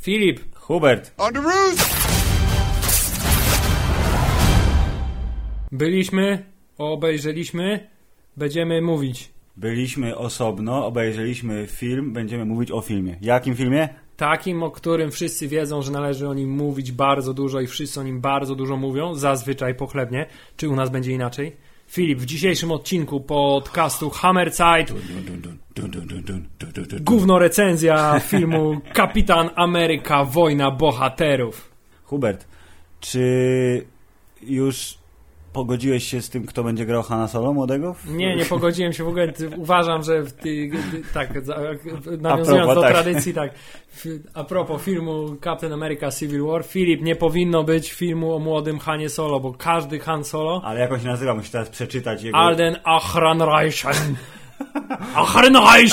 Filip, Hubert, On the roof! byliśmy, obejrzeliśmy, będziemy mówić. byliśmy osobno, obejrzeliśmy film, będziemy mówić o filmie. Jakim filmie? Takim, o którym wszyscy wiedzą, że należy o nim mówić bardzo dużo i wszyscy o nim bardzo dużo mówią, zazwyczaj pochlebnie. Czy u nas będzie inaczej? Filip, w dzisiejszym odcinku podcastu Hammerzeit gówno recenzja filmu Kapitan Ameryka Wojna Bohaterów. Hubert, czy już pogodziłeś się z tym, kto będzie grał Hanna Solo młodego? Nie, nie pogodziłem się w ogóle. Uważam, że w ty, tak, nawiązując propos, do tak. tradycji, tak. A propos filmu Captain America Civil War, Filip, nie powinno być filmu o młodym Hanie Solo, bo każdy Han Solo Ale jak on się nazywa? Musisz teraz przeczytać jego... Alden Achranreichen. Achrenreich!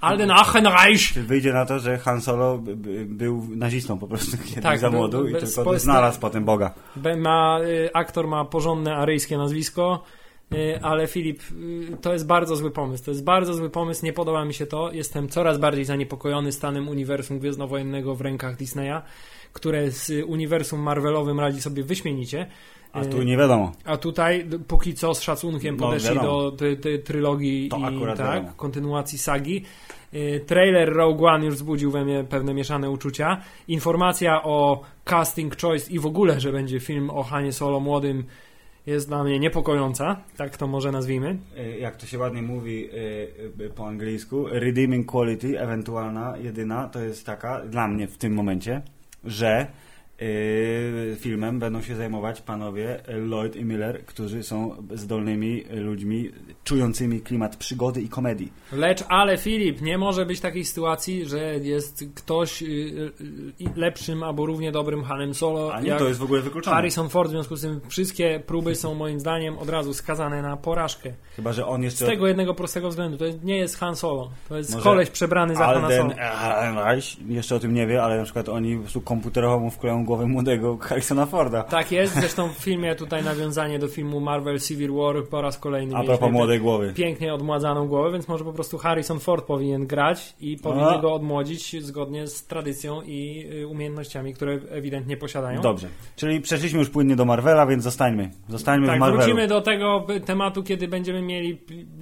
Alden Achrenreich! Czy wyjdzie na to, że Han Solo by- by- był nazistą po prostu kiedyś Tak, za był- młodu i tylko spo- znalazł potem Boga. Ma, y, aktor ma porządne aryjskie nazwisko, y, ale Filip, y, to jest bardzo zły pomysł. To jest bardzo zły pomysł, nie podoba mi się to. Jestem coraz bardziej zaniepokojony stanem uniwersum gwiezdnowojennego w rękach Disneya, które z uniwersum Marvelowym radzi sobie wyśmienicie. A Y, tu nie wiadomo. A tutaj póki co z szacunkiem No, podeszli wiadomo. do tej tej trylogii To i tak, kontynuacji sagi. Y, Trailer Rogue One już wzbudził we mnie pewne mieszane uczucia. Informacja o casting choice i w ogóle, że będzie film o Hanie Solo młodym jest dla mnie niepokojąca, tak to może nazwijmy. E, Jak to się ładnie mówi e, po angielsku, redeeming quality, ewentualna, jedyna, to jest taka, dla mnie w tym momencie, że filmem będą się zajmować panowie Lloyd i Miller, którzy są zdolnymi ludźmi, czującymi klimat przygody i komedii. Lecz, ale Filip, nie może być takiej sytuacji, że jest ktoś y, y, y, lepszym albo równie dobrym Hanem Solo, A nie, to jest w ogóle wykluczone. Harrison Ford, w związku z tym wszystkie próby są moim zdaniem od razu skazane na porażkę. Chyba, że on Z jeszcze... tego jednego prostego względu. To nie jest Han Solo. To jest Może koleś przebrany za Alden Solo. Ehrenreich jeszcze o tym nie wie, ale na przykład oni po prostu komputerowo mu wkleją głowę młodego Harrisona Forda. Tak jest. Zresztą w filmie tutaj nawiązanie do filmu Marvel Civil War po raz kolejny A propos młodej głowy. pięknie odmładzaną głowę, więc może po prostu Harrison Ford powinien grać i powinien go odmłodzić zgodnie z tradycją i y, umiejętnościami, które ewidentnie posiadają. Dobrze. Czyli przeszliśmy już płynnie do Marvela, więc zostańmy. Zostańmy Tak, w Marvelu. wrócimy do tego tematu, kiedy będziemy mieli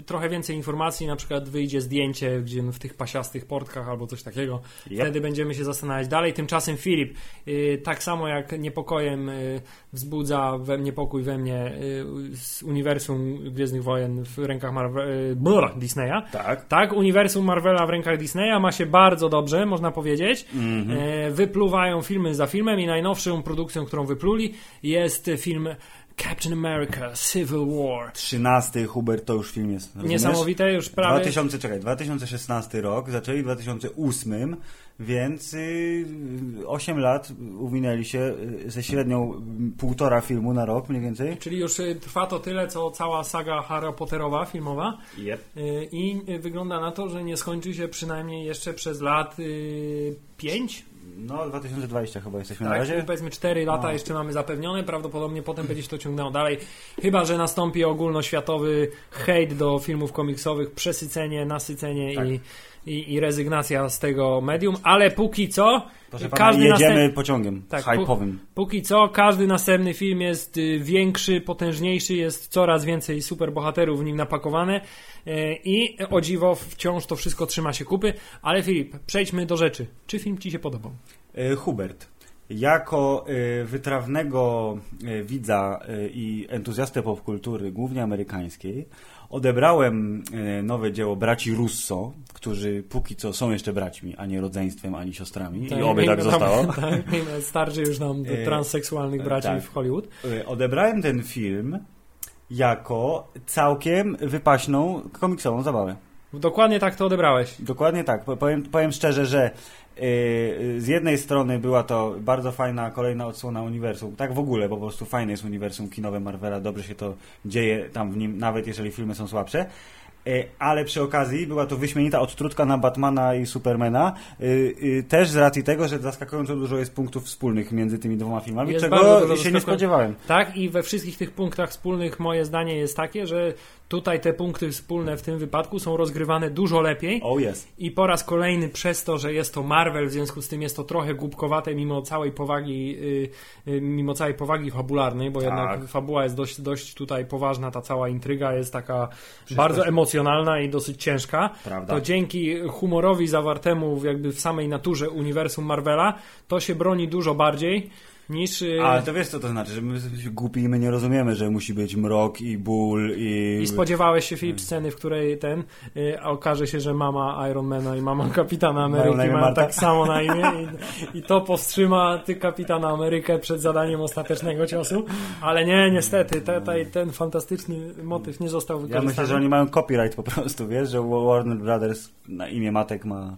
trochę więcej informacji, na przykład wyjdzie zdjęcie gdzie w tych pasiastych portkach albo coś takiego. Yep. Wtedy będziemy się zastanawiać dalej. Tymczasem Filip, y, tak samo jak niepokojem y, wzbudza we, niepokój we mnie y, z uniwersum Gwiezdnych Wojen w rękach Marvel, y, brr, Disneya. Tak. Tak, uniwersum Marvela w rękach Disneya ma się bardzo dobrze, można powiedzieć. Mhm. E, wypluwają filmy za filmem i najnowszą produkcją, którą wypluli jest film Captain America Civil War. 13 Hubert to już film jest. rozumiesz? Niesamowite, już prawie... 2000, czekaj, 2016 rok, zaczęli w 2008, więc y, 8 lat uwinęli się y, ze średnią y, półtora filmu na rok mniej więcej. Czyli już y, trwa to tyle, co cała saga Harry Potterowa filmowa Yep. Y, i y, wygląda na to, że nie skończy się przynajmniej jeszcze przez lat 5. No, 2020 chyba jesteśmy na Tak, razie. czyli powiedzmy 4 lata No. jeszcze mamy zapewnione, prawdopodobnie potem będzie się to ciągnęło dalej. Chyba, że nastąpi ogólnoświatowy hejt do filmów komiksowych, przesycenie, nasycenie Tak. i, i, i rezygnacja z tego medium, ale póki co Proszę pana, każdy jedziemy następ- pociągiem Tak, hype'owym. Póki co każdy następny film jest y, większy, potężniejszy, jest coraz więcej superbohaterów w nim napakowane y, i o dziwo wciąż to wszystko trzyma się kupy. Ale Filip, przejdźmy do rzeczy. Czy film Ci się podobał? Y, Hubert, jako y, wytrawnego y, widza i entuzjastę popkultury, głównie amerykańskiej, odebrałem y, nowe dzieło braci Russo, którzy póki co są jeszcze braćmi, a nie rodzeństwem, ani siostrami. I oby tak zostało. Nam, tak, starczy już nam E, transseksualnych braci tak. w Hollywood. Odebrałem ten film jako całkiem wypaśną komiksową zabawę. Dokładnie tak to odebrałeś. Dokładnie tak. Po- Powiem, powiem szczerze, że z jednej strony była to bardzo fajna kolejna odsłona uniwersum. Tak w ogóle, po prostu fajne jest uniwersum kinowe Marvela, dobrze się to dzieje tam w nim, nawet jeżeli filmy są słabsze. E, ale przy okazji była to wyśmienita odtrutka na Batmana i Supermana, y, y, też z racji tego, że zaskakująco dużo jest punktów wspólnych między tymi dwoma filmami, Jest czego się nie spodziewałem. Tak, i we wszystkich tych punktach wspólnych moje zdanie jest takie, że tutaj te punkty wspólne w tym wypadku są rozgrywane dużo lepiej. O jest. I po raz kolejny przez to, że jest to Marvel, w związku z tym jest to trochę głupkowate mimo całej powagi, y, y, mimo całej powagi fabularnej, bo Tak. jednak fabuła jest dość, dość tutaj poważna, ta cała intryga jest taka bardzo emocjonalna i dosyć ciężka. Prawda. To dzięki humorowi zawartemu jakby w samej naturze uniwersum Marvela, to się broni dużo bardziej niż... Ale to wiesz co to znaczy, że my jesteśmy głupi i my nie rozumiemy, że musi być mrok i ból i... I spodziewałeś się, Filip, sceny, w której ten y, a okaże się, że mama Ironmana i mama Kapitana Ameryki mają Marta? tak samo na imię i, i to powstrzyma ty Kapitana Amerykę przed zadaniem ostatecznego ciosu, ale nie, niestety, te, te, ten fantastyczny motyw nie został Ja wykorzystany. myślę, że oni mają copyright po prostu, wiesz, że Warner Brothers na imię matek ma...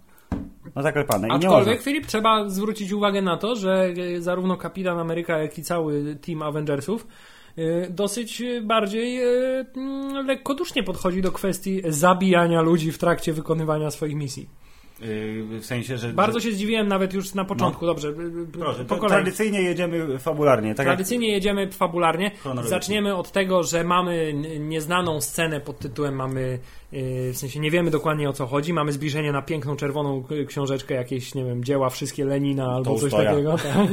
No zaklepane i Aczkolwiek. Filip, trzeba zwrócić uwagę na to, że e, zarówno Kapitan Ameryka, jak i cały team Avengersów e, dosyć bardziej e, mm, lekkodusznie podchodzi do kwestii zabijania ludzi w trakcie wykonywania swoich misji. W sensie, że... Bardzo się zdziwiłem nawet już na początku, dobrze, b- b- Proszę, po kolei. tradycyjnie jedziemy fabularnie, tak jak... Tradycyjnie jedziemy fabularnie. Zaczniemy od tego, że mamy nieznaną scenę pod tytułem mamy, w sensie nie wiemy dokładnie o co chodzi, mamy zbliżenie na piękną czerwoną książeczkę, jakieś, nie wiem, dzieła wszystkie Lenina albo coś Tołstoja. takiego, tak?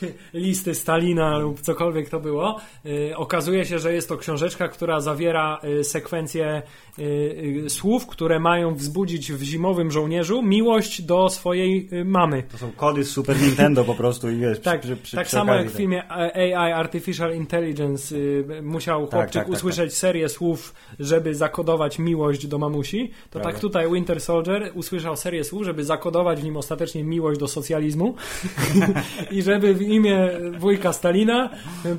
listy Stalina lub cokolwiek to było. Yy, okazuje się, że jest to książeczka, która zawiera yy, sekwencję yy, yy, słów, które mają wzbudzić w zimowym żołnierzu miłość do swojej yy, mamy. To są kody z Super Nintendo po prostu i wiesz, Tak, przy, przy, tak samo jak w filmie AI Artificial Intelligence musiał Tak, chłopczyk tak, tak, usłyszeć serię słów, żeby zakodować miłość do mamusi, to Prawda. tak tutaj Winter Soldier usłyszał serię słów, żeby zakodować w nim ostatecznie miłość do socjalizmu i żeby w imię wujka Stalina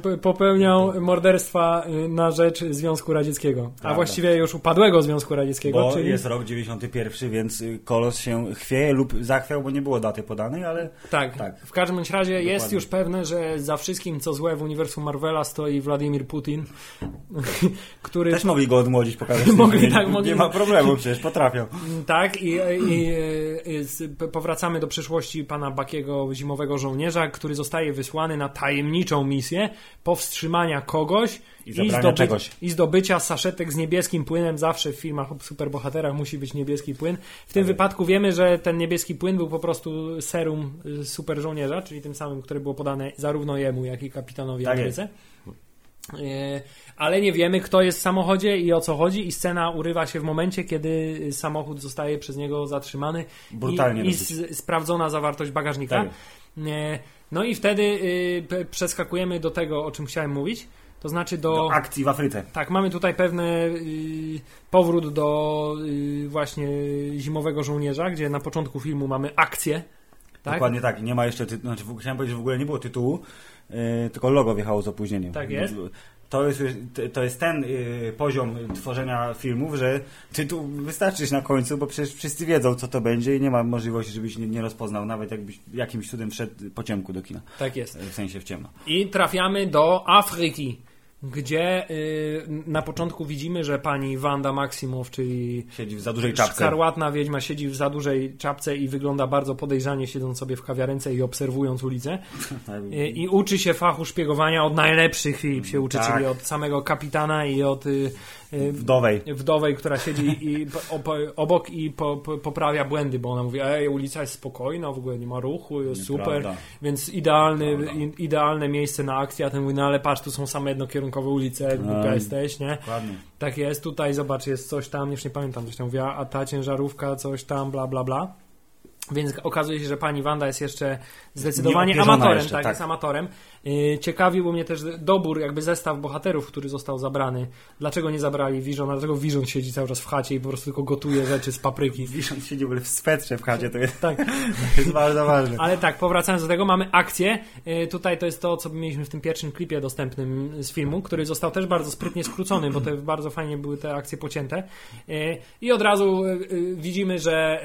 y, popełniał morderstwa y, na rzecz Związku Radzieckiego, a Prawda. właściwie już upadłego Związku Radzieckiego, Bo czyli jest rok 91, więc y, Kolos się chwieje lub zachwiał, bo nie było daty podanej, ale Tak, Tak. w każdym razie jest Dokładnie. już pewne, że za wszystkim co złe w uniwersum Marvela stoi Władimir Putin, który też mogli go odmłodzić, pokazać. Mogli, nie, tak, nie mogli. ma problemu, przecież potrafią. tak i, i, i z- powracamy do przyszłości pana Bakiego zimowego żołnierza, który zostaje wysłany na tajemniczą misję powstrzymania kogoś I zabrania czegoś. i zdobycia saszetek z niebieskim płynem. Zawsze w filmach o superbohaterach musi być niebieski płyn. W tym Tak. wypadku wiemy, że ten niebieski płyn był po prostu serum y, super żołnierza, czyli tym samym, które było podane zarówno jemu, jak i kapitanowi Tak Ameryce. E, Ale nie wiemy, kto jest w samochodzie i o co chodzi, i scena urywa się w momencie, kiedy samochód zostaje przez niego zatrzymany Brutalnie i, i sprawdzona zawartość bagażnika. Tak. E, No i wtedy y, przeskakujemy do tego, o czym chciałem mówić, to znaczy do. Do akcji w Afryce. Tak, mamy tutaj pewny y, powrót do y, właśnie zimowego żołnierza, gdzie na początku filmu mamy akcję. Tak? Dokładnie tak. Nie ma jeszcze tytułu. Znaczy, chciałem powiedzieć, że w ogóle nie było tytułu, tylko logo wjechało z opóźnieniem. Tak jest. To jest, to jest ten yy, poziom tworzenia filmów, że tytuł wystarczyć na końcu, bo przecież wszyscy wiedzą, co to będzie i nie ma możliwości, żebyś nie, nie rozpoznał, nawet jakbyś jakimś cudem wszedł po ciemku do kina. Tak jest. W sensie w ciemno. I trafiamy do Afryki, gdzie y, na początku widzimy, że pani Wanda Maximow, czyli Siedzi w za dużej czapce. szkarłatna wiedźma, siedzi w za dużej czapce i wygląda bardzo podejrzanie, siedząc sobie w kawiarence i obserwując ulicę. I, I uczy się fachu szpiegowania od najlepszych Filip się uczy, Tak. czyli od samego kapitana i od y, y, Wdowej. wdowej, która siedzi i obok i po, po, poprawia błędy, bo ona mówi, ej, ulica jest spokojna, w ogóle nie ma ruchu, jest super, więc idealny, idealne miejsce na akcję, a ten mówi, no ale patrz, tu są same jednokierunkowe ulice, głupia Aj. jesteś, nie? Dokładnie. Tak jest, tutaj zobacz, jest coś tam, już nie pamiętam, coś tam mówiła, a ta ciężarówka, coś tam, bla, bla, bla. Więc okazuje się, że pani Wanda jest jeszcze zdecydowanie amatorem, jeszcze, tak, tak. jest amatorem. Yy, ciekawił mnie też dobór, jakby zestaw bohaterów, który został zabrany. Dlaczego nie zabrali Visiona? Dlaczego Vision siedzi cały czas w chacie i po prostu tylko gotuje rzeczy z papryki? Wisząc siedzi w ogóle w swetrze w chacie, to jest, Tak, to jest bardzo ważne. ale tak, powracając do tego, mamy akcję. Yy, tutaj to jest to, co mieliśmy w tym pierwszym klipie dostępnym z filmu, który został też bardzo sprytnie skrócony, bo te bardzo fajnie były te akcje pocięte. Yy, I od razu widzimy, że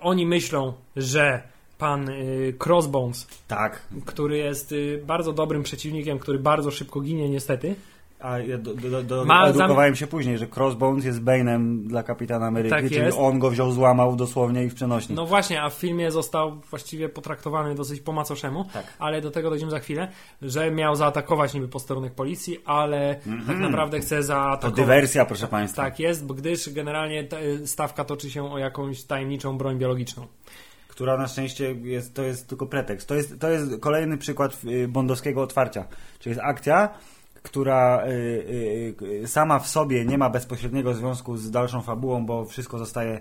oni myślą, że pan yy, Crossbones, Tak. który jest yy, bardzo dobrym przeciwnikiem, który bardzo szybko ginie niestety, A ja do, do, do, Ma edukowałem się później, że Crossbones jest Bane'em dla Kapitana Ameryki, Tak czyli jest. on go wziął, złamał dosłownie i w przenośni. No właśnie, a w filmie został właściwie potraktowany dosyć po macoszemu, Tak. ale do tego dojdziemy za chwilę, że miał zaatakować niby posterunek policji, ale tak naprawdę chce to zaatakować... dywersja, proszę Państwa. Tak jest, bo gdyż generalnie y, stawka toczy się o jakąś tajemniczą broń biologiczną. która na szczęście jest, to jest tylko pretekst. To jest, to jest kolejny przykład y, bondowskiego otwarcia. Czyli jest akcja, która y, y, y, sama w sobie nie ma bezpośredniego związku z dalszą fabułą, bo wszystko zostaje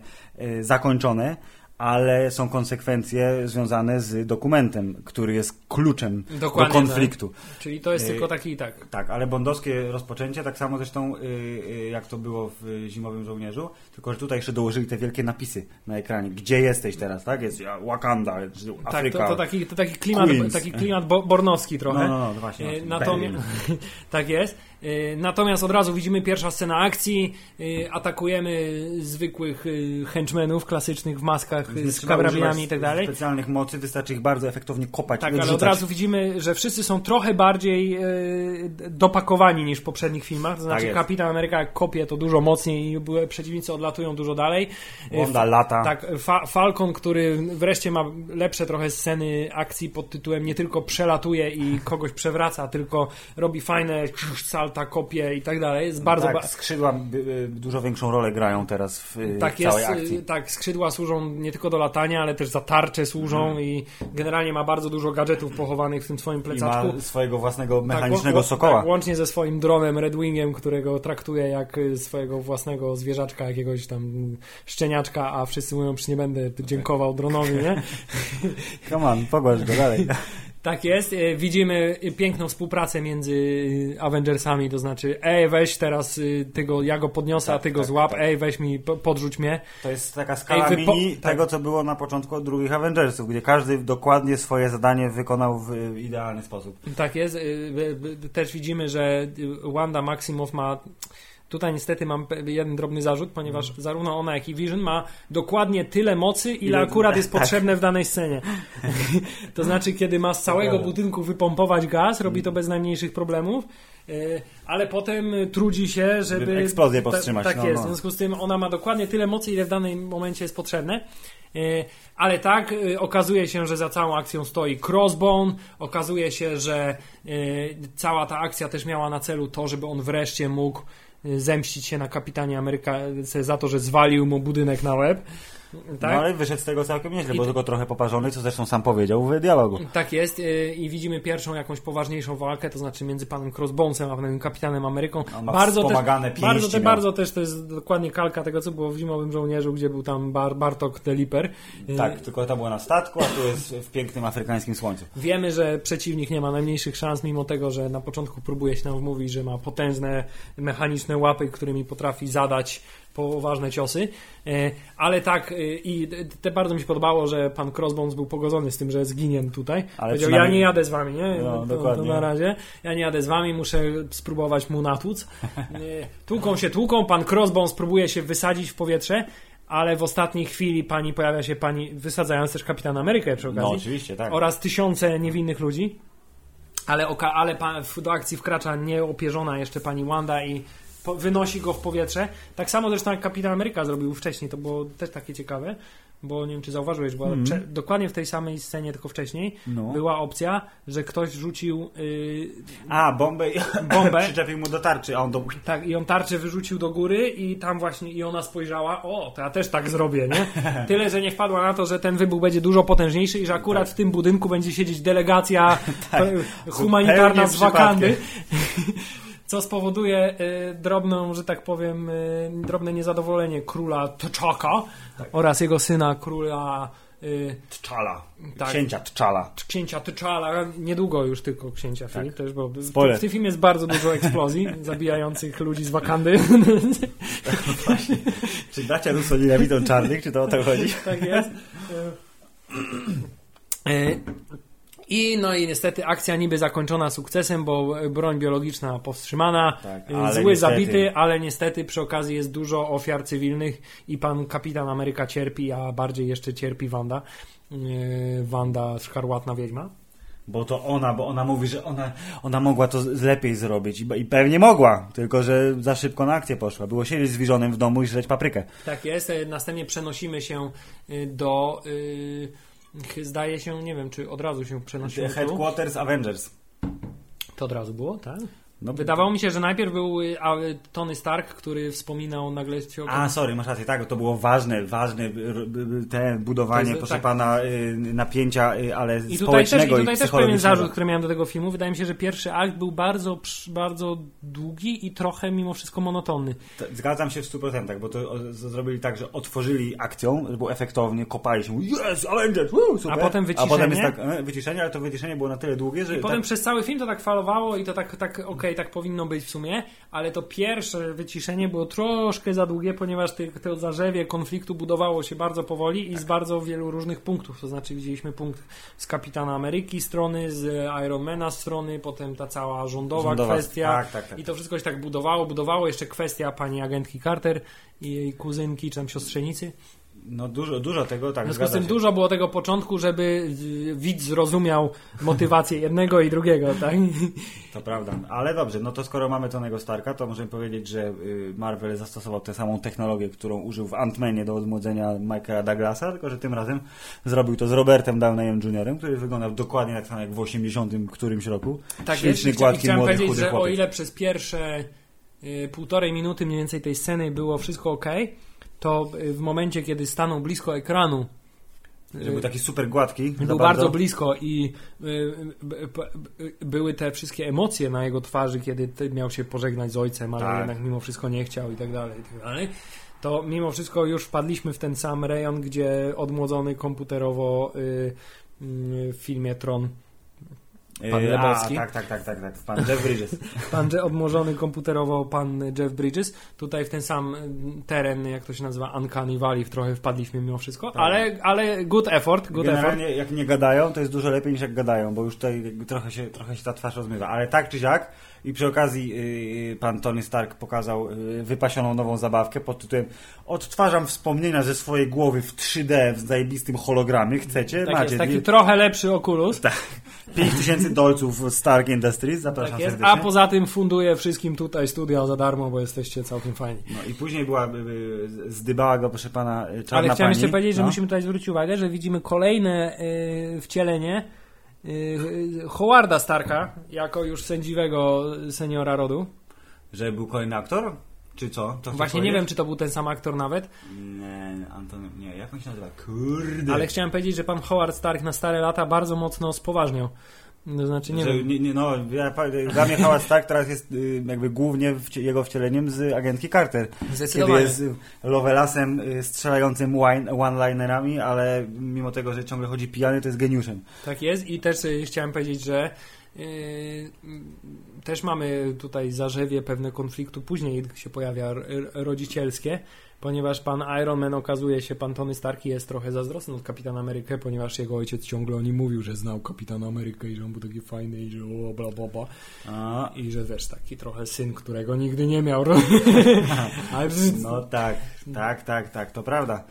zakończone, ale są konsekwencje związane z dokumentem, który jest kluczem Dokładnie do konfliktu. Czyli to jest tylko taki i tak. Tak, ale bondowskie rozpoczęcie, tak samo zresztą y, y, jak to było w Zimowym Żołnierzu, tylko że tutaj jeszcze dołożyli te wielkie napisy na ekranie. Gdzie jesteś teraz, tak? Jest Wakanda, Tak, Afryka. to, to, taki, to taki klimat, Queens. taki klimat bo, bornowski trochę. No, no, no, właśnie. E, właśnie. Natomiast, tak jest. E, Natomiast od razu widzimy pierwsza scena akcji. e, Atakujemy zwykłych e, henchmenów klasycznych w maskach z karabinami i tak dalej. specjalnych mocy, wystarczy ich bardzo efektownie kopać Tak, ale od razu widzimy, że wszyscy są trochę bardziej dopakowani niż w poprzednich filmach. To znaczy jest. Kapitan Ameryka jak kopie to dużo mocniej i przeciwnicy odlatują dużo dalej. Wanda lata. Tak, Fa Falcon, który wreszcie ma lepsze trochę sceny akcji pod tytułem nie tylko przelatuje i kogoś przewraca, tylko robi fajne salta, kopie i tak dalej. Jest bardzo... tak, ba- skrzydła y, y, dużo większą rolę grają teraz w, y, tak w jest, całej akcji. y, tak, skrzydła służą nie tylko do latania, ale też za tarcze służą Mhm. i generalnie ma bardzo dużo gadżetów pochowanych w tym swoim I plecaczku. ma swojego własnego Tak, mechanicznego łą- sokoła. Tak, łącznie ze swoim dronem Red Wingiem, którego traktuje jak swojego własnego zwierzaczka, jakiegoś tam szczeniaczka, a wszyscy mówią, że nie będę dziękował dronowi, nie? Come on, pogłasz go dalej. Tak jest. E, Widzimy e, piękną współpracę między e, Avengersami, to znaczy ej, weź teraz y, ty go, ja go podniosę, a Tak, ty go tak, złap, tak. ej, weź mi, po- podrzuć mnie. To jest taka skala Ej, po- mini tak. tego, co było na początku od drugich Avengersów, gdzie każdy dokładnie swoje zadanie wykonał w idealny sposób. Tak jest. Też widzimy, że Wanda Maximoff ma. Tutaj niestety mam jeden drobny zarzut, ponieważ zarówno ona, jak i Vision ma dokładnie tyle mocy, ile akurat jest tak. potrzebne w danej scenie. to znaczy, kiedy ma z całego budynku wypompować gaz, robi to bez najmniejszych problemów, y, ale potem trudzi się, żeby... Eksplozję Ta- powstrzymać, Tak no, jest, no. w związku z tym ona ma dokładnie tyle mocy, ile w danym momencie jest potrzebne. Y, Ale tak, y, okazuje się, że za całą akcją stoi Crossbone. Okazuje się, że cała ta akcja też miała na celu to, żeby on wreszcie mógł zemścić się na kapitanie Ameryka za to, że zwalił mu budynek na łeb. Tak? No ale wyszedł z tego całkiem nieźle, I bo tylko trochę poparzony, co zresztą sam powiedział w dialogu. Tak jest y, i widzimy pierwszą jakąś poważniejszą walkę, to znaczy między panem Crossbonesem a panem kapitanem Ameryką. On ma Bardzo też, wspomagane pięści bardzo, te, miał. bardzo też to jest dokładnie kalka tego, co było w Zimowym Żołnierzu, gdzie był tam Bar Bartok Deliper. Y, Tak, tylko to było na statku, a tu jest w pięknym afrykańskim słońcu. Wiemy, że przeciwnik nie ma najmniejszych szans, mimo tego, że na początku próbuje się nam wmówić, że ma potężne mechaniczne łapy, którymi potrafi zadać poważne ciosy. E, Ale tak, e, i te bardzo mi się podobało, że pan Crossbones był pogodzony z tym, że zginien tutaj. Ale Powiedział, ja przynajmniej- nie jadę z wami, nie? No, to, to dokładnie. na razie. Ja nie jadę z wami, muszę spróbować mu natłuc. E, Tłuką się, tłuką, pan Crossbones próbuje się wysadzić w powietrze, ale w ostatniej chwili pani pojawia się pani, wysadzając też Kapitan Amerykę przy No okazji oczywiście, tak. oraz tysiące niewinnych ludzi. Ale, oka- ale do akcji wkracza nieopierzona jeszcze pani Wanda i wynosi go w powietrze. Tak samo zresztą jak Kapitan Ameryka zrobił wcześniej, to było też takie ciekawe, bo nie wiem czy zauważyłeś, bo prze, dokładnie w tej samej scenie, tylko wcześniej, No. była opcja, że ktoś rzucił yy, A, bombę, Bombę. przyczepił mu do tarczy, a on do... tak, i on tarczę wyrzucił do góry i tam właśnie i ona spojrzała, o, to ja też tak zrobię, nie? Tyle, że nie wpadła na to, że ten wybuch będzie dużo potężniejszy i że akurat w tym budynku będzie siedzieć delegacja e, humanitarna z Wakandy. Co spowoduje y, drobną, że tak powiem, y, drobne niezadowolenie króla T'Chaka oraz jego syna króla y, Tczala. Tak. Księcia Tczala. księcia T'Challa, niedługo już tylko księcia Tak. Filip też, bo Spoiler. w tym filmie jest bardzo dużo eksplozji zabijających ludzi z Wakandy. Czy bracia Russo nienawidzą czarnych, czy to o to chodzi? tak jest. I no i niestety akcja niby zakończona sukcesem, bo broń biologiczna powstrzymana, Tak, ale zły niestety- zabity, ale niestety przy okazji jest dużo ofiar cywilnych i pan kapitan Ameryka cierpi, a bardziej jeszcze cierpi Wanda. E, Wanda Szkarłatna Wiedźma. Bo to ona, bo ona mówi, że ona, ona mogła to lepiej zrobić I, i pewnie mogła, tylko że za szybko na akcję poszła. Było siedzieć z w domu i żreć paprykę. Tak jest. E, Następnie przenosimy się y, do. y, Zdaje się, nie wiem, czy od razu się przenosimy. Tu? Headquarters Avengers. To od razu było, tak? No, Wydawało mi się, że najpierw był y, Tony Stark, który wspominał nagle się o A, sorry, masz rację, tak, to było ważne, ważne y, y, te budowanie, jest- proszę tak. pana, napięcia, ale I tutaj też, i społecznego i, też pewien zarzut, który miałem do tego filmu. Wydaje mi się, że pierwszy akt był bardzo, bardzo długi i trochę mimo wszystko monotonny. To- Zgadzam się w 100%, bo to zrobili tak, że otworzyli akcją, było efektownie, kopali się, yes, Avengers, woo, super. A potem A potem jest wyciszenie. tak, e, wyciszenie, ale to wyciszenie było na tyle długie, że... I potem tak, przez cały film to tak falowało i to tak, tak okej, tak powinno być w sumie, ale to pierwsze wyciszenie było troszkę za długie, ponieważ ty, to zarzewie konfliktu budowało się bardzo powoli i z bardzo wielu różnych punktów. To znaczy widzieliśmy punkt z Kapitana Ameryki strony, z Ironmana strony, potem ta cała rządowa, Rządowa, kwestia tak, tak, tak. i to wszystko się tak budowało, budowało. Jeszcze kwestia pani agentki Carter i jej kuzynki czy tam siostrzenicy. No dużo, dużo tego, tak, W związku z tym dużo było tego początku, żeby widz zrozumiał motywację jednego i drugiego, tak? To prawda, ale dobrze, no to skoro mamy Tonego Starka, to możemy powiedzieć, że y, Marvel zastosował tę samą technologię, którą użył w Ant-Manie do odmłodzenia Michaela Douglasa, tylko że tym razem zrobił to z Robertem Downeyem Jr., który wyglądał dokładnie tak samo jak w 80 którymś roku. Tak Śliczny, jest. Gładki, chciałem młody, powiedzieć, że o chłopiec. ile przez pierwsze y, półtorej minuty mniej więcej tej sceny było wszystko ok, to y, w momencie, kiedy stanął blisko ekranu, Że był taki super gładki. był bardzo blisko i y, y, y, były te wszystkie emocje na jego twarzy, kiedy miał się pożegnać z ojcem, ale Tak. jednak mimo wszystko nie chciał i tak dalej, i tak dalej. To mimo wszystko już wpadliśmy w ten sam rejon, gdzie odmłodzony komputerowo y, y, w filmie Tron Pan Y, Lebowski. A, tak, tak, tak, tak, tak. Pan Jeff Bridges. Pan odmłodzony komputerowo pan Jeff Bridges. Tutaj w ten sam teren, jak to się nazywa, Uncanny Valley, trochę wpadliśmy mimo wszystko, Tak. ale, ale good effort, good effort. Generalnie jak nie gadają, to jest dużo lepiej niż jak gadają, bo już tutaj trochę się, trochę się ta twarz rozmywa. Ale tak czy siak i przy okazji yy, pan Tony Stark pokazał yy, wypasioną nową zabawkę pod tytułem Odtwarzam wspomnienia ze swojej głowy w 3D w zajebistym hologramie. Chcecie? Tak Macie. jest, taki dwie- trochę lepszy Oculus. Tak. 5000 dolców Stark Industries. Zapraszam Tak a poza tym funduję wszystkim tutaj studia za darmo, bo jesteście całkiem fajni. No i później była, y, y, zdybała go, proszę pana, y, czarna Ale chciałem pani. jeszcze powiedzieć, że No. musimy tutaj zwrócić uwagę, że widzimy kolejne y, wcielenie y, y, Howarda Starka jako już sędziwego seniora rodu. Że był kolejny aktor? Czy co? Właśnie nie wiem, czy to był ten sam aktor nawet, Nie, Anton, nie, jak on się nazywa? Kurde. ale chciałem powiedzieć, że pan Howard Stark na stare lata bardzo mocno spoważniał. To znaczy, nie że, wiem. nie, nie, no, ja, dla mnie Howard Stark teraz jest y, jakby głównie wci- jego wcieleniem z agentki Carter. Kiedy jest Lovelasem y, strzelającym one-linerami, ale mimo tego, że ciągle chodzi pijany, to jest geniuszem. Tak jest i też y, chciałem powiedzieć, że też mamy tutaj zarzewie pewne konfliktu, później się pojawia rodzicielskie, ponieważ pan Iron Man okazuje się, pan Tony Stark jest trochę zazdrosny od Kapitana Amerykę, ponieważ jego ojciec ciągle o nim mówił, że znał Kapitana Amerykę i że on był taki fajny i że bla bla bla A, i że też taki trochę syn, którego nigdy nie miał. Ale no tak, tak, tak, tak, to prawda.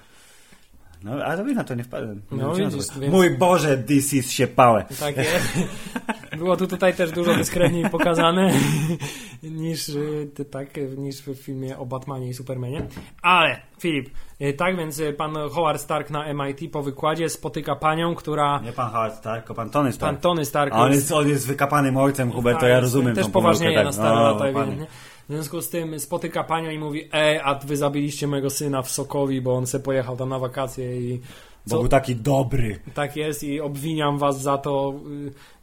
No, ale to na to nie wpadłem. No, widzisz, więc- Mój Boże, this is się pałe. Tak jest. Było to tutaj też dużo dyskretniej pokazane niż, y, tak, niż w filmie o Batmanie i Supermanie. Ale, Filip, y, tak więc y, pan Howard Stark na MIT po wykładzie spotyka panią, która... Nie pan Howard Stark, tylko pan Tony Stark. Pan Tony Stark A on jest, on jest wykapanym ojcem, Hubert, to Tak, ja rozumiem Też poważnieje tak. na stare No, lata. W związku z tym spotyka panią i mówi, ej, a wy zabiliście mojego syna w Sokowi, bo on se pojechał tam na wakacje i... Bo był taki dobry. Tak jest i obwiniam was za to,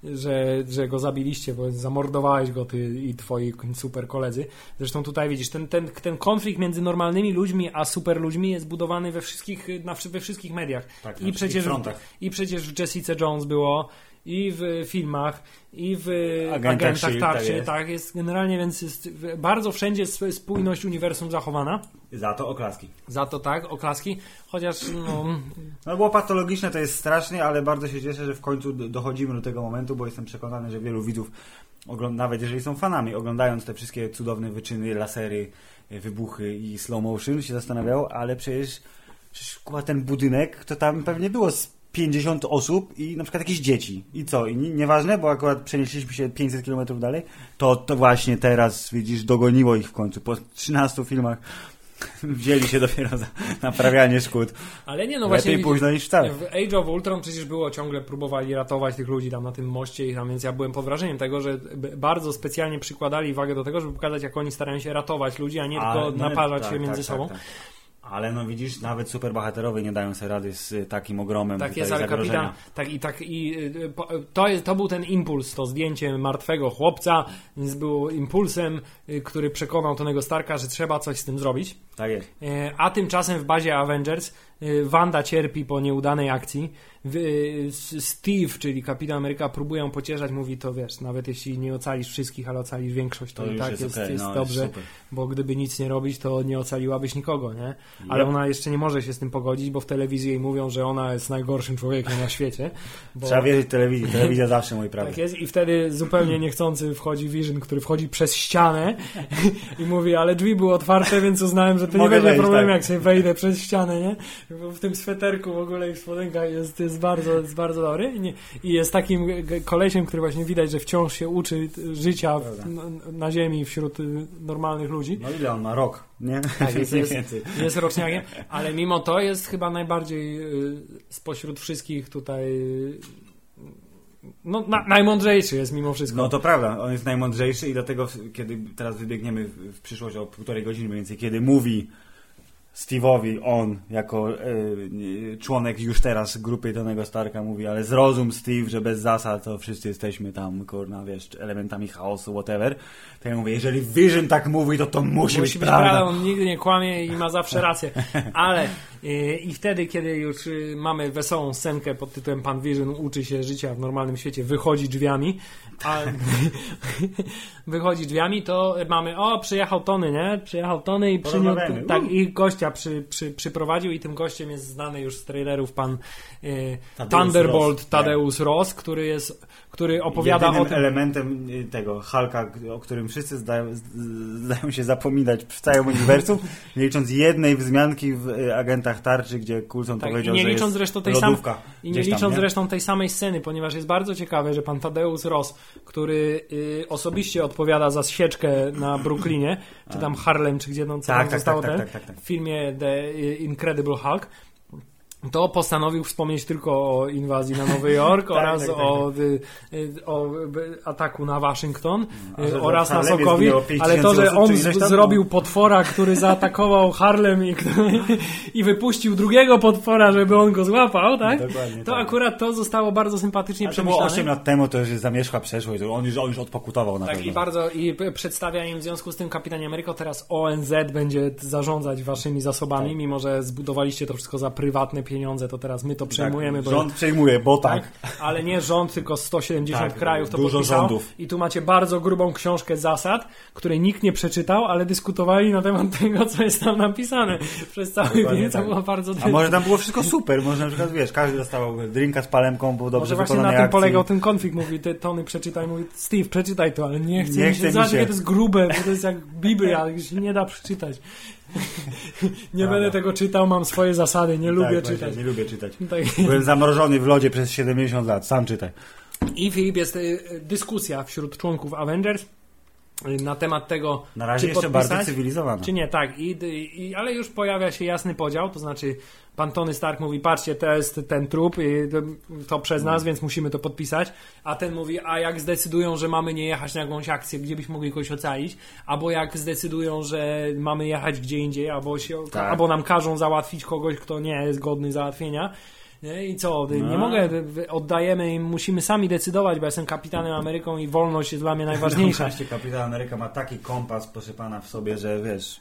y, że, że go zabiliście, bo zamordowałeś go ty i twoi super koledzy. Zresztą tutaj widzisz, ten, ten, ten konflikt między normalnymi ludźmi a super ludźmi jest budowany we wszystkich, na, we wszystkich mediach. Tak, I, przecież. I przecież w Jessica Jones było, i w filmach, i w Agentach agentach, Shield, tarczy. tak jest. Tak jest generalnie, więc jest bardzo wszędzie sp- spójność uniwersum zachowana. Za to oklaski. Za to tak, oklaski, chociaż no, No było patologiczne, to jest strasznie, ale bardzo się cieszę, że w końcu do- dochodzimy do tego momentu, bo jestem przekonany, że wielu widzów, nawet jeżeli są fanami, oglądając te wszystkie cudowne wyczyny, lasery, e, wybuchy i slow motion, się zastanawiało, ale przecież, przecież ten budynek, to tam pewnie było z 50 osób i na przykład jakieś dzieci. I co? I ni- nieważne, bo akurat przenieśliśmy się 500 km dalej, to, to właśnie teraz, widzisz, dogoniło ich w końcu. Po 13 filmach wzięli się dopiero za naprawianie szkód. Ale nie, no właśnie. Lepiej późno niż wcale. W Age of Ultron przecież było ciągle, próbowali ratować tych ludzi tam na tym moście i tam, więc ja byłem pod wrażeniem tego, że bardzo specjalnie przykładali wagę do tego, żeby pokazać, jak oni starają się ratować ludzi, a nie Ale- tylko no, naparzać tak, się między tak, sobą. Tak, tak. Ale no widzisz, nawet superbohaterowie nie dają sobie rady z y, takim ogromem Tak jest, ale zagrożenia. kapitan, tak i tak i y, to, jest, to był ten impuls, to zdjęcie martwego chłopca, więc było impulsem, y, który przekonał Tonego Starka, że trzeba coś z tym zrobić. Tak jest. E, A tymczasem w bazie Avengers y, Wanda cierpi po nieudanej akcji. S- Steve, czyli Kapitan Ameryka, próbują pocieszać, mówi to wiesz, nawet jeśli nie ocalisz wszystkich, ale ocalisz większość, to, To i tak jest jest, okej, jest no, dobrze, super. bo gdyby nic nie robić, to nie ocaliłabyś nikogo, nie? Ale Yep. ona jeszcze nie może się z tym pogodzić, bo w telewizji jej mówią, że ona jest najgorszym człowiekiem na świecie. Bo... Trzeba wierzyć telewizji. Telewizja zawsze mój Tak prawie. jest i wtedy zupełnie niechcący wchodzi Vision, który wchodzi przez ścianę i mówi, ale drzwi były otwarte, więc uznałem, że to nie będzie wejść, problemu, tak. jak sobie wejdę przez ścianę, nie? Bo w tym sweterku w ogóle i w spodenkach jest, jest, bardzo, jest bardzo dobry I, nie, i jest takim kolesiem, który właśnie widać, że wciąż się uczy życia w, na, na ziemi wśród y, normalnych ludzi. No ile on ma? Rok, nie? Tak, jest, jest, jest roczniakiem, ale mimo to jest chyba najbardziej y, spośród wszystkich tutaj no, na, najmądrzejszy jest mimo wszystko. No to prawda, on jest najmądrzejszy i dlatego, kiedy teraz wybiegniemy w, w przyszłość o półtorej godziny mniej więcej, kiedy mówi Steve'owi on, jako nie- członek już teraz grupy Tonego Starka, mówi, ale zrozum Steve, że bez zasad to wszyscy jesteśmy tam, kurna, wiesz, elementami chaosu, whatever. To ja mówię, jeżeli Vision tak mówi, to to musi, Musi być być prawda. prawda, on nigdy nie kłamie i ma zawsze rację. Ale y, i wtedy, kiedy już y, mamy wesołą scenkę pod tytułem Pan Vision uczy się życia w normalnym świecie, wychodzi drzwiami, a wychodzi drzwiami, to mamy, o, przyjechał Tony, nie? Przyjechał Tony i przyniósł, tak, i gościa przy, przy, przyprowadził i tym gościem jest znany już z trailerów pan y, Thunderbolt Ross, Tadeusz Ross, który jest, który opowiada Jedynym o tym, elementem y, tego Hulka, o którym wszyscy zdają, zdają się zapominać w całym uniwersum, nie licząc jednej wzmianki w y, agentach tarczy, gdzie Coulson Tak, powiedział, i nie że licząc zresztą tej lodówka. I nie tam, licząc nie? zresztą tej samej sceny, ponieważ jest bardzo ciekawe, że pan Tadeusz Ross, który y, osobiście odpowiada za sieczkę na Brooklynie, czy tam Harlem, czy gdzie co Tak, tam tak, zostało tak, ten, tak, tak, tak. w filmie The Incredible Hulk, to postanowił wspomnieć tylko o inwazji na Nowy Jork Tak, oraz tak, tak, o, y, y, o y, ataku na Waszyngton A w oraz na Sokowi, zginęło 5 ale to, że on z, zrobił potwora, który zaatakował Harlem i, i wypuścił drugiego potwora, żeby on go złapał, tak? Dokładnie To tak. akurat to zostało bardzo sympatycznie A to było przemyślane. 8 lat temu, to już zamierzchła przeszłość, on już, on już odpokutował na Tak, i bardzo i przedstawia im w związku z tym Kapitanie Ameryko teraz ONZ będzie zarządzać waszymi zasobami, Tak. mimo że zbudowaliście to wszystko za prywatne pieniądze, to teraz my to przejmujemy, tak, bo Rząd przejmuje, bo tak. tak, ale nie rząd, tylko 170 Tak, krajów to dużo podpisało. rządów. I tu macie bardzo grubą książkę zasad, której nikt nie przeczytał, ale dyskutowali na temat tego, co jest tam napisane przez cały dzień. To tak. było bardzo A może tam było wszystko super, może na przykład, wiesz, każdy dostawał drinka z palemką, był dobrze Może właśnie na tym akcji. polegał ten konflikt. Mówi, te Tony przeczytaj, mówi, Steve, przeczytaj to, ale nie chcę Nie mi się. mi się. to jest grube, bo to jest jak Biblia, się nie da przeczytać. Nie będę tego czytał, mam swoje zasady, nie lubię tak, właśnie, czytać. Nie lubię czytać. Tak. Byłem zamrożony w lodzie przez 70 lat, sam czytaj. I Filip, jest y, dyskusja wśród członków Avengers na temat tego, Na razie czy jeszcze podpisać, bardzo cywilizowana. czy nie, tak. I, i, ale już pojawia się jasny podział, to znaczy pan Tony Stark mówi, patrzcie, to jest ten trup, to, to przez nas, więc musimy to podpisać. A ten mówi, a jak zdecydują, że mamy nie jechać na jakąś akcję, gdzie byśmy mogli kogoś ocalić, albo jak zdecydują, że mamy jechać gdzie indziej, albo, się, Tak. albo nam każą załatwić kogoś, kto nie jest godny załatwienia. Nie? I co? Nie No. mogę, oddajemy im, musimy sami decydować, bo jestem kapitanem Ameryką i wolność jest dla mnie najważniejsza. Właśnie Kapitan Ameryka ma taki kompas, proszę pana, w sobie, że wiesz,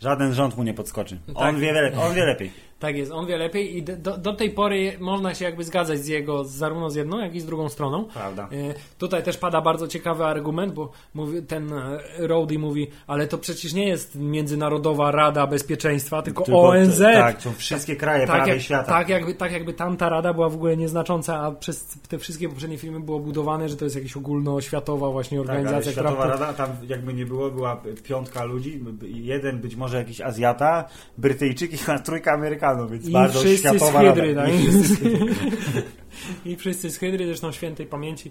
żaden rząd mu nie podskoczy. Tak. On, wie, on wie lepiej. Tak jest, on wie lepiej i do, do tej pory można się jakby zgadzać z jego, zarówno z jedną, jak i z drugą stroną. Prawda. E, Tutaj też pada bardzo ciekawy argument, bo mówi, ten e, Rowdy mówi, ale to przecież nie jest Międzynarodowa Rada Bezpieczeństwa, tylko, Tylko ONZ. te- Tak, są wszystkie kraje Tak, prawie jak, świata. tak, jakby, tak jakby tamta rada była w ogóle nieznacząca, a przez te wszystkie poprzednie filmy było budowane, że to jest jakaś ogólnoświatowa właśnie Tak, ale organizacja, która... Światowa Rada, tam jakby nie było, była piątka ludzi, jeden być może jakiś Azjata, Brytyjczyk i trójka Amerykanów. Więc I bardzo wszyscy z światowa Hydry, rada. tak? I wszyscy z Hydry. I wszyscy z Hydry, zresztą świętej pamięci.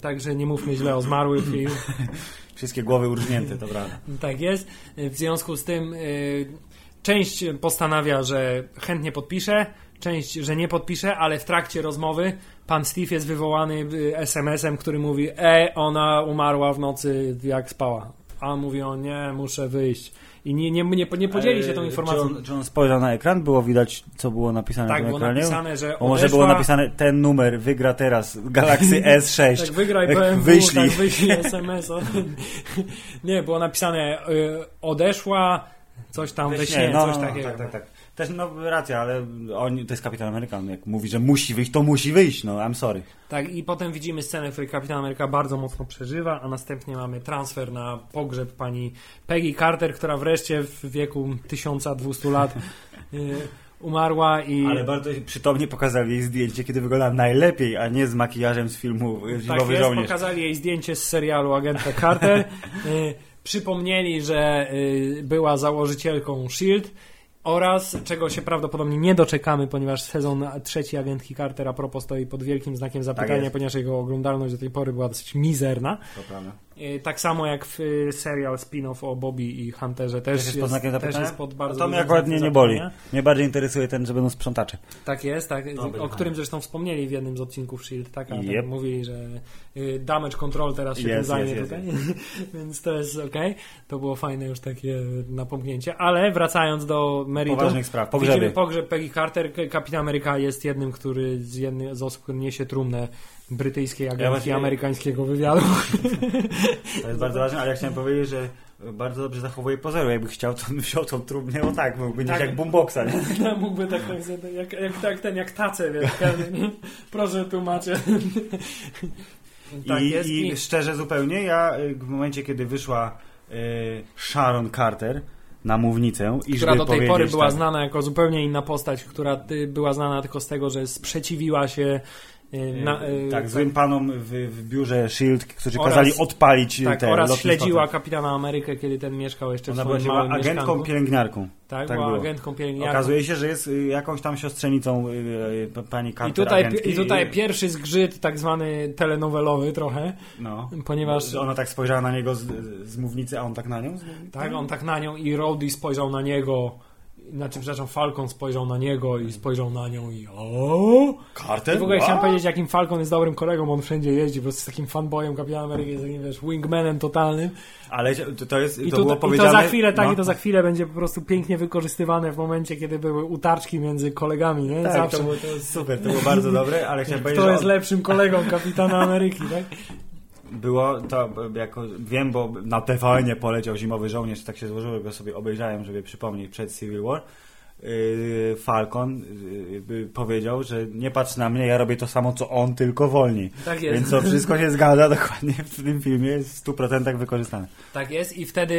Także nie mówmy źle o zmarłych. I, Wszystkie głowy urżnięte, to prawda. tak jest. W związku z tym y, część postanawia, że chętnie podpisze, część, że nie podpisze, ale w trakcie rozmowy pan Steve jest wywołany y, SMS-em, który mówi: E, ona umarła w nocy, jak spała. A on mówi: O nie, muszę wyjść. I nie, nie, nie, nie podzieli się tą Eee, informacją. Czy on, czy on spojrzał na ekran? Było widać, co było napisane tak, na tym było ekranie? napisane, że Bo może odeszła- było napisane, ten numer wygra teraz Galaxy S6. Tak, wygraj BMW, wyślij. tak, wyślij SMS. -a. Nie, było napisane y, odeszła, coś tam we śnie, no, coś no, takiego. Tak, tak, tak. Też no racja, ale on, to jest kapitan Amerykan. Jak mówi, że musi wyjść, to musi wyjść. No, I'm sorry. Tak, i potem widzimy scenę, w której Kapitan Ameryka bardzo mocno przeżywa, a następnie mamy transfer na pogrzeb pani Peggy Carter, która wreszcie w wieku 1200 lat y, umarła i... Ale bardzo przytomnie pokazali jej zdjęcie, kiedy wygląda najlepiej, a nie z makijażem z filmu Tak Zimowy jest, Żołnierz. pokazali jej zdjęcie z serialu Agenta Carter. Y, przypomnieli, że y, była założycielką SHIELD oraz, czego się prawdopodobnie nie doczekamy, ponieważ sezon trzeci Agentki Carter a propos stoi pod wielkim znakiem zapytania, jest. ponieważ jego oglądalność do tej pory była dosyć mizerna. To prawda. Y, Tak samo jak w y, serial spin-off o Bobby i Hunterze też, Też jest pod znakiem też jest pod bardzo to mnie akurat nie, nie boli. Mnie bardziej interesuje ten, że będą sprzątacze. Tak jest, tak, To o którym zresztą wspomnieli w jednym z odcinków Shield, tak, a tak Yep. mówili, że y, damage control teraz się tym zajmie jest, tutaj, więc to jest okej. To było fajne już takie napomknięcie, ale wracając do meritum, Poważnych spraw. widzimy Pogrzeby. pogrzeb Peggy Carter, Kapitan Ameryka jest jednym, który z, jednym z osób, który niesie trumnę brytyjskiej agentki właściwie- amerykańskiego wywiadu. To jest bardzo ważne, ale ja chciałem powiedzieć, że bardzo dobrze zachowuje pozoru. Jakby chciał, to wziął tą trumnę, o tak, mógłby Tak. tak. jak boomboxa, nie? No, mógłby tak, tak jak, jak, jak ten, jak tacę, wiesz, proszę tłumaczę. tak I, jest I szczerze zupełnie, ja y, w momencie, kiedy wyszła y, Sharon Carter na mównicę i która do tej pory była tak, znana jako zupełnie inna postać, która y, była znana tylko z tego, że sprzeciwiła się na, y, tak, złym panom w, w biurze SHIELD, którzy Oraz- kazali odpalić tak, te oraz lotnisko. śledziła kapitana Amerykę, kiedy ten mieszkał jeszcze Ona w swoim była małym agentką mieszkanku. pielęgniarką. Tak, tak była było. agentką pielęgniarką. Okazuje się, że jest y, jakąś tam siostrzenicą y, y, pani I Carter tutaj, agentki. I tutaj pierwszy zgrzyt, tak zwany telenowelowy trochę, no, ponieważ ona tak spojrzała na niego z, z mównicy, a on tak na nią. Tak, on tak na nią i Rhodey spojrzał na niego, znaczy, przepraszam, Falcon spojrzał na niego i spojrzał na nią i o. Carter? I w ogóle Wow. chciałem powiedzieć, jakim Falcon jest dobrym kolegą, bo on wszędzie jeździ, po prostu jest takim fanboyem Kapitana Ameryki, jest takim, wiesz, wingmanem totalnym. Ale to, jest, I, to tu, było I powiedziane... to za chwilę, tak, no. i to za chwilę będzie po prostu pięknie wykorzystywane w momencie, kiedy były utarczki między kolegami, nie? Tak, Zawsze. to było, to super, to było bardzo dobre, ale chciałem powiedzieć, Kto jest lepszym kolegą Kapitana Ameryki, tak? Było to, jako, wiem, bo na TVN poleciał Zimowy Żołnierz, tak się złożyło, go sobie obejrzałem, żeby przypomnieć przed Civil War. Yy, Falcon yy, powiedział, że nie patrz na mnie, ja robię to samo co on, tylko wolniej. Tak jest. Więc to wszystko się zgadza dokładnie w tym filmie, jest w 100% wykorzystane. Tak jest i wtedy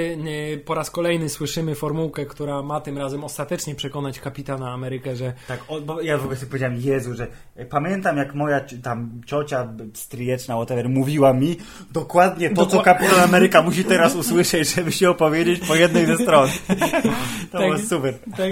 y, po raz kolejny słyszymy formułkę, która ma tym razem ostatecznie przekonać Kapitana Amerykę, że Tak, bo ja w ogóle sobie powiedziałem, Jezu, że pamiętam jak moja tam ciocia stryjeczna, whatever, mówiła mi dokładnie to, co Dokła- Kapitan Ameryka musi teraz usłyszeć, żeby się opowiedzieć po jednej ze stron. To Tak. było super. tak,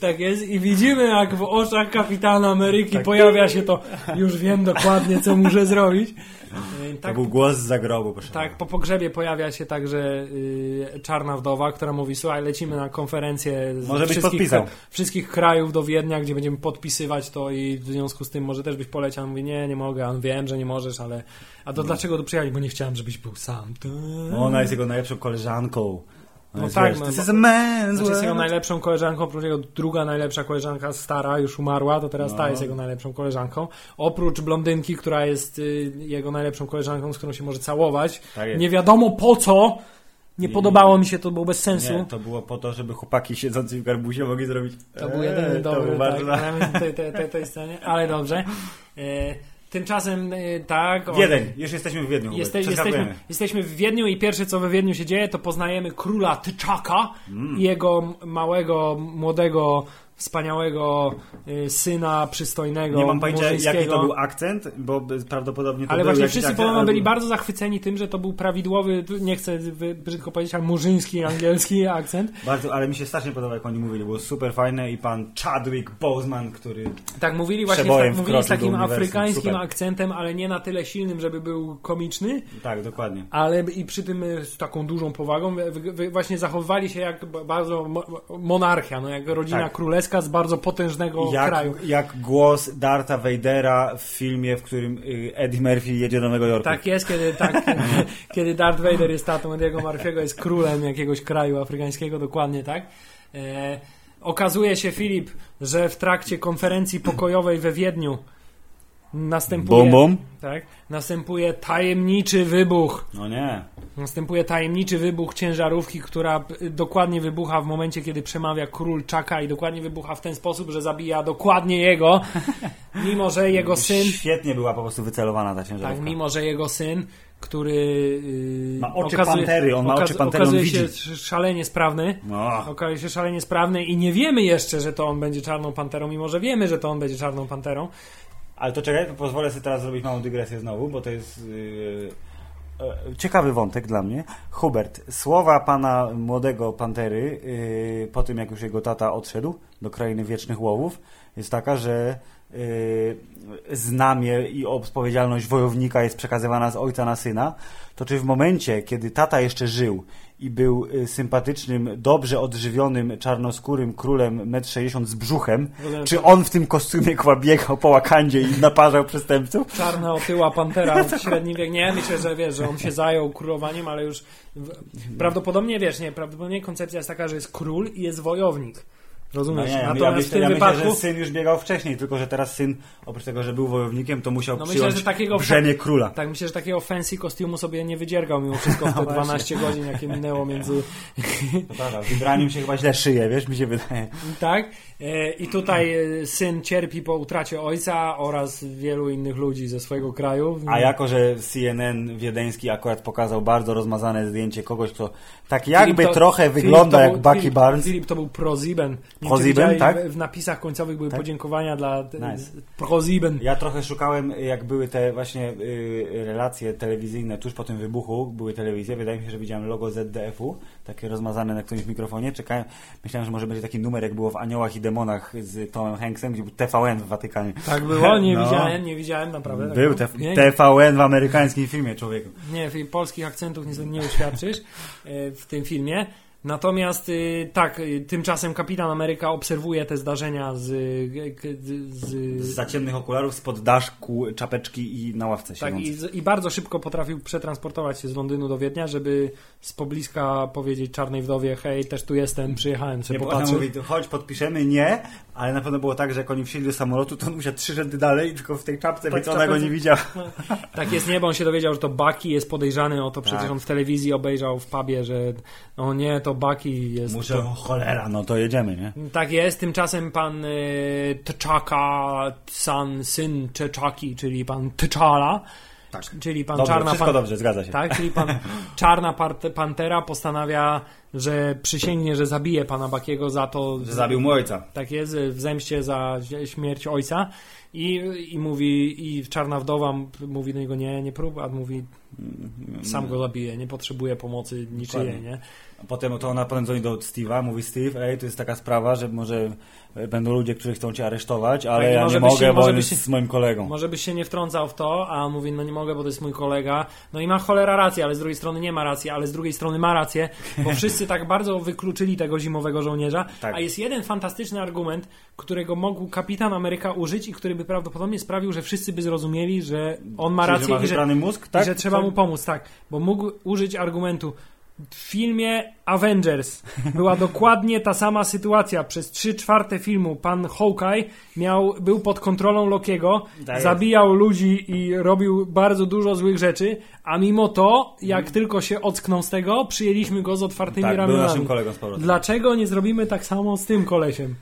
tak jest i widzimy jak w oczach Kapitana Ameryki pojawia się to, już wiem dokładnie co muszę zrobić. To Tak, był głos z zagrobu, proszę. Tak, po pogrzebie pojawia się także y, czarna wdowa, która mówi: Słuchaj, lecimy na konferencję z Może wszystkich, wszystkich krajów do Wiednia, gdzie będziemy podpisywać to i w związku z tym może też byś poleciał. Mówi: Nie, nie mogę, on wiem, że nie możesz, ale. A to dlaczego tu przyjechali? Bo nie chciałem, żebyś był sam. To... No, Ona jest jego najlepszą koleżanką. No jest, tak, wiesz, no, This bo- is a man's Znaczy jest jego najlepszą koleżanką, oprócz jego druga najlepsza koleżanka stara, już umarła, to teraz ta No. jest jego najlepszą koleżanką. Oprócz blondynki, która jest y, jego najlepszą koleżanką, z którą się może całować. Tak. Nie wiadomo po co. Nie, Nie, podobało mi się, to było bez sensu. Nie, to było po to, żeby chłopaki siedzący w garbusie mogli zrobić. To był jedyny to dobry był tak, bardzo- tej, tej, tej, tej scenie, ale dobrze. E, tymczasem e, tak. on- Wiedeń, już jesteśmy w Wiedniu. Jeste, jesteśmy, jesteśmy w Wiedniu i pierwsze co we Wiedniu się dzieje, to poznajemy króla Tyczaka Mm. i jego małego, młodego wspaniałego y, syna, przystojnego, Nie mam pojęcia, jaki to był akcent, bo prawdopodobnie to Ale był właśnie wszyscy podobno byli bardzo zachwyceni tym, że to był prawidłowy, nie chcę brzydko powiedzieć, ale murzyński, angielski akcent. Bardzo, ale mi się strasznie podoba, jak oni mówili. Było super fajne i pan Chadwick Boseman, który... Tak, mówili właśnie tak, mówili z takim afrykańskim Super. akcentem, ale nie na tyle silnym, żeby był komiczny, Tak, dokładnie. ale i przy tym y, z taką dużą powagą właśnie zachowywali się jak bardzo mo- monarchia, no jak rodzina Tak. królewska z bardzo potężnego kraju. Jak, jak głos Darta Vadera w filmie, w którym y, Eddie Murphy jedzie do Nowego Jorku. Tak jest, kiedy, tak, kiedy Darth Vader jest tatą Ediego Murphy'ego, jest królem jakiegoś kraju afrykańskiego, dokładnie tak. E, okazuje się, Filip, że w trakcie konferencji pokojowej we Wiedniu następuje, Bum, bum. Tak, następuje tajemniczy wybuch. No nie. Następuje tajemniczy wybuch ciężarówki, która y, dokładnie wybucha w momencie, kiedy przemawia król Czaka i dokładnie wybucha w ten sposób, że zabija dokładnie jego, mimo że jego syn Świetnie była po prostu wycelowana ta ciężarówka. tak, mimo że jego syn, który yy, Ma oczy pantery, on ma oczy pantery, on okazuje widzi. się sz- szalenie sprawny. No. Okazuje się szalenie sprawny i nie wiemy jeszcze, że to on będzie czarną panterą, mimo że wiemy, że to on będzie czarną panterą. Ale to czekaj, pozwolę sobie teraz zrobić małą dygresję znowu, bo to jest yy, e, ciekawy wątek dla mnie. Hubert, słowa pana młodego Pantery yy, po tym, jak już jego tata odszedł do krainy wiecznych łowów, jest taka, że znamie i odpowiedzialność wojownika jest przekazywana z ojca na syna, to czy w momencie, kiedy tata jeszcze żył i był y, sympatycznym, dobrze odżywionym, czarnoskórym królem 1,60 m z brzuchem, czy on w tym kostiumie kła biegał po Wakandzie i naparzał przestępców? Czarna otyła pantera w średni wiek. Nie, myślę, że wiesz, że on się zajął królowaniem, ale już prawdopodobnie, wiesz, nie, prawdopodobnie koncepcja jest taka, że jest król i jest wojownik. No Rozumiesz? nie, ja, Natomiast ja, w myślę, tym ja wypadku... myślę, że syn już biegał wcześniej, tylko że teraz syn, oprócz tego, że był wojownikiem, to musiał No myślę, przyjąć że takiego- brzemię króla. Tak, myślę, że takiego fancy kostiumu sobie nie wydziergał mimo wszystko w te No właśnie. 12 godzin, jakie minęło między To prawda, w ubraniem się chyba źle szyje, wiesz, mi się wydaje. Tak. E, I tutaj e, syn cierpi po utracie ojca oraz wielu innych ludzi ze swojego kraju. A jako, że CNN wiedeński akurat pokazał bardzo rozmazane zdjęcie kogoś, kto tak jakby to- trochę wygląda to jak był- Bucky Filip, Barnes. Filip to był Proziben, widziałeś, tak? W, w napisach końcowych były Tak. podziękowania dla Nice. Ja trochę szukałem, jak były te właśnie y, relacje telewizyjne tuż po tym wybuchu, były telewizje, wydaje mi się, że widziałem logo ZDF-u, takie rozmazane na którymś mikrofonie, czekałem, myślałem, że może będzie taki numer, jak było w Aniołach i Demonach z Tomem Hanksem, gdzie był TVN w Watykanie. Tak było? Nie No. widziałem, nie widziałem, naprawdę. tak Był było. nie, TVN w amerykańskim filmie, człowieku. Nie, polskich akcentów niestety nie uświadczysz e, w tym filmie. Natomiast y, tak, y, tymczasem Kapitan Ameryka obserwuje te zdarzenia z, y, z, Z z za ciemnych okularów, spod daszku, czapeczki i na ławce Tak, siedzący. i, i bardzo szybko potrafił przetransportować się z Londynu do Wiednia, żeby z pobliska powiedzieć Czarnej Wdowie, hej, też tu jestem, przyjechałem sobie Nie, potem popatrzeć. mówi, chodź, podpiszemy, nie, ale na pewno było tak, że jak oni wsiedli do samolotu, to on musiał trzy rzędy dalej, tylko w tej czapce, Tak, więc ona go nie widziała. Tak jest, nie, bo on się dowiedział, że to Bucky jest podejrzany o to, przecież Tak. on w telewizji obejrzał w pubie, że o nie, to Bucky jest... Muszę, to... cholera, no to jedziemy, nie? Tak jest, tymczasem pan y, T'Chaka, san, syn T'Chaki, czyli pan T'Challa, Tak. czyli pan Dobrze, Czarna wszystko pan... dobrze, zgadza się. Tak, czyli pan Czarna Pantera postanawia, że przysięgnie, że zabije pana Bakiego za to, Że zabił mu ojca. tak jest, w zemście za śmierć ojca i, i mówi, i Czarna Wdowa mówi do niego nie, nie prób, a mówi sam go zabije, nie potrzebuje pomocy niczyjej, nie? A potem to ona dzwoni do Steve'a, mówi Steve, ej, to jest taka sprawa, że może e, będą ludzie, którzy chcą cię aresztować, ale Tak, ja nie mogę, się- bo on jest się- z moim kolegą. Może byś się nie wtrącał w to, a mówi, no nie mogę, bo to jest mój kolega. No i ma cholera rację, ale z drugiej strony nie ma racji, ale z drugiej strony ma rację, bo wszyscy tak bardzo wykluczyli tego zimowego żołnierza, Tak. a jest jeden fantastyczny argument, którego mógł kapitan Ameryka użyć i który by prawdopodobnie sprawił, że wszyscy by zrozumieli, że on ma Czyli, rację że ma i że, mózg, i tak? że trzeba mu pomóc, tak, bo mógł użyć argumentu. W filmie Avengers była dokładnie ta sama sytuacja. Przez trzy czwarte filmu pan Hawkeye miał, był pod kontrolą Lokiego, Tak zabijał ludzi i robił bardzo dużo złych rzeczy, a mimo to, jak tylko się ocknął z tego, przyjęliśmy go z otwartymi Tak, ramionami. Dlaczego nie zrobimy tak samo z tym kolesiem?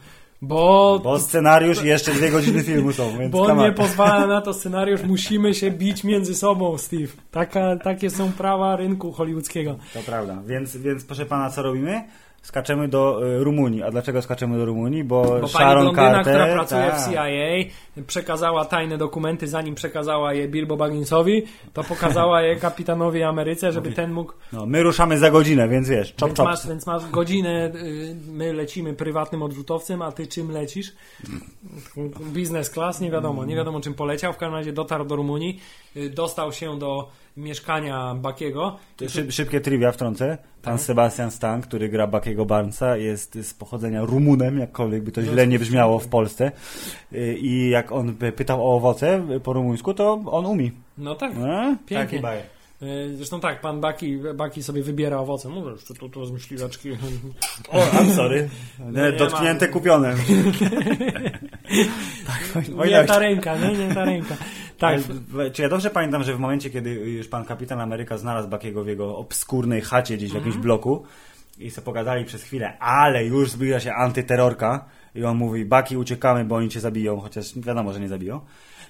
Bo, Bo scenariusz i jeszcze dwie godziny filmu są, więc bo nie pozwala na to scenariusz, musimy się bić między sobą, Steve. Taka, takie są prawa rynku hollywoodzkiego. To prawda. Więc, więc proszę pana, co robimy? Skaczemy do y, Rumunii. A dlaczego skaczemy do Rumunii? Bo, Bo pani Sharon blondyna, Carter, która pracuje tak. w CIA, przekazała tajne dokumenty, zanim przekazała je Bilbo Bagginsowi, to pokazała je kapitanowi Ameryce, żeby ten mógł... No, my ruszamy za godzinę, więc wiesz, chop Więc masz, więc masz godzinę, y, my lecimy prywatnym odrzutowcem, a ty czym lecisz? Biznes class, nie wiadomo, nie wiadomo czym poleciał, w każdym razie dotarł do Rumunii, y, dostał się do mieszkania Bakiego. Szyb, szybkie trivia wtrącę. Pan Tak. Sebastian Stan, który gra Bakiego Barnesa, jest z pochodzenia Rumunem, jakkolwiek by to źle nie brzmiało w Polsce. Y, I jak on pytał o owoce po rumuńsku, to on umi. No tak, No, Pięknie. Taki y, zresztą tak, pan Baki, Baki sobie wybiera owoce, no jeszcze tu, tu z myśliweczki. O, I'm sorry. No Dotknięte, kupione. tak, Nie ta ręka, nie, nie ta ręka. Tak, czy ja dobrze pamiętam, że w momencie, kiedy już pan kapitan Ameryka znalazł Bakiego w jego obskurnej chacie gdzieś w jakimś Mhm. bloku i se pogadali przez chwilę, ale już zbliża się antyterrorka i on mówi, Baki uciekamy, bo oni cię zabiją, chociaż wiadomo, że nie zabiją.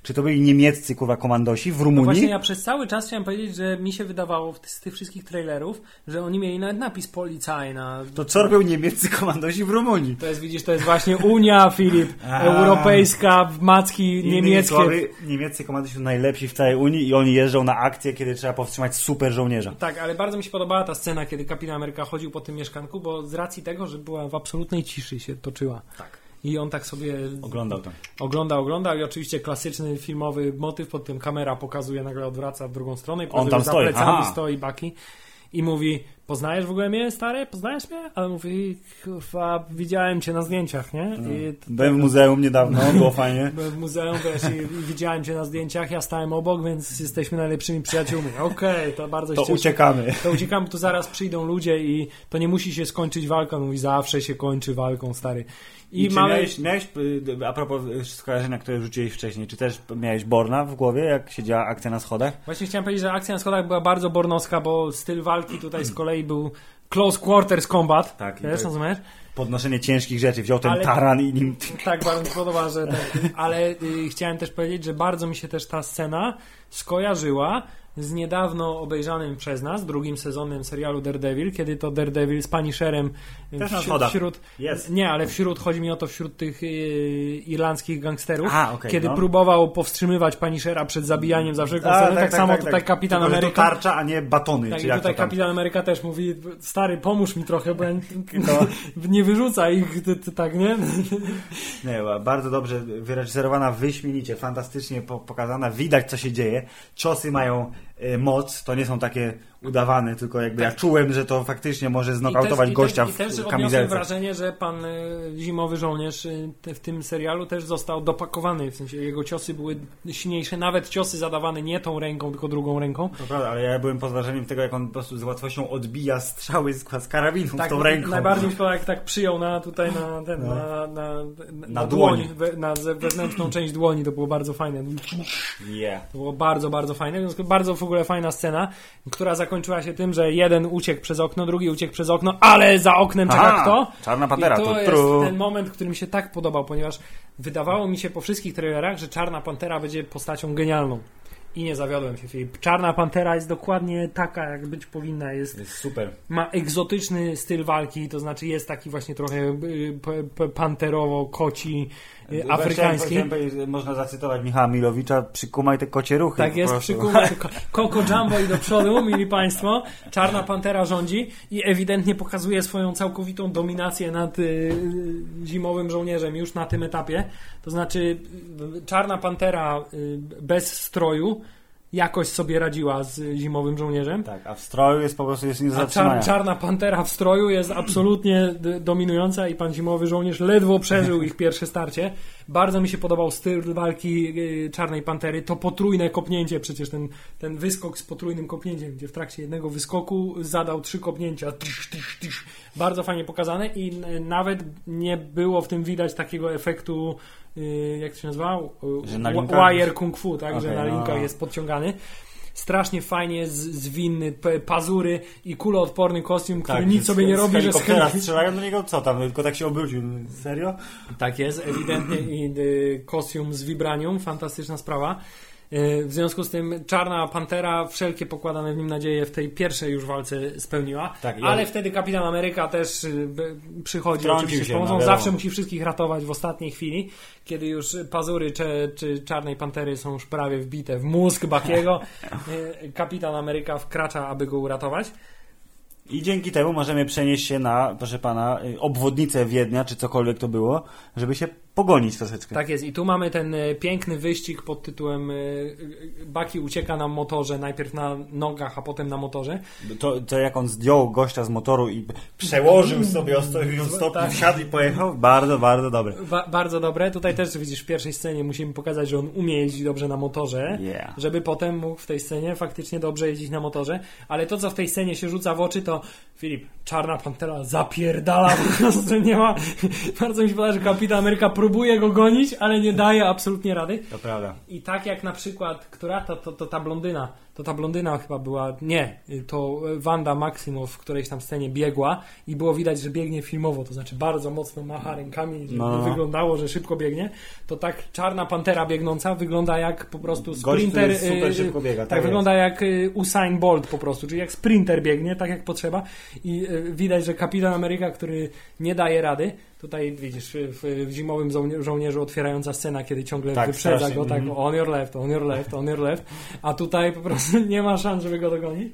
Czy to byli niemieccy, kurwa, komandosi w No Rumunii? właśnie ja przez cały czas chciałem powiedzieć, że mi się wydawało z tych wszystkich trailerów, że oni mieli nawet napis Policajna. To co robią niemieccy komandosi w Rumunii? To jest, widzisz, to jest właśnie Unia, Filip, A. europejska, macki niemieckie. Słowy, niemieccy komandosi są najlepsi w całej Unii i oni jeżdżą na akcje, kiedy trzeba powstrzymać super żołnierza. Tak, ale bardzo mi się podobała ta scena, kiedy Kapitan Ameryka chodził po tym mieszkanku, bo z racji tego, że była w absolutnej ciszy się toczyła. Tak. I on tak sobie Oglądał to. oglądał, oglądał i oczywiście klasyczny filmowy motyw, pod tym kamera pokazuje, nagle odwraca w drugą stronę i On pokazuje, tam że za stoi, plecami aha. stoi Baki i mówi, poznajesz w ogóle mnie, stary? Poznajesz mnie? Ale mówi, kurwa, widziałem cię na zdjęciach, nie? T- Byłem w muzeum niedawno, było fajnie. byłem w muzeum, wiesz, i, i widziałem cię na zdjęciach, ja stałem obok, więc jesteśmy najlepszymi przyjaciółmi. Okej, to bardzo To uciekamy. To uciekamy, tu zaraz przyjdą ludzie i to nie musi się skończyć walką. Mówi, zawsze się kończy walką, stary. I, I, czy mamy... miałeś, miałeś, y, a propos y, skojarzenia, które rzuciłeś wcześniej, czy też miałeś Borna w głowie, jak się działa akcja na schodach? Właśnie chciałem powiedzieć, że akcja na schodach była bardzo bornowska, bo styl walki tutaj z kolei był close quarters combat. Tak, Wiesz, rozumiesz? Podnoszenie ciężkich rzeczy, wziął ten Ale- taran i nim... Tak, bardzo mi podoba, że tak. Ale y, chciałem też powiedzieć, że bardzo mi się też ta scena skojarzyła z niedawno obejrzanym przez nas drugim sezonem serialu Daredevil, kiedy to Daredevil z Punisherem y, Też wśród, wśród Jest. nie, ale wśród, chodzi mi o to wśród tych y, irlandzkich gangsterów, A, okej, kiedy no. próbował powstrzymywać Punishera przed zabijaniem za wszelką cenę, tak, samo tutaj Kapitan Tylko, Ameryka To tarcza, a nie batony, tak, czy jak tutaj. Kapitan Ameryka też mówi, stary, pomóż mi trochę, bo ja, nie wyrzuca ich, ty, ty, tak, nie? Nie, bardzo dobrze wyreżyserowana, wyśmienicie, fantastycznie po, pokazana, widać co się dzieje, ciosy mają e, moc, to nie są takie udawane, tylko jakby ja czułem, że to faktycznie może znokautować I też, gościa i też, I też w odniosłem kamizelce. wrażenie, że pan y, zimowy żołnierz y, w tym serialu też został dopakowany, w sensie jego ciosy były silniejsze, nawet ciosy zadawane nie tą ręką, tylko drugą ręką. To prawda, ale ja byłem pod wrażeniem tego, jak on po prostu z łatwością odbija strzały z, z karabinu Tak, tą ręką. najbardziej mi się podoba, jak tak przyjął na tutaj na, ten, No. na, na, na, Na dłoń, dłoń. we, na wewnętrzną część dłoni, to było bardzo fajne. Yeah. To było bardzo, bardzo fajne. W związku bardzo w ogóle fajna scena, która zakończyła się tym, że jeden uciekł przez okno, drugi uciekł przez okno, ale za oknem czeka Aha, kto? Czarna Pantera, I to tu, jest tru. ten moment, który mi się tak podobał, ponieważ wydawało mi się po wszystkich trailerach, że Czarna Pantera będzie postacią genialną. I nie zawiodłem się, Filip. Czarna Pantera jest dokładnie taka, jak być powinna. Jest Jest super. ma egzotyczny styl walki, to znaczy jest taki właśnie trochę y, panterowo-koci, afrykański. Chciałem powiedzieć, że Można zacytować Michała Milowicza, przykumaj te kocie ruchy. Tak jest, przykuwa Coco Jumbo i do przodu, mili Państwo. Czarna Pantera rządzi i ewidentnie pokazuje swoją całkowitą dominację nad y, zimowym żołnierzem już na tym etapie. To znaczy y, Czarna Pantera y, bez stroju jakoś sobie radziła z zimowym żołnierzem. Tak, a w stroju jest po prostu jest nie czar, czarna pantera w stroju jest absolutnie dominująca i pan zimowy żołnierz ledwo przeżył ich pierwsze starcie. Bardzo mi się podobał styl walki y, czarnej pantery. To potrójne kopnięcie, przecież ten, ten wyskok z potrójnym kopnięciem, gdzie w trakcie jednego wyskoku zadał trzy kopnięcia. Tysz, tysz, tysz. Bardzo fajnie pokazane i n- nawet nie było w tym widać takiego efektu y, jak to się nazywał? Że na wi- linkach- Wire Kung Fu, tak? że Okej, na no. linkach jest podciągany. Strasznie fajnie zwinny, pazury i kuloodporny kostium, który nic Tak, z- sobie nie robi, że z helikoptera strzelają do niego, co tam, tylko tak się obrócił. Serio? Tak jest, ewidentnie i y, kostium z vibranium, fantastyczna sprawa. E, w związku z tym Czarna Pantera wszelkie pokładane w nim nadzieje w tej pierwszej już walce spełniła, Tak, ja- ale wtedy Kapitan Ameryka też y, przychodzi oczywiście z się, pomocą, no zawsze musi wszystkich ratować w ostatniej chwili, kiedy już pazury czy, czy Czarnej Pantery są już prawie wbite w mózg Bakiego, y, Kapitan Ameryka wkracza, aby go uratować. I dzięki temu możemy przenieść się na, proszę pana, y, obwodnicę Wiednia, czy cokolwiek to było, żeby się pogonić troszeczkę. Tak jest. I tu mamy ten e, piękny wyścig pod tytułem e, Baki ucieka na motorze, najpierw na nogach, a potem na motorze. To, to jak on zdjął gościa z motoru i przełożył sobie o 180 stopni, Tak. wsiadł i pojechał, bardzo, bardzo dobre. Ba bardzo dobre. Tutaj też widzisz w pierwszej scenie musimy pokazać, że on umie jeździć dobrze na motorze, Yeah. żeby potem mógł w tej scenie faktycznie dobrze jeździć na motorze. Ale to, co w tej scenie się rzuca w oczy, to Filip, Czarna Pantera zapierdala, po prostu nie ma. Bardzo mi się podoba, że Kapitan Ameryka próbuje go gonić, ale nie daje absolutnie rady. To prawda. I tak jak na przykład, która to, to, to ta blondyna, to ta blondyna chyba była, nie, to Wanda Maximow w którejś tam scenie biegła i było widać, że biegnie filmowo, to znaczy bardzo mocno macha rękami, żeby No. wyglądało, że szybko biegnie, to tak czarna pantera biegnąca wygląda jak po prostu Gość, sprinter. który super y, szybko biega, Tak, tak wygląda jak y, Usain Bolt po prostu, czyli jak sprinter biegnie, tak jak potrzeba i y, widać, że kapitan Ameryka, który nie daje rady, tutaj widzisz w, w zimowym żołnie- żołnierzu otwierająca scena, kiedy ciągle Tak, wyprzedza strasznie, go, tak mhm. on your left, on your left, on your left, a tutaj po prostu nie ma szans, żeby go dogonić.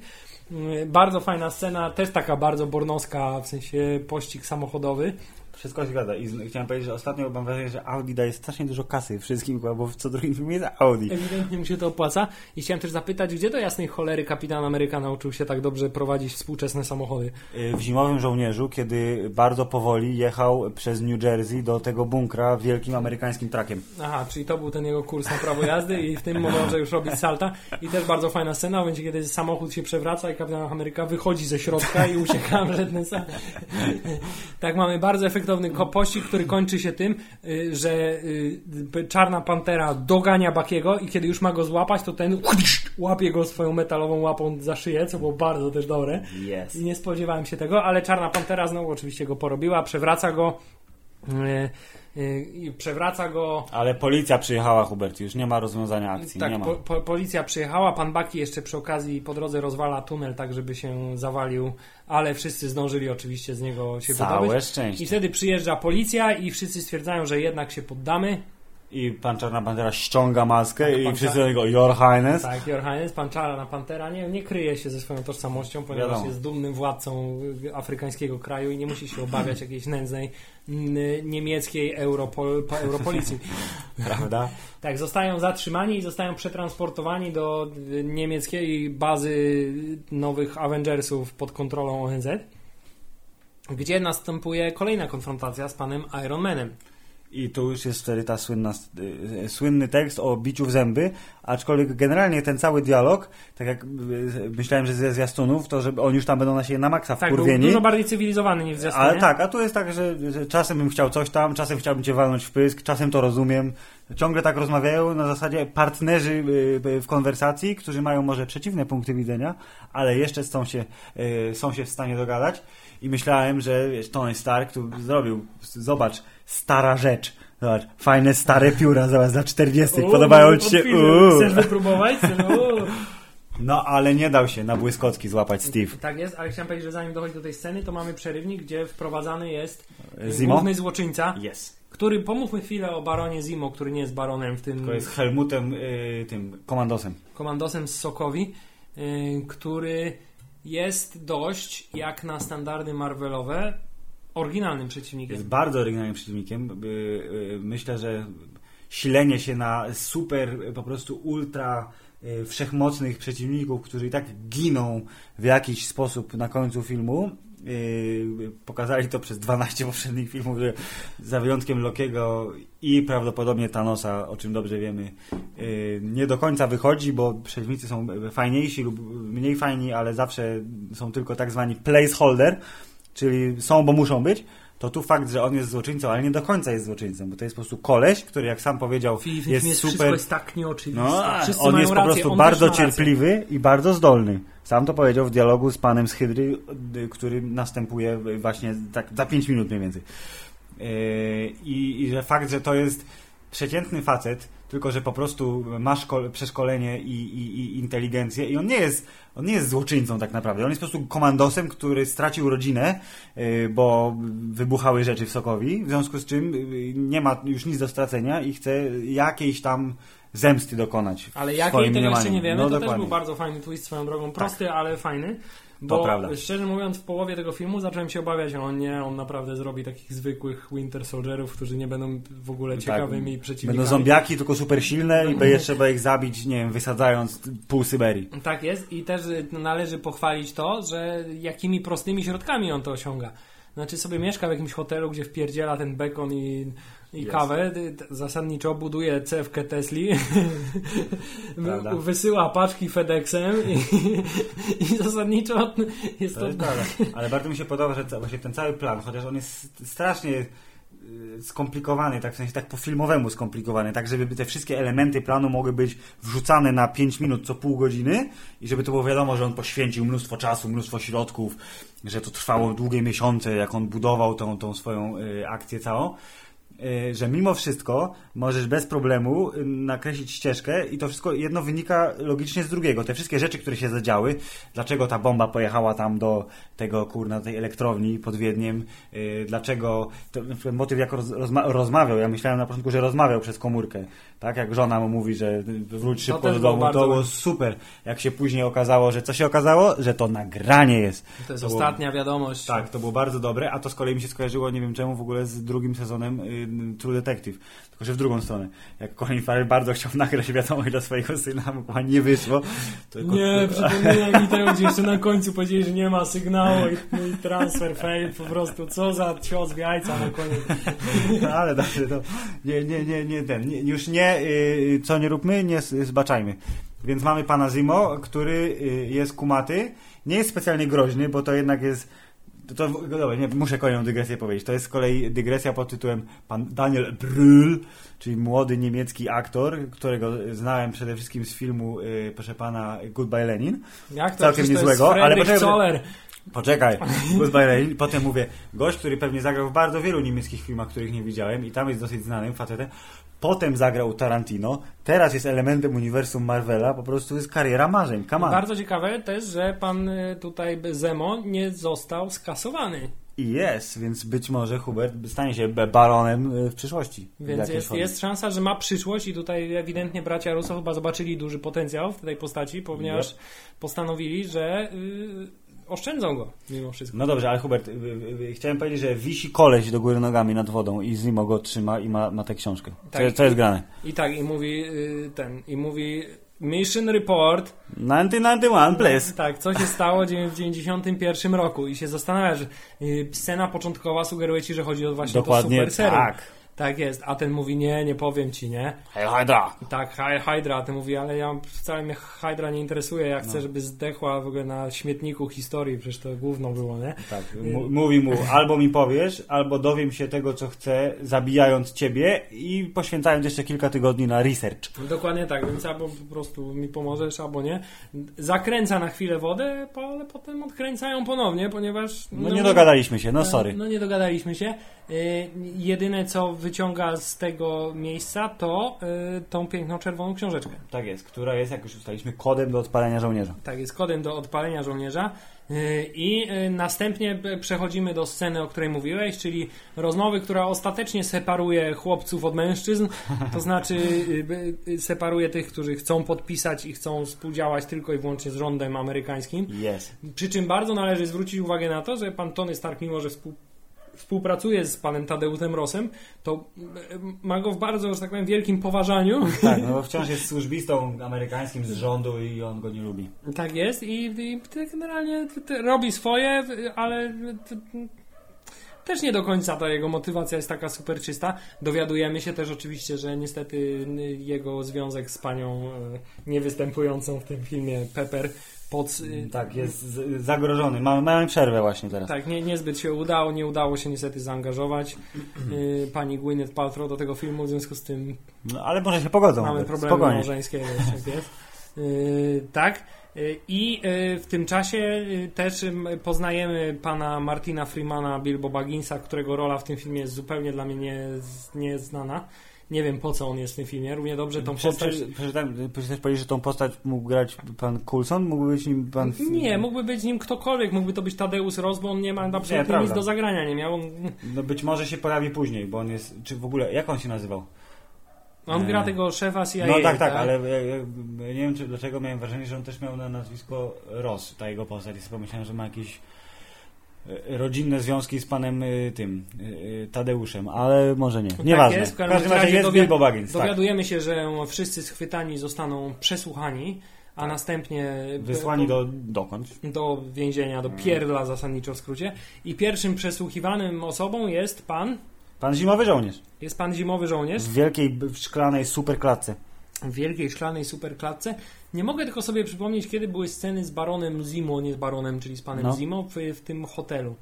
Mm, Bardzo fajna scena, też taka bardzo bornowska, w sensie pościg samochodowy. Wszystko się zgadza. I chciałem powiedzieć, że ostatnio mam wrażenie, że Audi daje strasznie dużo kasy wszystkim, bo w co drugim filmie jest Audi. Ewidentnie mu się to opłaca. I chciałem też zapytać, gdzie do jasnej cholery kapitan Ameryka nauczył się tak dobrze prowadzić współczesne samochody? Y, W Zimowym Żołnierzu, kiedy bardzo powoli jechał przez New Jersey do tego bunkra wielkim amerykańskim trakiem. Aha, czyli to był ten jego kurs na prawo jazdy i w tym momencie już robi salta. I też bardzo fajna scena, w momencie kiedy samochód się przewraca i kapitan Ameryka wychodzi ze środka i ucieka przed ten sam. Tak, mamy bardzo efektowny ko- pościg, który kończy się tym, y, że y, czarna pantera dogania Bakiego i kiedy już ma go złapać, to ten łapie go swoją metalową łapą za szyję, co było bardzo też dobre. Yes. Nie spodziewałem się tego, ale Czarna Pantera znowu oczywiście go porobiła, przewraca go i przewraca go. Ale policja przyjechała, Hubert, już nie ma rozwiązania akcji, nie Tak, ma. po, po, policja przyjechała, pan Baki jeszcze przy okazji po drodze rozwala tunel tak, żeby się zawalił, ale wszyscy zdążyli oczywiście z niego się Całe wydobyć. szczęście. I wtedy przyjeżdża policja i wszyscy stwierdzają, że jednak się poddamy. I pan Czarna Pantera ściąga maskę Tak, i pan wszyscy do niego, Your Highness. Tak, Your Highness, pan Czarna Pantera nie, nie kryje się ze swoją tożsamością, ponieważ Wiadomo. jest dumnym władcą afrykańskiego kraju i nie musi się obawiać jakiejś nędznej niemieckiej Europol, po- Europolicji. Prawda? Tak, zostają zatrzymani i zostają przetransportowani do niemieckiej bazy nowych Avengersów pod kontrolą ONZ, gdzie następuje kolejna konfrontacja z panem Iron Manem. I tu już jest wtedy ta słynna, y, słynny tekst o biciu w zęby, aczkolwiek generalnie ten cały dialog, tak jak y, myślałem, że ze zwiastunów, to że oni już tam będą na siebie na maksa Tak, wkurwieni. dużo bardziej cywilizowany niż w zwiastunie. Ale tak, a tu jest tak, że, że czasem bym chciał coś tam, czasem chciałbym cię walnąć w pysk, czasem to rozumiem. Ciągle tak rozmawiają na zasadzie partnerzy y, w konwersacji, którzy mają może przeciwne punkty widzenia, ale jeszcze są się, są się w stanie dogadać. I myślałem, że wiesz, Tony Stark tu zrobił, zobacz, stara rzecz. Zobacz, fajne stare pióra, zobacz, za 40. Uuu, Podobają ci się. uuu. Chcesz wypróbować? Uuu. No, ale nie dał się na błyskotki złapać Steve. Tak jest, ale chciałem powiedzieć, że zanim dochodzi do tej sceny, to mamy przerywnik, gdzie wprowadzany jest y, Zimo? główny złoczyńca, Jest. który, pomówmy chwilę o baronie Zimo, który nie jest baronem w tym To jest Helmutem, y, tym komandosem. komandosem z Sokowi, y, który jest dość, jak na standardy Marvelowe, oryginalnym przeciwnikiem. Jest bardzo oryginalnym przeciwnikiem. Y, y, Myślę, że silenie się na super, po prostu ultra y, wszechmocnych przeciwników, którzy i tak giną w jakiś sposób na końcu filmu. Pokazali to przez 12 poprzednich filmów, że za wyjątkiem Lokiego i prawdopodobnie Thanosa, o czym dobrze wiemy, nie do końca wychodzi, bo przeciwnicy są fajniejsi lub mniej fajni, ale zawsze są tylko tak zwani placeholder, czyli są, bo muszą być, to tu fakt, że on jest złoczyńcą, ale nie do końca jest złoczyńcą, bo to jest po prostu koleś, który jak sam powiedział, W jest, jest wszystko super. jest tak nieoczywiste. No, Wszyscy on jest po rację, prostu on bardzo cierpliwy i bardzo zdolny. Sam to powiedział w dialogu z panem z Hydry, który następuje właśnie tak za 5 minut mniej więcej. Yy, I, I że fakt, że to jest przeciętny facet, tylko że po prostu ma szko- przeszkolenie i, i, i inteligencję i on nie jest on nie jest złoczyńcą tak naprawdę. On jest po prostu komandosem, który stracił rodzinę, yy, bo wybuchały rzeczy w Sokowi, w związku z czym yy, nie ma już nic do stracenia i chce jakiejś tam zemsty dokonać. Ale jakiej tego jeszcze nie wiemy, no, to dokładnie. też był bardzo fajny twist swoją drogą, prosty, tak. ale fajny. Bo to prawda. szczerze mówiąc, w połowie tego filmu zacząłem się obawiać, on nie, on naprawdę zrobi takich zwykłych Winter Soldierów, którzy nie będą w ogóle tak. ciekawymi tak, przeciwnikami. Będą zombiaki, tylko super silne i będzie trzeba ich zabić, nie wiem, wysadzając pół Syberii. Tak jest i też należy pochwalić to, że jakimi prostymi środkami on to osiąga. Znaczy sobie mieszka w jakimś hotelu, gdzie wpierdziela ten bekon i i jest. kawę. Zasadniczo buduje cewkę Tesli, wysyła paczki FedExem i, i zasadniczo jest to... to... Jest Ale bardzo mi się podoba, że właśnie ten cały plan, chociaż on jest strasznie y, skomplikowany, tak w sensie tak po filmowemu skomplikowany, tak żeby te wszystkie elementy planu mogły być wrzucane na 5 minut co pół godziny i żeby to było wiadomo, że on poświęcił mnóstwo czasu, mnóstwo środków, że to trwało długie miesiące, jak on budował tą, tą swoją y, akcję całą że mimo wszystko możesz bez problemu y, nakreślić ścieżkę i to wszystko jedno wynika logicznie z drugiego. Te wszystkie rzeczy, które się zadziały, dlaczego ta bomba pojechała tam do tego, kurna, tej elektrowni pod Wiedniem, y, dlaczego, ten motyw jak rozma rozmawiał, ja myślałem na początku, że rozmawiał przez komórkę, tak, jak żona mu mówi, że wróć szybko do domu, to było super. Jak się później okazało, że co się okazało? Że to nagranie jest. To jest to ostatnia było, wiadomość. Tak, to było bardzo dobre, a to z kolei mi się skojarzyło, nie wiem czemu, w ogóle z drugim sezonem True Detective. Tylko, że w drugą stronę. Jak Colin Farrell bardzo chciał nagrać wiadomość dla swojego syna, a nie wyszło. To nie, przypomniałem mi tego, gdzie jeszcze na końcu powiedzieli, że nie ma sygnału i, i transfer fail, po prostu co za cios jajca na koniec. No, ale dobrze, to nie, nie, nie, nie, ten, nie, już nie, yy, co nie róbmy, nie zbaczajmy. Więc mamy pana Zimo, który jest kumaty, nie jest specjalnie groźny, bo to jednak jest to, to dobra, nie, muszę kolejną dygresję powiedzieć. To jest z kolei dygresja pod tytułem pan Daniel Brühl, czyli młody niemiecki aktor, którego znałem przede wszystkim z filmu, y, proszę pana, Goodbye Lenin. Jak to? Całkiem niezłego, ale poczekaj, Poczekaj, Goodbye Lenin. Potem mówię, gość, który pewnie zagrał w bardzo wielu niemieckich filmach, których nie widziałem i tam jest dosyć znanym facetem. Potem zagrał Tarantino, teraz jest elementem uniwersum Marvela, po prostu jest kariera marzeń. Come on. Bardzo ciekawe też, że pan y, tutaj Zemo nie został skasowany. I jest, więc być może Hubert stanie się baronem y, w przyszłości. Więc jest, jest szansa, że ma przyszłość i tutaj ewidentnie bracia Russo chyba zobaczyli duży potencjał w tej postaci, ponieważ postanowili, że... Yy, oszczędzą go mimo wszystko. No dobrze, ale Hubert, y, y, y, chciałem powiedzieć, że wisi koleś do góry nogami nad wodą i Zimo go trzyma i ma, ma tę książkę. Co, tak, co jest grane? I tak, i mówi ten, i mówi Mission Report 1991, please. Tak, co się stało w 1991 roku i się zastanawia, że scena początkowa sugeruje ci, że chodzi o właśnie Dokładnie, to super serum. tak. Tak jest, a ten mówi nie, nie powiem ci, nie? Hej Hydra! Tak, hej Hydra, a ten mówi, ale ja wcale mnie Hydra nie interesuje, ja chcę, no. żeby zdechła w ogóle na śmietniku historii, przecież to główną było, nie? Tak, mówi mu, albo mi powiesz, albo dowiem się tego, co chcę, zabijając ciebie i poświęcając jeszcze kilka tygodni na research. Dokładnie tak, więc albo po prostu mi pomożesz, albo nie. Zakręca na chwilę wodę, ale potem odkręcają ponownie, ponieważ... No, no nie dogadaliśmy się, no sorry. No nie dogadaliśmy się. Y, jedyne co wyciąga z tego miejsca to y, tą piękną czerwoną książeczkę. Tak jest, która jest, jak już ustaliśmy, kodem do odpalenia żołnierza. Tak jest, kodem do odpalenia żołnierza. Y, I następnie przechodzimy do sceny, o której mówiłeś, czyli rozmowy, która ostatecznie separuje chłopców od mężczyzn, to znaczy separuje tych, którzy chcą podpisać i chcą współdziałać tylko i wyłącznie z rządem amerykańskim. Yes. Przy czym bardzo należy zwrócić uwagę na to, że pan Tony Stark, mimo że współpracuje współpracuje z panem Tadeuszem Rosem, to ma go w bardzo, że tak powiem, wielkim poważaniu. Tak, no bo wciąż jest służbistą amerykańskim z rządu i on go nie lubi. Tak jest i, i generalnie robi swoje, ale też nie do końca ta jego motywacja jest taka super czysta. Dowiadujemy się też oczywiście, że niestety jego związek z panią e, niewystępującą w tym filmie Pepper pod... Y, tak, jest zagrożony. Mamy, mamy przerwę właśnie teraz. Tak, nie, niezbyt się udało, nie udało się niestety zaangażować y, pani Gwyneth Paltrow do tego filmu, w związku z tym... No, ale może się pogodzą. Mamy problemy Spokojnie. małżeńskie, tak jest. Yy, tak. I w tym czasie też poznajemy pana Martina Freemana, Bilbo Bagginsa, którego rola w tym filmie jest zupełnie dla mnie nieznana. Nie Nie wiem po co on jest w tym filmie. Równie dobrze tą postać. prze- Przeczytałem, powiedzieć, że tą postać mógł grać pan Coulson? Mógł być nim pan... Nie, mógłby być nim ktokolwiek, mógłby to być Tadeusz Ross, bo on nie ma absolutnie nic prawda. do zagrania, nie miał. On, No być może się pojawi później, bo on jest... Czy w ogóle... Jak on się nazywał? on Nie. gra tego szefa CIA. no tak, tak, ale ja, ja nie wiem czy, dlaczego miałem wrażenie, że on też miał na nazwisko Ross, ta jego postać. Pomyślałem, że ma jakieś e, rodzinne związki z panem e, tym, e, Tadeuszem, ale może nie. Nieważne. jest, w każdym razie jest dowi- Bilbo Baggins. Tak. Dowiadujemy się, że wszyscy schwytani zostaną przesłuchani, a następnie Wysłani do dokąd? do więzienia, do pierdla zasadniczo w skrócie. I pierwszym przesłuchiwanym osobą jest pan, Pan Zimowy Żołnierz. jest pan zimowy żołnierz W wielkiej, szklanej superklatce. W wielkiej szklanej superklatce. Nie mogę tylko sobie przypomnieć, kiedy były sceny z baronem Zimo, nie z baronem, czyli z panem No. Zimo w, w tym hotelu.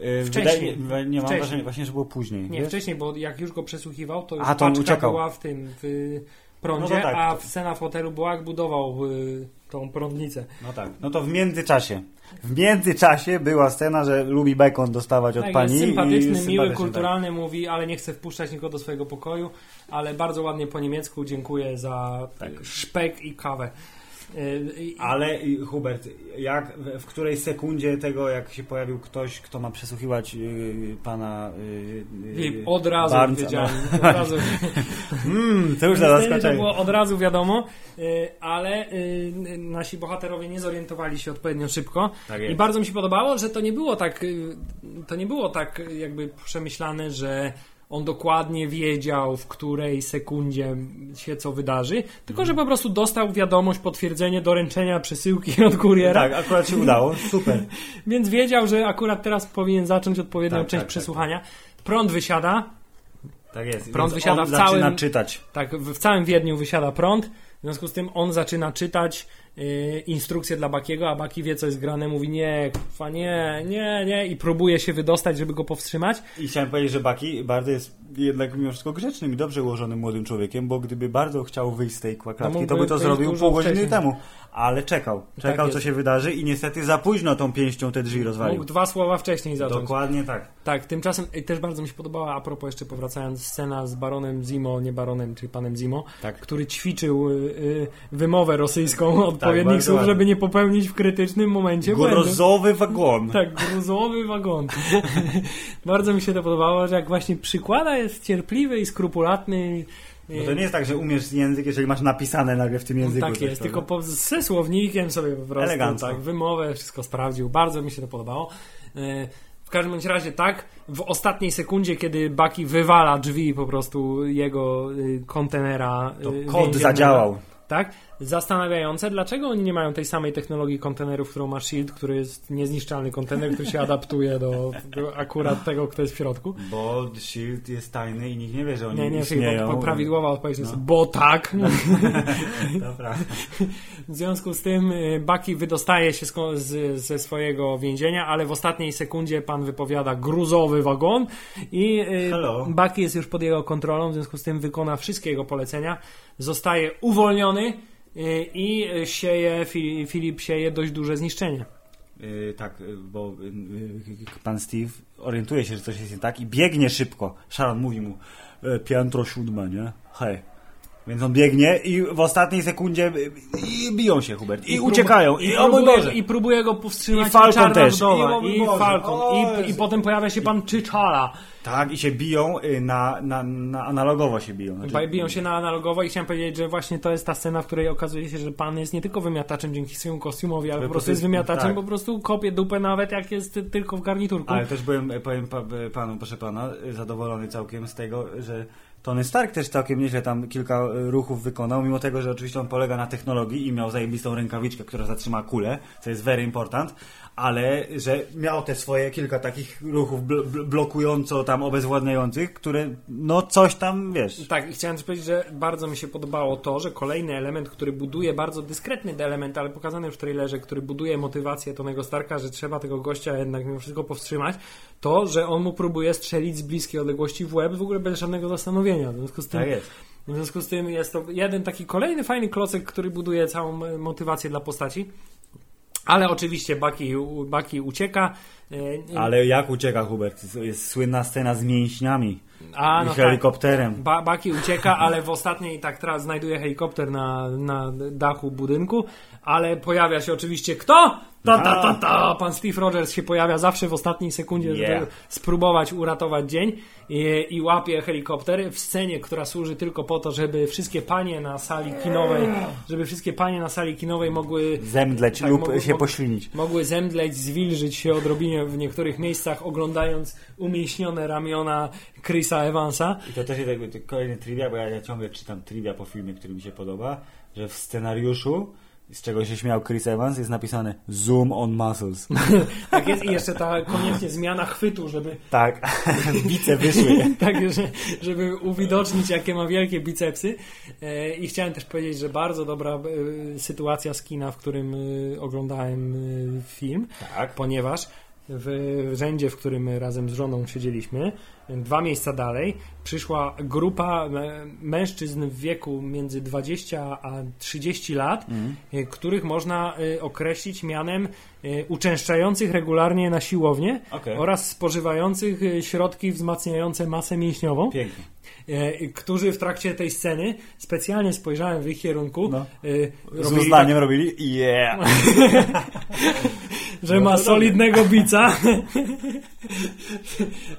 E, Wcześniej. Wydaje, nie mam Wcześniej. wrażenia właśnie, że było później. Nie, wiesz? wcześniej, bo jak już go przesłuchiwał, to już A, to była w tym, w prądzie, No tak, a to- scena w hotelu była, jak budował y, tą prądnicę. No tak. No to w międzyczasie. W międzyczasie była scena, że lubi bekon dostawać od Tak, pani. jest sympatyczny, sympatyczny, miły, tak. kulturalny, mówi, ale nie chce wpuszczać nikogo do swojego pokoju, ale bardzo ładnie po niemiecku dziękuję za Tak. szpek i kawę. Y, i- Ale y, Hubert, jak, w, której sekundzie tego, jak się pojawił ktoś, kto ma przesłuchiwać y, pana y, y, Filip, od razu Barnesa, wiedziałem. no. Od razu, Mm, to już za Niestety to zaskoczenie. było od razu wiadomo, y, ale y, nasi bohaterowie nie zorientowali się odpowiednio szybko. Tak I bardzo mi się podobało, że to nie było tak, y, to nie było tak y, jakby przemyślane, że on dokładnie wiedział, w której sekundzie się co wydarzy, tylko że po prostu dostał wiadomość, potwierdzenie doręczenia przesyłki od kuriera, Tak, akurat się udało. Super. więc wiedział, że akurat teraz powinien zacząć odpowiednią Tak, część tak, tak, przesłuchania. Prąd wysiada, Tak jest. Prąd Więc wysiada on w zaczyna całym- czytać. tak, w, w całym Wiedniu wysiada prąd, w związku z tym on zaczyna czytać y, instrukcje dla Bakiego, a Baki wie, co jest grane, mówi nie, kurwa, nie, nie, nie i próbuje się wydostać, żeby go powstrzymać. I chciałem powiedzieć, że Baki bardzo jest jednak mimo wszystko grzecznym i dobrze ułożonym młodym człowiekiem, bo gdyby bardzo chciał wyjść z tej klatki, mógłby to by to zrobił pół godziny wcześniej. temu. Ale czekał. Czekał, jest. co się wydarzy i niestety za późno tą pięścią te drzwi rozwalił. Mógł dwa słowa wcześniej zacząć. Dokładnie tak. Tak, tymczasem i też bardzo mi się podobała, a propos jeszcze powracając, scena z baronem Zimo, nie baronem, czyli panem Zimo, Tak. który ćwiczył y, y, wymowę rosyjską odpowiednich bardzo słów, ładnie. żeby nie popełnić w krytycznym momencie. Grozowy wagon. Tak, gruzowy wagon. Bardzo mi się to podobało, że jak właśnie przykłada jest cierpliwy i skrupulatny. Bo to nie jest tak, że umiesz język, jeżeli masz napisane nagle w tym języku. tak coś, jest, tylko po, ze słownikiem sobie po prostu Elegancko. tak, wymowę, wszystko sprawdził. Bardzo mi się to podobało. E, W każdym bądź razie tak, w ostatniej sekundzie, kiedy Baki wywala drzwi po prostu jego y, kontenera. To y, kod zadziałał. Tak? Zastanawiające, dlaczego oni nie mają tej samej technologii kontenerów, którą ma Shield, który jest niezniszczalny kontener, który się adaptuje do, do akurat tego, kto jest w środku. Bo Shield jest tajny i nikt nie wie, że oni Nie, nie, istnieją. bo, bo prawidłowa odpowiedź jest, No. bo tak. Dobra. W związku z tym y, Bucky wydostaje się z, ze swojego więzienia, ale w ostatniej sekundzie pan wypowiada gruzowy wagon i y, Hello. Bucky jest już pod jego kontrolą, w związku z tym wykona wszystkie jego polecenia, zostaje uwolniony i y, sieje, Fi- Filip sieje dość duże zniszczenie. Yy, tak, yy, bo yy, pan Steve orientuje się, że coś jest nie tak i biegnie szybko. Sharon mówi mu, piętro siódme, nie? Hej. Więc on biegnie i w ostatniej sekundzie yy, i biją się, Hubert. I, prób- uciekają. I, o mój Boże. I próbuje go powstrzymać I Falcon też. Wdowa, I i. Falcon, i, i potem pojawia się pan T'Challa. Tak, i się biją yy, na, na, na analogowo się biją. Znaczy, Biją się na analogowo i chciałem powiedzieć, że właśnie to jest ta scena, w której okazuje się, że pan jest nie tylko wymiataczem dzięki swojemu kostiumowi, ale po prostu jest wymiataczem, tak. po prostu kopie dupę nawet jak jest ty- tylko w garniturku. Ale też byłem, powiem pa, panu, proszę pana, e, zadowolony całkiem z tego, że Tony Stark też całkiem nieźle tam kilka e, ruchów wykonał, mimo tego, że oczywiście on polega na technologii i miał zajebistą rękawiczkę, która zatrzyma kulę, co jest very important, ale że miał te swoje kilka takich ruchów bl bl blokująco tam obezwładniających, które no coś tam, wiesz... Tak, i chciałem też powiedzieć, że bardzo mi się podobało to, że kolejny element, który buduje, bardzo dyskretny element, ale pokazany już w trailerze, który buduje motywację Tonego Starka, że trzeba tego gościa jednak mimo wszystko powstrzymać, to, że on mu próbuje strzelić z bliskiej odległości w łeb, w ogóle bez żadnego zastanowienia. W związku z tym, Tak jest. w związku z tym jest to jeden taki kolejny fajny klocek, który buduje całą motywację dla postaci. Ale oczywiście Bucky, Bucky ucieka. e, Ale jak ucieka Hubert? Jest słynna scena z mięśniami. A, I no tak. helikopterem. Ba Baki ucieka, ale w ostatniej tak teraz znajduje helikopter na, na dachu budynku, ale pojawia się oczywiście kto? Ta, ta, ta, ta. Pan Steve Rogers się pojawia zawsze w ostatniej sekundzie, żeby Yeah. spróbować uratować dzień i, i łapie helikopter w scenie, która służy tylko po to, żeby wszystkie panie na sali kinowej, żeby wszystkie panie na sali kinowej mogły Zemdleć Tak, lub mogą- się poślinić. mogły zemdleć, zwilżyć się odrobinie w niektórych miejscach, oglądając umięśnione ramiona Chrisa Evansa. I to też jest jakby kolejny trivia, bo ja, ja ciągle czytam trivia po filmie, który mi się podoba, że w scenariuszu, z czego się śmiał Chris Evans, jest napisane Zoom on muscles. Tak jest i jeszcze ta koniecznie zmiana chwytu, żeby tak, bice wyszły. tak, że, żeby uwidocznić, jakie ma wielkie bicepsy. E, I chciałem też powiedzieć, że bardzo dobra e, sytuacja z kina, w którym e, oglądałem film, Tak. ponieważ w rzędzie, w którym razem z żoną siedzieliśmy, dwa miejsca dalej, przyszła grupa mężczyzn w wieku między 20 a 30 lat, e, których można e, określić mianem e, uczęszczających regularnie na siłownię Okej. oraz spożywających środki wzmacniające masę mięśniową, Pięknie. którzy w trakcie tej sceny specjalnie spojrzałem w ich kierunku, No. Z uznaniem robili yeah. że No ma to solidnego bica.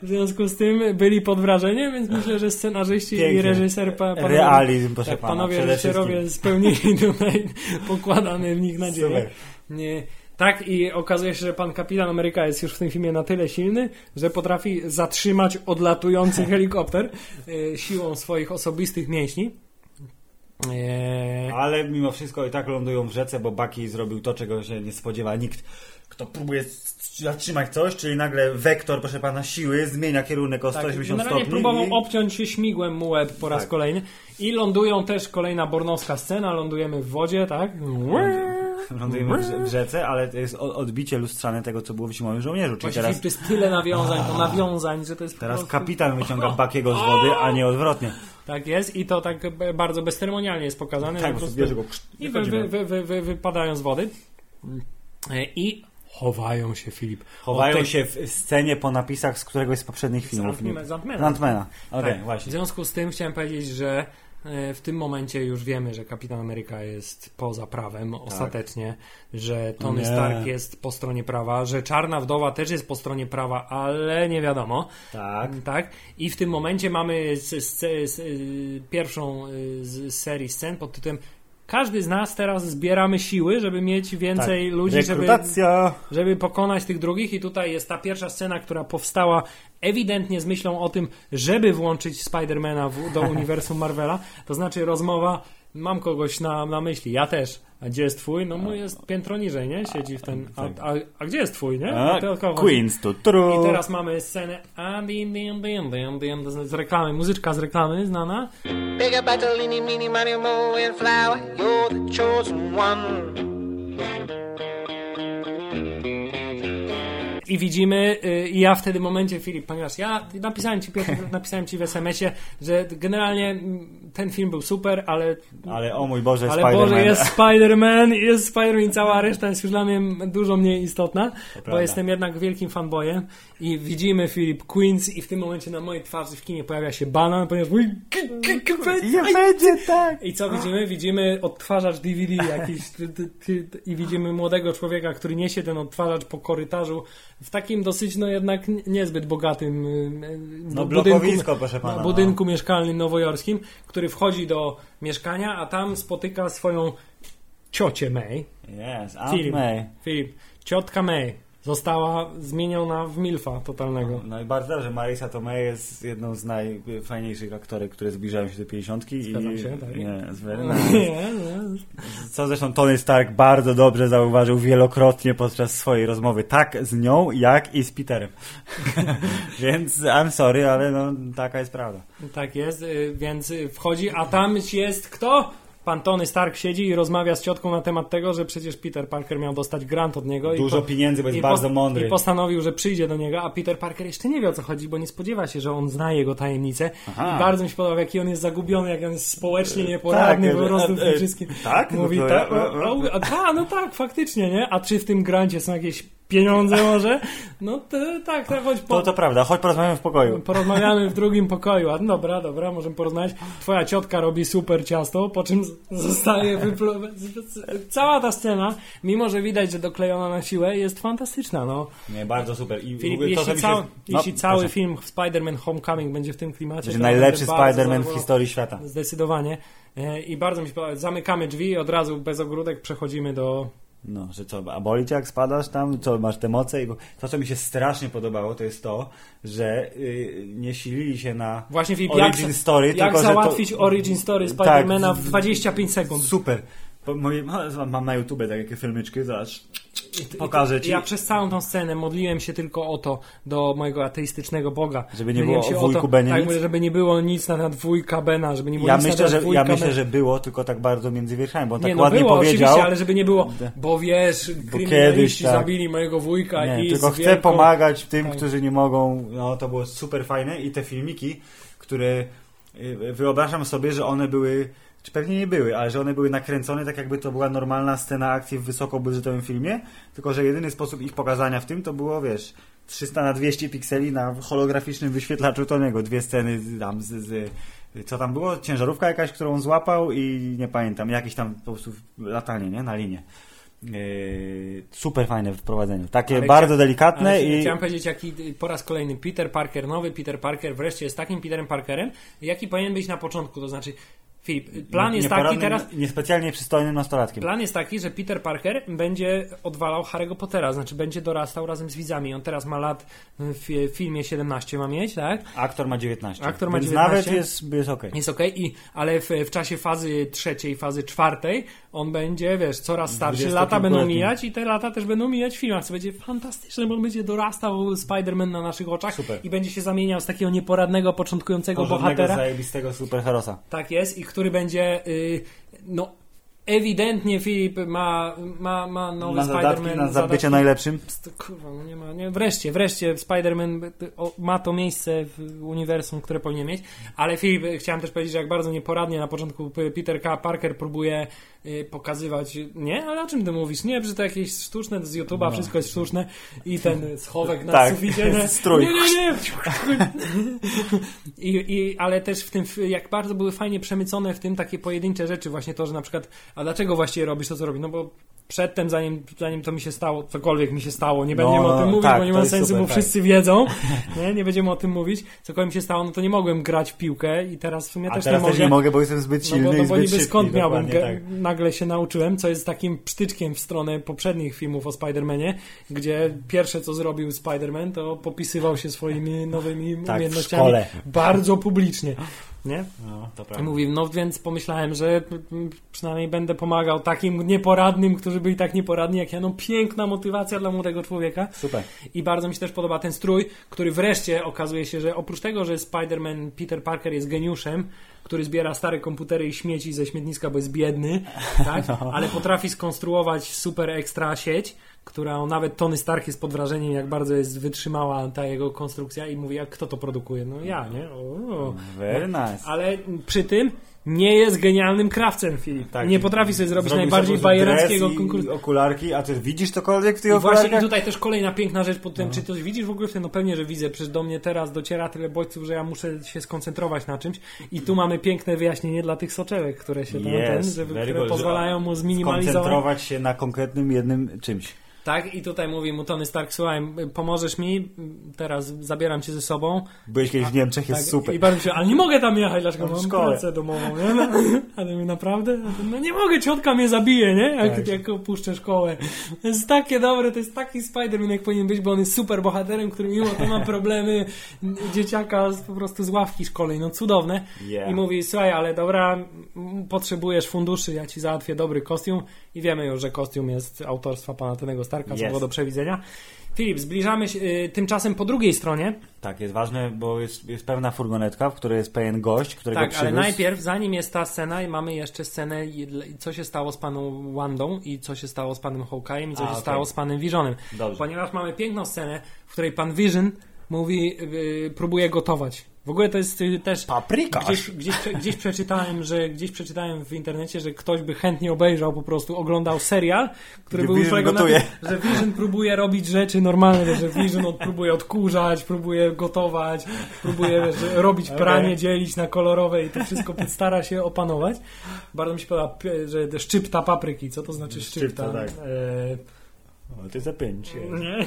w związku z tym byli pod wrażeniem, więc myślę, że scenarzyści i Pięknie. reżyser pa, panowie, Realizm, proszę tak, pana, panowie reżyserowie spełnili tutaj pokładane w nich nadzieje. Super. Nie. Tak, i okazuje się, że pan kapitan Ameryka jest już w tym filmie na tyle silny, że potrafi zatrzymać odlatujący helikopter e, siłą swoich osobistych mięśni. E, Ale mimo wszystko i tak lądują w rzece, bo Bucky zrobił to, czego się nie spodziewa nikt, kto próbuje zatrzymać coś, czyli nagle wektor, proszę pana, siły zmienia kierunek o Tak, 180 generalnie stopni. próbował i... obciąć się śmigłem mu łeb po raz Tak. kolejny. I lądują też kolejna bornowska scena, lądujemy w wodzie, tak? Lądujemy w, rze- w rzece, ale to jest odbicie lustrzane tego, co było w Zimowym Żołnierzu. Czyli Właściwie teraz, to jest tyle nawiązań, to nawiązań, że to jest teraz prostu... kapitan wyciąga Buckiego z wody, a nie odwrotnie. Tak jest i to tak bardzo bezceremonialnie jest pokazane. Tak, po prostu I wy, wy, wy, wy, wy, wypadają z wody. E, I chowają się, Filip. Chowają tej- się w scenie po napisach z któregoś z poprzednich filmów. Z Ant-Mana. Z Antmana. Okej, Tak. W właśnie. związku z tym chciałem powiedzieć, że e, w tym momencie już wiemy, że Kapitan Ameryka jest poza prawem ostatecznie, że Tony Nie. Stark jest po stronie prawa, że Czarna Wdowa też jest po stronie prawa, ale nie wiadomo. Tak. Tak. I w tym momencie mamy s- s- y, pierwszą y, z serii scen pod tytułem każdy z nas teraz zbieramy siły, żeby mieć więcej tak. ludzi, żeby, żeby pokonać tych drugich. I tutaj jest ta pierwsza scena, która powstała ewidentnie z myślą o tym, żeby włączyć Spidermana w, do uniwersum Marvela. To znaczy rozmowa, mam kogoś na, na myśli, ja też. A gdzie jest twój? No mój jest piętro niżej, nie? Siedzi w ten... A, a, a gdzie jest twój, nie? A? Queens to true. I teraz mamy scenę a, din, din, din, din, din, z z reklamy, muzyczka z reklamy znana. Big battle, eeny, meeny, miny, mo, and flower. You're the chosen one. I widzimy, y, i ja w wtedy momencie, Filip, ponieważ ja napisałem ci, napisałem ci w SMS-ie, że generalnie mm, ten film był super, ale, Ale o mój Boże, ale Spider-Man. Boże, jest Spider-Man, jest Spider-Man i cała reszta jest już dla mnie dużo mniej istotna, bo prawda. jestem jednak wielkim fanboyem i widzimy Filip Queens i w tym momencie na mojej twarzy w kinie pojawia się banan, ponieważ mój Nie będzie tak. I co widzimy? Widzimy odtwarzacz DVD jakiś i widzimy młodego człowieka, który niesie ten odtwarzacz po korytarzu w takim dosyć, no jednak niezbyt bogatym y, No, budynku, proszę pana, no, no. budynku mieszkalnym nowojorskim, który wchodzi do mieszkania, a tam spotyka swoją ciocię May. Yes, Aunt Filip, May. Filip, ciotka May została zmieniona w milfa totalnego. No i bardzo dobrze, Marisa Tomei jest jedną z najfajniejszych aktorek, które zbliżają się do 50 i Zgadzam się, tak. nie, very Nie, nie. Co zresztą Tony Stark bardzo dobrze zauważył wielokrotnie podczas swojej rozmowy, tak z nią, jak i z Peterem. Więc I'm sorry, ale no taka jest prawda. Tak jest, y, więc y, wchodzi, a tam jest kto? Pan Tony Stark siedzi i rozmawia z ciotką na temat tego, że przecież Peter Parker miał dostać grant od niego. Dużo i po, pieniędzy, bo jest bardzo mądry. I postanowił, że przyjdzie do niego, a Peter Parker jeszcze nie wie o co chodzi, bo nie spodziewa się, że on zna jego tajemnicę. Aha. I bardzo mi się podoba, jaki on jest zagubiony, jak on jest społecznie nieporadny tak, po prostu e, w tym e, wszystkim. tak? Mówi, No tak, a, no tak, faktycznie, nie? A czy w tym grancie są jakieś pieniądze może, no to tak, to chodź po... To to prawda, chodź porozmawiamy w pokoju. Porozmawiamy w drugim pokoju. A no dobra, dobra, możemy porozmawiać. Twoja ciotka robi super ciasto, po czym zostaje wypluwa. Cała ta scena, mimo że widać, że doklejona na siłę, jest fantastyczna. No. Nie, bardzo super. I Filip, to, jeśli, cał, się... No, jeśli cały proszę. film Spider-Man Homecoming będzie w tym klimacie, to najlepszy Spider-Man w historii świata. Zdecydowanie. E, I bardzo mi się podoba. Zamykamy drzwi, od razu bez ogródek przechodzimy do. No, że co, a boli cię jak spadasz tam, co, masz te moce? I to, co mi się strasznie podobało, to jest to, że y, nie silili się na Właśnie Filip, jak, origin story, jak tylko, załatwić to... origin story Spidermana Tak, w 25 sekund. Super. Moje, mam na YouTubie takie filmyczki, zobacz. Pokażę ci. Ja przez całą tą scenę modliłem się tylko o to do mojego ateistycznego Boga. Żeby nie Modliłem było o wujku Benie tak, nic? żeby nie było nic na, na dwójka Bena, żeby nie było Ja nic myślę, na że, ja myślę, że było, tylko tak bardzo między wierszami, bo on Nie, tak no ładnie było powiedział. oczywiście, ale żeby nie było, bo wiesz, kryminaliści tak. zabili mojego wujka Nie, i tylko chcę wielką- pomagać tym, Tak. którzy nie mogą. No to było super fajne i te filmiki, które y, wyobrażam sobie, że one były, czy pewnie nie były, ale że one były nakręcone tak jakby to była normalna scena akcji w wysokobudżetowym filmie, tylko że jedyny sposób ich pokazania w tym to było, wiesz, 300 na 200 pikseli na holograficznym wyświetlaczu Tony'ego, dwie sceny tam z, z co tam było? Ciężarówka jakaś, którą złapał i nie pamiętam, jakieś tam po prostu latanie, nie? Na linię. Yy, super fajne wprowadzenie. Takie Ale bardzo delikatne i Chciałem powiedzieć, jaki po raz kolejny Peter Parker, nowy Peter Parker wreszcie jest takim Peterem Parkerem, jaki powinien być na początku. To znaczy, Filip, plan jest taki teraz. niespecjalnie przystojnym nastolatkiem. Plan jest taki, że Peter Parker będzie odwalał Harry'ego Pottera, znaczy będzie dorastał razem z widzami. On teraz ma lat w filmie 17 ma mieć, tak? Aktor ma 19. Aktor ma więc 19. nawet jest, jest okej. Jest okej, i ale w, w czasie fazy trzeciej, fazy czwartej on będzie, wiesz, coraz starszy, 20 lata będą mijać i te lata też będą mijać w filmach, co będzie fantastyczne, bo on będzie dorastał Spider-Man na naszych oczach Super. i będzie się zamieniał z takiego nieporadnego, początkującego Porządnego, bohatera. zajebistego superherosa. Tak jest i który będzie, y, no ewidentnie Filip ma, ma, ma nowy Ma Spider-Man. na za zadatki. bycie najlepszym. St- Kurwa, no nie ma, nie, wreszcie, wreszcie Spider-Man ma to miejsce w uniwersum, które powinien mieć, ale Filip, chciałem też powiedzieć, że jak bardzo nieporadnie na początku Peter K. Parker próbuje pokazywać, nie? Ale o czym ty mówisz? Nie, że to jakieś sztuczne z YouTube'a, wszystko jest sztuczne i ten schowek na No. Tak, suficie. nie? strój. Nie, nie, nie. I, I, ale też w tym, jak bardzo były fajnie przemycone w tym takie pojedyncze rzeczy, właśnie to, że na przykład, a dlaczego właściwie robisz to, co robisz? No bo przedtem, zanim, zanim to mi się stało, cokolwiek mi się stało, nie będziemy No, o tym no, mówić, tak, bo nie ma sensu, super, bo tak. wszyscy wiedzą, nie? nie będziemy o tym mówić, cokolwiek mi się stało, no to nie mogłem grać w piłkę i teraz w sumie A też teraz nie też mogę. nie mogę, bo jestem zbyt No silny bo, no i bo zbyt niby skąd tak. Nagle się nauczyłem, co jest takim psztyczkiem w stronę poprzednich filmów o Spider-Manie, gdzie pierwsze co zrobił Spider-Man, to popisywał się swoimi nowymi Tak, umiejętnościami bardzo publicznie. Nie? No, to I prawda. mówi, no więc pomyślałem, że przynajmniej będę pomagał takim nieporadnym, którzy byli tak nieporadni jak ja. No piękna motywacja dla młodego człowieka. Super. I bardzo mi się też podoba ten strój, który wreszcie okazuje się, że oprócz tego, że Spider-Man Peter Parker jest geniuszem, który zbiera stare komputery i śmieci ze śmietniska, bo jest biedny, tak? ale potrafi skonstruować super ekstra sieć, która nawet Tony Stark jest pod wrażeniem, jak bardzo jest wytrzymała ta jego konstrukcja i mówi, jak kto to produkuje? No ja, nie? O. Very nice. Ale przy tym nie jest genialnym krawcem, Filip. Tak. Nie potrafi sobie zrobić najbardziej bajerackiego konkursu. okularki, a ty widzisz cokolwiek w tych I właśnie okularkach? i tutaj też kolejna piękna rzecz pod tym, czy coś widzisz w ogóle w tym? No pewnie, że widzę, przecież do mnie teraz dociera tyle bodźców, że ja muszę się skoncentrować na czymś i tu mamy piękne wyjaśnienie dla tych soczewek, które się tam ten, Yes, żeby, które pozwalają mu zminimalizować. Skoncentrować się na konkretnym jednym czymś. Tak, i tutaj mówi mu Tony Stark, słuchaj, pomożesz mi, teraz zabieram cię ze sobą. Byłeś kiedyś w Niemczech, jest Tak, super. I bardzo się, ale nie mogę tam jechać, dlaczego Mam szkołę. pracę domową, nie? No, ale mi naprawdę, no nie mogę, ciotka mnie zabije, nie? Jak, Tak. jak opuszczę szkołę. To jest takie dobre, to jest taki Spider-Man, jak powinien być, bo on jest super bohaterem, który mimo to ma problemy dzieciaka z, po prostu z ławki szkolnej, no cudowne. Yeah. I mówi, słuchaj, ale dobra, potrzebujesz funduszy, ja ci załatwię dobry kostium i wiemy już, że kostium jest autorstwa pana Tonego Starka, co było do przewidzenia. Filip, zbliżamy się y, tymczasem po drugiej stronie, Tak, jest ważne, bo jest, jest pewna furgonetka, w której jest pewien gość, którego Tak, przywiózł. ale najpierw, zanim jest ta scena, mamy jeszcze scenę, co się stało z paną Wandą i co się stało z panem Hawkeye'em i co A, się okej. stało z panem Visionem. Dobrze. Ponieważ mamy piękną scenę, w której pan Vision mówi, yy, próbuje gotować w ogóle to jest y, też... Paprykarz. Gdzieś, gdzieś, gdzieś przeczytałem, że gdzieś przeczytałem w internecie, że ktoś by chętnie obejrzał po prostu, oglądał serial, który był polegał na tym, że Vision próbuje robić rzeczy normalne, że Vision od, próbuje odkurzać, próbuje gotować, próbuje wiesz, robić pranie, Okej. dzielić na kolorowe i to wszystko stara się opanować. Bardzo mi się podoba, że szczypta papryki. Co to znaczy szczypta? Szczypta, tak. E, O, ty za pięć. nie?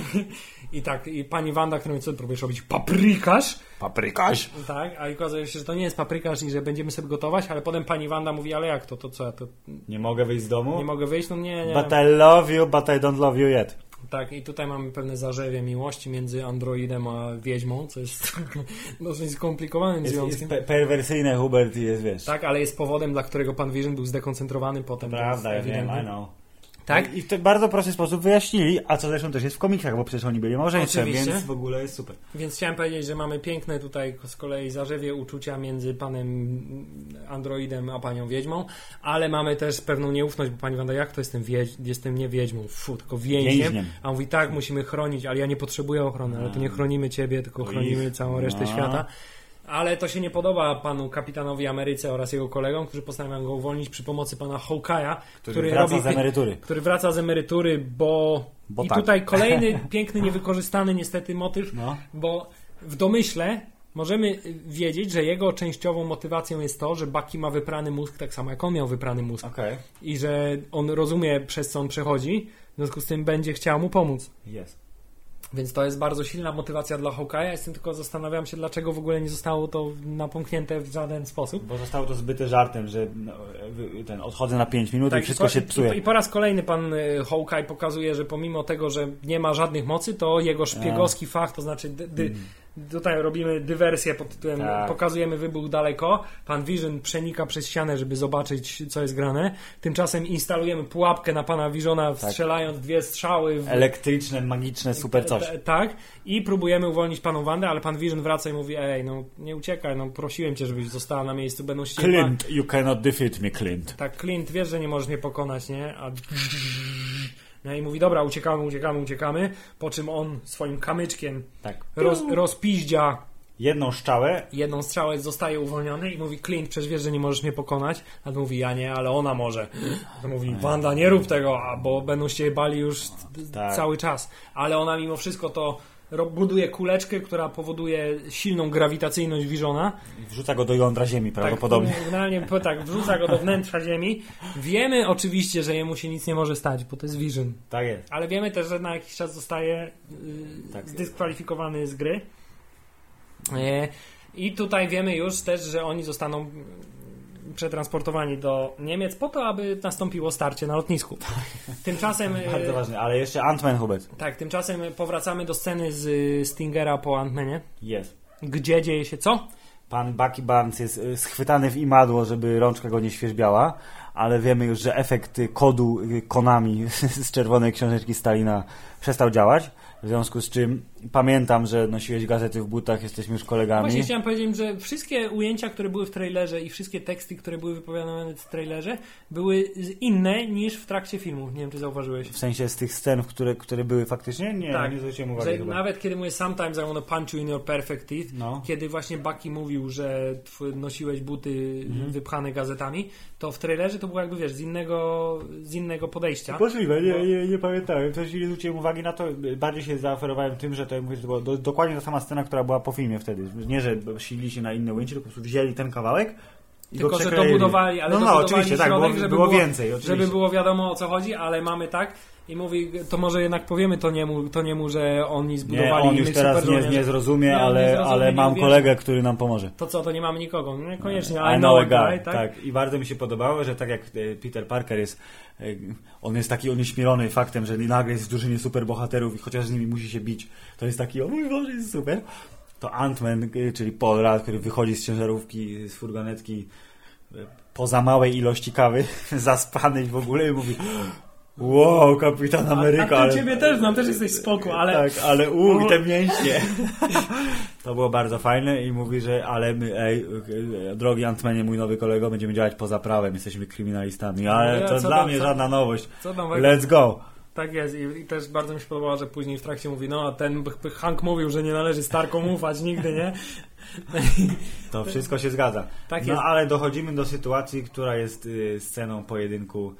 I tak, i pani Wanda, która mówi, co próbujesz robić? Paprykarz? Paprykarz. Tak, a okazuje się, że to nie jest paprykarz i że będziemy sobie gotować, ale potem pani Wanda mówi, ale jak to, to co, ja to Nie mogę wyjść z domu? nie mogę wyjść? No nie, nie. But I love you, but I don't love you yet. Tak, i tutaj mamy pewne zarzewie miłości między androidem a wiedźmą, co jest dosyć skomplikowanym Jest, jest związkiem. pe- perwersyjne Hubert i jest, wiesz. Tak, ale jest powodem, dla którego pan Vision był zdekoncentrowany potem. to Prawda, ja jest wiem. I know. Tak? I w ten bardzo prosty sposób wyjaśnili, a co zresztą też jest w komiksach, bo przecież oni byli małżeństwem, Oczywiście. więc w ogóle jest super. Więc chciałem powiedzieć, że mamy piękne tutaj z kolei zarzewie uczucia między panem androidem a panią wiedźmą, ale mamy też pewną nieufność, bo pani Wanda, jak to jestem, wiedź, jestem nie wiedźmą, fu, tylko więźniem. Więźniem. A on mówi, tak, musimy chronić, ale ja nie potrzebuję ochrony, ale to nie chronimy ciebie, tylko chronimy całą resztę No. świata. Ale to się nie podoba panu kapitanowi Ameryce oraz jego kolegom, którzy postanawiają go uwolnić przy pomocy pana Hawkeye'a, który, wraca robi z emerytury. który wraca z emerytury, bo, Bo i tak. tutaj kolejny piękny, niewykorzystany niestety motyw, No. bo w domyśle możemy wiedzieć, że jego częściową motywacją jest to, że Bucky ma wyprany mózg tak samo jak on miał wyprany mózg Okej, i że on rozumie przez co on przechodzi, w związku z tym będzie chciał mu pomóc. jest. Więc to jest bardzo silna motywacja dla Hawkeye'a. Jestem tylko zastanawiam się, dlaczego w ogóle nie zostało to napomknięte w żaden sposób. Bo zostało to zbyte żartem, że no, ten, odchodzę na 5 minut i wszystko Tak, i, się po, psuje. i, I po raz kolejny pan y, Hawkeye pokazuje, że pomimo tego, że nie ma żadnych mocy, to jego szpiegowski fach, to znaczy dy, dy, tutaj robimy dywersję pod tytułem. Tak. pokazujemy wybuch daleko, pan Vision przenika przez ścianę, żeby zobaczyć co jest grane. Tymczasem instalujemy pułapkę na pana Visiona, Tak. strzelając dwie strzały w, Elektryczne, magiczne, super coś. T- Tak, i próbujemy uwolnić paną Wandę, ale pan Vision wraca i mówi: Ej, no nie uciekaj, no prosiłem cię, żebyś została na miejscu, będą się. Clint, you cannot defeat me, Clint. Tak, Clint, wiesz, że nie możesz mnie pokonać, nie? A... No i mówi: Dobra, uciekamy, uciekamy, uciekamy. Po czym on swoim kamyczkiem Tak. roz, rozpiździa Jedną szczałę jedną strzałę, zostaje uwolniony i mówi: Clint, przecież wiesz, że nie możesz mnie pokonać. A on mówi: Ja nie, ale ona może. To mówi: Wanda, nie rób tego, a bo będą się bali już t- Tak. cały czas. Ale ona mimo wszystko to buduje kuleczkę, która powoduje silną grawitacyjność Visiona. wrzuca go do jądra ziemi prawdopodobnie. Tak, generalnie tak, wrzuca go do wnętrza Ziemi. Wiemy oczywiście, że jemu się nic nie może stać, bo to jest Vision. Tak jest. Ale wiemy też, że na jakiś czas zostaje yy, Tak. zdyskwalifikowany z gry. E, I tutaj wiemy już też, że oni zostaną przetransportowani do Niemiec po to, aby nastąpiło starcie na lotnisku. Tymczasem e, Bardzo ważne. Ale jeszcze Ant-Man Hubert. tak, tymczasem powracamy do sceny z y, Stingera po Ant-Manie, Jest. gdzie dzieje się co? Pan Bucky Barnes jest schwytany w imadło, żeby rączka go nie świerzbiała, ale wiemy już, że efekt kodu Konami z czerwonej książeczki Stalina przestał działać. W związku z czym pamiętam, że nosiłeś gazety w butach, jesteśmy już kolegami. Właśnie chciałem powiedzieć, że wszystkie ujęcia, które były w trailerze i wszystkie teksty, które były wypowiadane w trailerze, były inne niż w trakcie filmu. Nie wiem, czy zauważyłeś. W sensie z tych scen, które, które były faktycznie? Nie, Tak. nie zwróciłem uwagi Że nawet kiedy mówię sometimes I wanna punch you in your perfect teeth, No. kiedy właśnie Bucky mówił, że nosiłeś buty Mhm. wypchane gazetami, to w trailerze to było jakby, wiesz, z innego, z innego podejścia. Możliwe, nie, nie, nie pamiętałem. Też nie zwróciłem uwagi na to. Bardziej się zaoferowałem tym, że to, jak mówię, to była do, dokładnie ta sama scena, która była po filmie wtedy. Nie, że silili się na inne ujęcie, tylko po prostu wzięli ten kawałek i Tylko, go że przekleili. dobudowali, ale no, no, oczywiście, tak, środek, było, żeby było więcej. Oczywiście. Żeby było wiadomo o co chodzi, ale mamy tak i mówi, to może jednak powiemy to niemu, to niemu że oni nie, zbudowali on już teraz nie, nie zrozumie, Nie, on nie ale, zrozumie, ale nie mam kolegę, który nam pomoże. To co, to nie mamy nikogo. Niekoniecznie, I I know a guy, tak? tak. I bardzo mi się podobało, że tak jak e, Peter Parker jest, e, on jest taki onieśmielony faktem, że nagle jest w drużynie superbohaterów i chociaż z nimi musi się bić, to jest taki, o mój Boże, jest super. To Ant-Man, e, czyli Paul Rudd, który wychodzi z ciężarówki, z furgonetki e, poza małej ilości kawy, zaspany w ogóle i mówi wow, Kapitan Ameryka. A, a ale- ciebie też znam, też jesteś spoko, ale... tak, ale u, te mięśnie. To było bardzo fajne i mówi, że ale my, ej, drogi Antmenie, mój nowy kolego, będziemy działać poza prawem, jesteśmy kryminalistami, ale Ja, to dla mnie żadna nowość. Let's go. Tak jest I, i też bardzo mi się podobało, że później w trakcie mówi, no a ten Hank mówił, że nie należy Starkom ufać nigdy, nie? To wszystko się zgadza. Tak no ale dochodzimy do sytuacji, która jest y, sceną pojedynku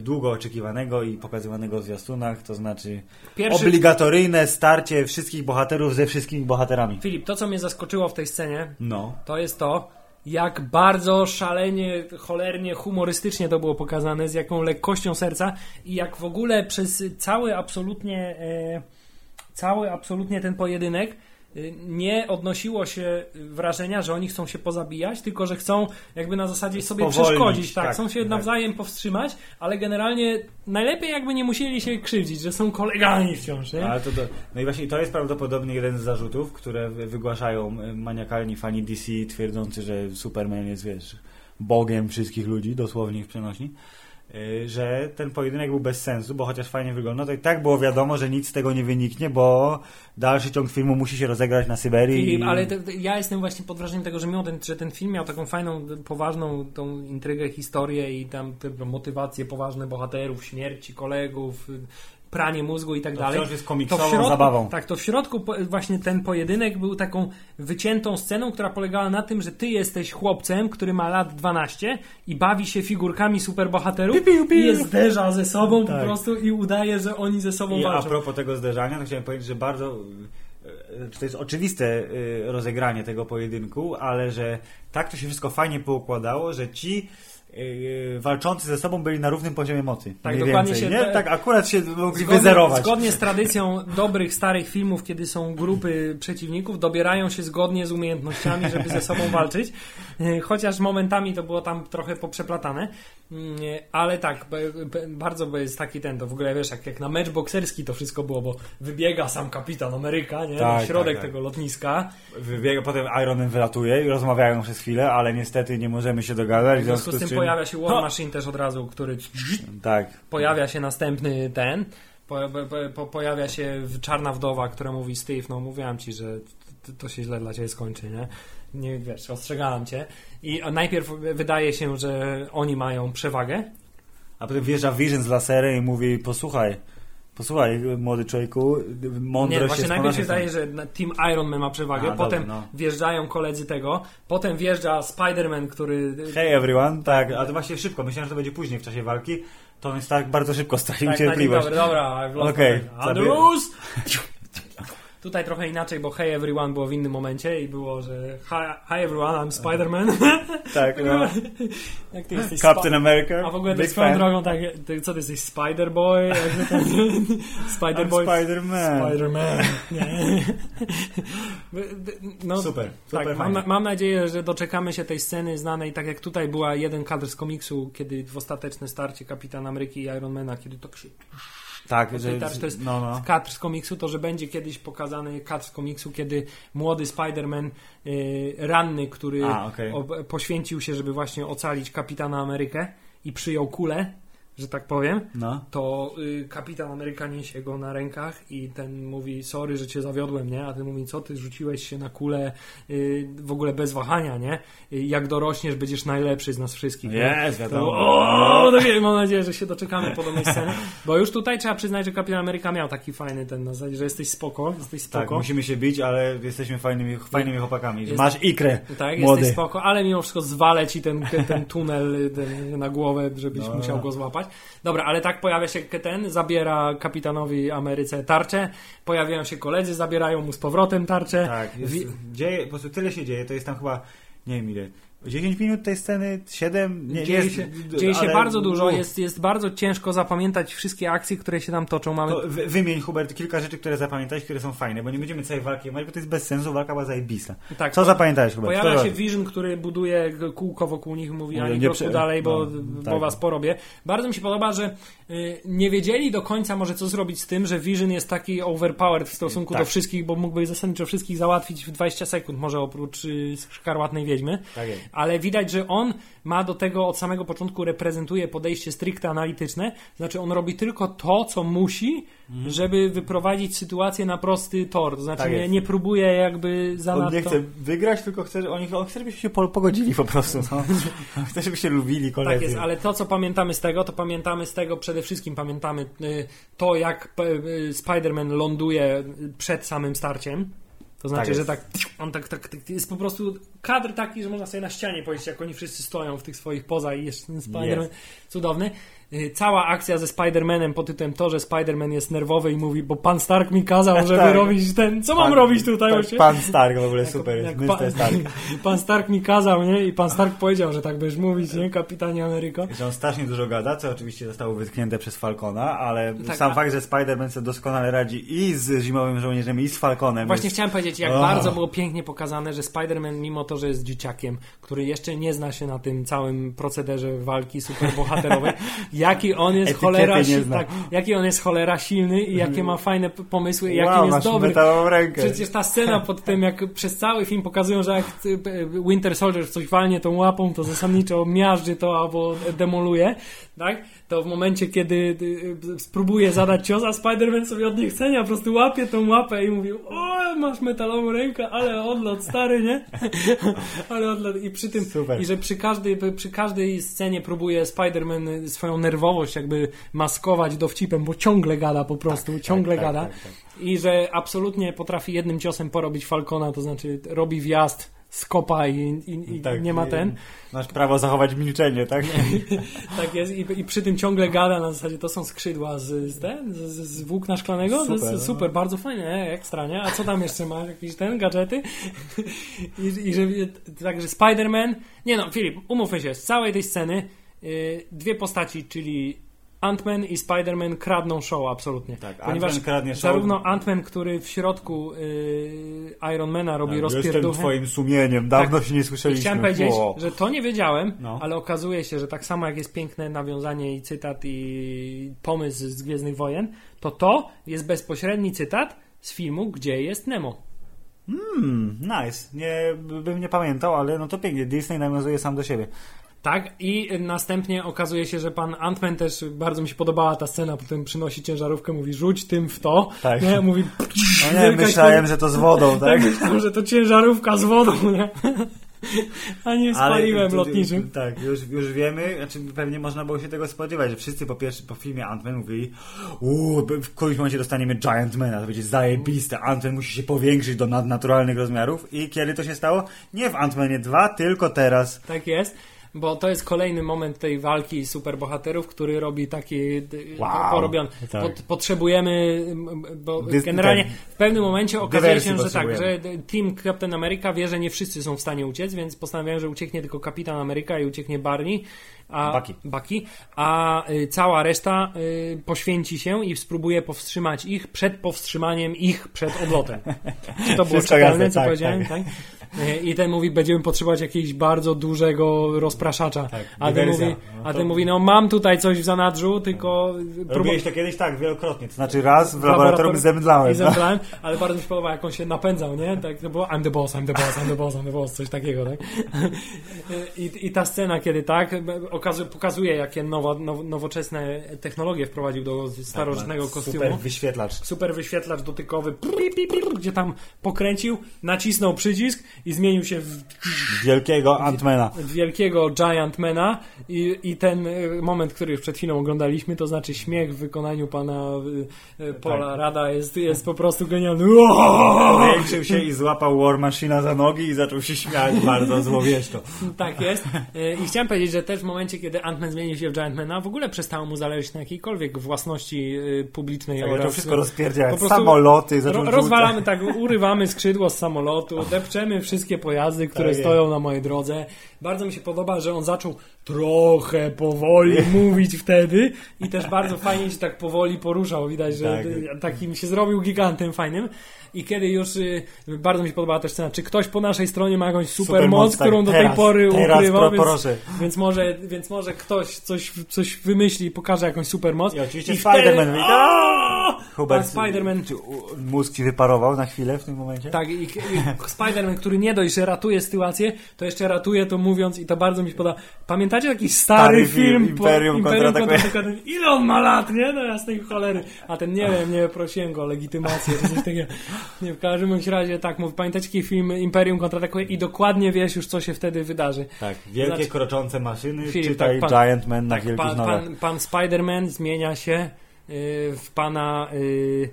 długo oczekiwanego i pokazywanego w zwiastunach, to znaczy Pierwszy- obligatoryjne starcie wszystkich bohaterów ze wszystkimi bohaterami. Filip, to co mnie zaskoczyło w tej scenie, No. to jest to, jak bardzo szalenie, cholernie, humorystycznie to było pokazane, z jaką lekkością serca i jak w ogóle przez cały absolutnie, e, cały absolutnie ten pojedynek nie odnosiło się wrażenia, że oni chcą się pozabijać, tylko że chcą jakby na zasadzie sobie przeszkodzić, tak, tak, chcą się tak. nawzajem powstrzymać, ale generalnie najlepiej jakby nie musieli się krzywdzić, że są kolegami wciąż, nie? Ale to, to, no i właśnie to jest prawdopodobnie jeden z zarzutów, które wy- wygłaszają y, maniakalni fani DC, twierdzący, że Superman jest, wiesz, bogiem wszystkich ludzi, dosłownie ich przenośni, y, że ten pojedynek był bez sensu, bo chociaż fajnie wygląda, to i tak było wiadomo, że nic z tego nie wyniknie, bo dalszy ciąg filmu musi się rozegrać na Syberii. I- ale te, te, ja jestem właśnie pod wrażeniem tego, że mimo ten, że ten film miał taką fajną, poważną tą intrygę, historię i tam te motywacje poważne bohaterów, śmierci kolegów, y, pranie mózgu i tak To dalej. wciąż jest To komiksową w środku, zabawą. Tak, to w środku po, właśnie ten pojedynek był taką wyciętą sceną, która polegała na tym, że ty jesteś chłopcem, który ma lat 12 i bawi się figurkami superbohaterów i je zderza ze sobą po Tak. prostu i udaje, że oni ze sobą I a walczą. propos tego zderzania, to chciałem powiedzieć, że bardzo e, to jest oczywiste e, rozegranie tego pojedynku, ale że tak to się wszystko fajnie poukładało, że ci e, walczący ze sobą byli na równym poziomie mocy. Tak, dokładnie więcej, się- nie? Tak akurat się mogli Zgodnie, wyzerować. zgodnie z tradycją dobrych, starych filmów, kiedy są grupy przeciwników, dobierają się zgodnie z umiejętnościami, żeby ze sobą walczyć. Chociaż momentami to było tam trochę poprzeplatane. Mm, Ale tak, bardzo jest taki ten, to w ogóle wiesz, jak, jak na mecz bokserski to wszystko było, bo wybiega sam kapitan Ameryka, nie? Tak, na środek tak, tak. tego lotniska. Wybiega, potem Iron Man wylatuje i rozmawiają przez chwilę, ale niestety nie możemy się dogadać. W związku z tym czym- pojawia się War Machine też od razu, który Tak. pojawia się następny ten, po, po, po, pojawia się czarna wdowa, która mówi Steve, no mówiłam ci, że to się źle dla ciebie skończy, nie? Nie wiesz, ostrzegałam cię. I najpierw wydaje się, że oni mają przewagę. A potem wjeżdża Vision z laserem i mówi, posłuchaj, posłuchaj, młody człowieku, mądrość Nie, właśnie jest najpierw się wydaje, że Team Iron Man ma przewagę, A, potem dobra, no. wjeżdżają koledzy tego, potem wjeżdża Spider-Man, który... Hey everyone, tak, a to właśnie szybko, myślałem, że to będzie później w czasie walki, to on jest tak bardzo szybko stracił Tak, tak, cierpliwość. dobra, dobra, lost Okej, Adrus! Tutaj trochę inaczej, bo Hey Everyone było w innym momencie i było, że Hi, hi everyone, I'm Spider-Man. Tak, no. Jak ty jesteś Captain America, A w ogóle tak swoją drogą, tak, ty, co ty jesteś, Spider-Boy? Spider-Boy? Spider-Man. Spider-Man. No, Super, super tak, mam, mam nadzieję, że doczekamy się tej sceny znanej, tak jak tutaj była jeden kadr z komiksu, kiedy w ostateczne starcie Kapitan Ameryki i Ironmana, kiedy to się Tak, że, tak, to jest no, no. kadr z komiksu, to że będzie kiedyś pokazany kadr z komiksu, kiedy młody Spider-Man, y, ranny, który A, ob- poświęcił się, żeby właśnie ocalić Kapitana Amerykę i przyjął kulę, że tak powiem, no. to y, Kapitan Ameryka niesie go na rękach i ten mówi, sorry, że cię zawiodłem, nie? A ten mówi, co ty rzuciłeś się na kulę y, w ogóle bez wahania, nie? Y, jak dorośniesz, będziesz najlepszy z nas wszystkich. Jest, wiadomo. O, no wiem, mam nadzieję, że się doczekamy podobnej sceny, bo już tutaj trzeba przyznać, że Kapitan Ameryka miał taki fajny ten na zasadzie, że jesteś spoko, jesteś Tak, spoko. musimy się bić, ale jesteśmy fajnymi, fajnymi chłopakami. Jest- Masz ikrę, tak, młody. jesteś spoko, ale mimo wszystko zwalę ci ten, ten, ten tunel ten, na głowę, żebyś No. musiał go złapać. Dobra, ale tak pojawia się ten, zabiera kapitanowi Ameryce tarczę, pojawiają się koledzy, zabierają mu z powrotem tarczę. Tak, jest, Wi- dzieje, po prostu tyle się dzieje, to jest tam chyba, nie wiem ile, 10 minut tej sceny, 7, nie, dzieje jest, się, dzieje się bardzo dużo, jest, jest bardzo ciężko zapamiętać wszystkie akcje, które się tam toczą. Mamy To wy, wymień, Hubert, kilka rzeczy, które zapamiętałeś, które są fajne, bo nie będziemy całej walki omawiać, bo to jest bez sensu, walka była zajebista. tak, Co zapamiętałeś, Hubert? Pojawia Co się robisz? Vision, który buduje kółko wokół nich, mówi ani nie kroku prze- dalej, bo, no, bo tak. was porobię. Bardzo mi się podoba, że y, nie wiedzieli do końca może co zrobić z tym, że Vision jest taki overpowered w stosunku Tak. do wszystkich, bo mógłby zasadniczo wszystkich załatwić w 20 sekund, może oprócz y, szkarłatnej wiedźmy. Tak jest. Ale widać, że on ma do tego od samego początku reprezentuje podejście stricte analityczne, znaczy on robi tylko to, co musi, żeby wyprowadzić sytuację na prosty tor, to znaczy Tak nie, nie próbuje jakby On zanadto... nie chce wygrać, tylko chce, on, on chce, żebyśmy się po- pogodzili po prostu. No. On chce, żeby się lubili koledzy. Tak jest, ale to, co pamiętamy z tego, to pamiętamy z tego przede wszystkim pamiętamy y, to, jak p- y, Spider-Man ląduje przed samym starciem. To znaczy, jest. że tak, on tak, tak, tak, jest po prostu kadr taki, że można sobie na ścianie powiedzieć, jak oni wszyscy stoją w tych swoich poza i jest ten Spider-Man cudowny. Y, Cała akcja ze Spider-Manem pod tytułem to, że Spider-Man jest nerwowy i mówi, bo pan Stark mi kazał, żeby Tak. robić ten, co mam Pan- robić tutaj tak, właśnie? Pan Stark w ogóle super jest. Jak Mr. pan, Stark. pan Stark mi kazał, nie? I pan Stark powiedział, że tak będziesz mówić, nie? Kapitanie Ameryko. Że on strasznie dużo gada, co oczywiście zostało wytknięte przez Falcona, ale Tak, sam fakt, że Spider-Man sobie doskonale radzi i z Zimowym Żołnierzem, i z Falconem. Właśnie chciałem powiedzieć, jak Oh. bardzo było pięknie pokazane, że Spider-Man, mimo to, że jest dzieciakiem, który jeszcze nie zna się na tym całym procederze walki superbohaterowej, jaki on jest cholera tak, jaki on jest cholera silny i jakie ma fajne pomysły, i wow, jaki jest dobry. Przecież ta scena pod tym, jak przez cały film pokazują, że jak y, Winter Soldier coś walnie tą łapą, to zasadniczo miażdży to albo demoluje, tak? To w momencie, kiedy y, y, spróbuje zadać cios, a Spider-Man sobie od niechcenia po prostu łapie tą łapę i mówi o, masz metalową rękę, ale odlot stary, nie? ale odlot i przy tym, Super. i że przy każdej, przy każdej scenie próbuje Spider-Man y, swoją nerwowość jakby maskować dowcipem, bo ciągle gada po prostu, ciągle tak, gada. tak, tak. I że absolutnie potrafi jednym ciosem porobić Falcona, to znaczy robi wjazd, skopa i, i, i Tak, nie ma ten. Masz prawo zachować milczenie, tak? Tak jest i, i przy tym ciągle gada na zasadzie to są skrzydła z, z, ten, z, z, włókna szklanego. to Super, jest no. super, bardzo fajne, ekstra, nie? A co tam jeszcze masz? Jakieś ten, gadżety? I, i że, także Spider-Man, nie no, Filip, umówmy się, z całej tej sceny y, dwie postaci, czyli Ant-Man i Spider-Man kradną show absolutnie. Tak, Ponieważ Ant-Man kradnie show. zarówno Ant-Man, który w środku y, Ironmana robi Tak, Jestem rozpierduchę. twoim sumieniem, dawno się nie I słyszeliśmy. chciałem powiedzieć, Wow. że to nie wiedziałem, No. ale okazuje się, że tak samo jak jest piękne nawiązanie i cytat i pomysł z Gwiezdnych Wojen, to to jest bezpośredni cytat z filmu, gdzie jest Nemo. Hmm, nice. Nie, bym nie pamiętał, ale no to pięknie. Disney nawiązuje sam do siebie. Tak, i następnie okazuje się, że pan Ant-Man też bardzo mi się podobała ta scena, potem przynosi ciężarówkę, mówi rzuć tym w to. Tak. Nie, mówi No nie, myślałem, że to z wodą, tak myślałem, że to ciężarówka z wodą, nie? A nie spaliłem tu- lotniczym. Tak, już, już wiemy, znaczy pewnie można było się tego spodziewać, że wszyscy po pierwsze po filmie Ant-Man mówili uuu, w którymś momencie dostaniemy Giantmana, to będzie zajebiste, Ant-Man musi się powiększyć do nadnaturalnych rozmiarów i kiedy to się stało? Nie w Ant-Manie 2, tylko teraz. Tak jest. Bo to jest kolejny moment tej walki superbohaterów, który robi taki Wow. porobiony. Tak. Pot, potrzebujemy, bo Dys- generalnie tak. w pewnym momencie okazuje się, że tak, że. Team Captain America wie, że nie wszyscy są w stanie uciec, więc postanawiają, że ucieknie tylko Kapitan Ameryka i ucieknie Barney. A, Bucky. Bucky, a y, cała reszta y, poświęci się i spróbuje powstrzymać ich przed powstrzymaniem ich przed odlotem. Czy to było czytelne, co tak, powiedziałem? tak. Tak. Y, I ten mówi, będziemy potrzebować jakiegoś bardzo dużego rozpraszacza. Tak, a, ten mówi, No a to- ten mówi, no mam tutaj coś w zanadrzu, tylko Robiłeś to kiedyś tak, wielokrotnie, to znaczy raz w laboratorium zemdlałem. i no. zemdlałem, ale bardzo mi się podoba, jak on się napędzał, nie? Tak to było I'm the boss, I'm the boss, I'm the boss, I'm the boss, coś takiego, tak? I, i ta scena, kiedy tak, okazuje, pokazuje, jakie nowo, now, nowoczesne technologie wprowadził do starożytnego kostiumu. Tak, Super wyświetlacz. Super wyświetlacz dotykowy, gdzie tam pokręcił, nacisnął przycisk i zmienił się w Wielkiego Antmana. wielkiego Giantmana i, i ten y, moment, który już przed chwilą oglądaliśmy, to znaczy śmiech w wykonaniu pana y, y, Paula Tak. Rada jest, jest po prostu genialny. Powiększył się i złapał War Machina za nogi i zaczął się śmiać bardzo złowieszczo. Tak jest. I chciałem powiedzieć, że też w momencie, kiedy Ant-Man zmienił się w Giantmana, w ogóle przestało mu zależeć na jakiejkolwiek własności publicznej Tak, oraz... to wszystko prostu Samoloty Ro, rozwalamy tak, urywamy skrzydło z samolotu, depczemy wszystkie pojazdy, które Tak stoją na mojej drodze. Bardzo mi się podoba, że on zaczął trochę powoli mówić wtedy i też bardzo fajnie się tak powoli poruszał. Widać, że Tak. takim się zrobił gigantem fajnym. I kiedy już y, bardzo mi się podobała też scena, czy ktoś po naszej stronie ma jakąś super, Supermoc, moc, tak, którą do teraz, tej pory teraz, ukrywał, pro- więc, proszę. więc, może, więc może ktoś coś, coś wymyśli i pokaże jakąś supermoc. I oczywiście wtedy- Spider-Man mówi, Aaaa! Hubert, Spider-Man mózg ci wyparował na chwilę w tym momencie? tak, i, i Spider-Man, który nie dość, że ratuje sytuację, to jeszcze ratuje to mówiąc i to bardzo mi się podoba. Pamiętacie taki stary, Stary film, film, Imperium kontratakuje. kontratakuje? Ile on ma lat, nie? No jasnej cholery. A ten nie wiem, nie prosiłem go o legitymację czy coś takiego. Nie, w każdym bądź razie tak, mów, pamiętacie taki film Imperium kontratakuje i dokładnie wiesz już, co się wtedy wydarzy. Tak, wielkie Znaczy- kroczące maszyny, Filip, czytaj tak, pan- Giant Man na wielkich Pan, nogach. pan, pan Spider-Man zmienia się y, w pana y,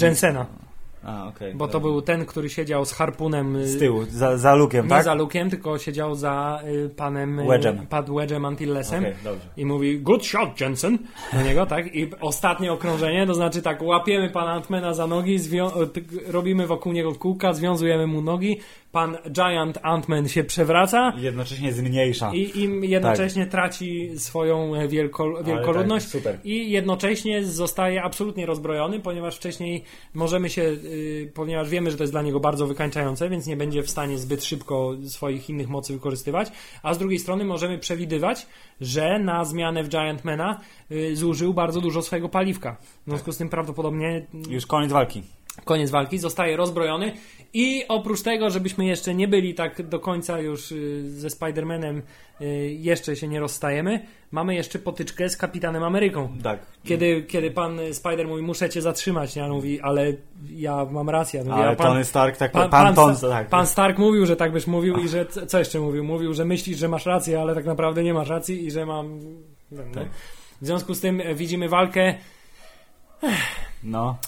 Jensena, A, okej. bo to był ten, który siedział z harpunem y, Z tyłu, za, za lukiem, nie tak? za Luke'em, tylko siedział za y, panem y, Wedge'em. Pad Wedge'em Antillesem. Dobrze. I mówi, good shot, Jensen, do niego, tak? I ostatnie okrążenie, to znaczy tak, łapiemy pana Antmana za nogi, ty- robimy wokół niego kółka, związujemy mu nogi, pan Giant Antman się przewraca I jednocześnie zmniejsza. i im jednocześnie traci swoją e, wielko, wielkoludność tak, i jednocześnie zostaje absolutnie rozbrojony, ponieważ wcześniej możemy się, y, ponieważ wiemy, że to jest dla niego bardzo wykańczające, więc nie będzie w stanie zbyt szybko swoich innych mocy wykorzystywać, a z drugiej strony możemy przewidywać, że na zmianę w Giantmana y, zużył bardzo dużo swojego paliwka. W związku z tym prawdopodobnie Już koniec walki. koniec walki, zostaje rozbrojony i oprócz tego, żebyśmy jeszcze nie byli tak do końca już y, ze Spider-Manem, y, jeszcze się nie rozstajemy, mamy jeszcze potyczkę z Kapitanem Ameryką. Tak. Kiedy, kiedy pan Spider mówi, muszę cię zatrzymać, on mówi, ale ja mam rację. Mówi, Ale pan, Tony Stark, tak, pan, pan, pan, tak. pan Stark mówił, że tak byś mówił i że, co jeszcze mówił? Mówił, że myślisz, że masz rację, ale tak naprawdę nie masz racji i że mam... No. Tak. W związku z tym e, widzimy walkę No.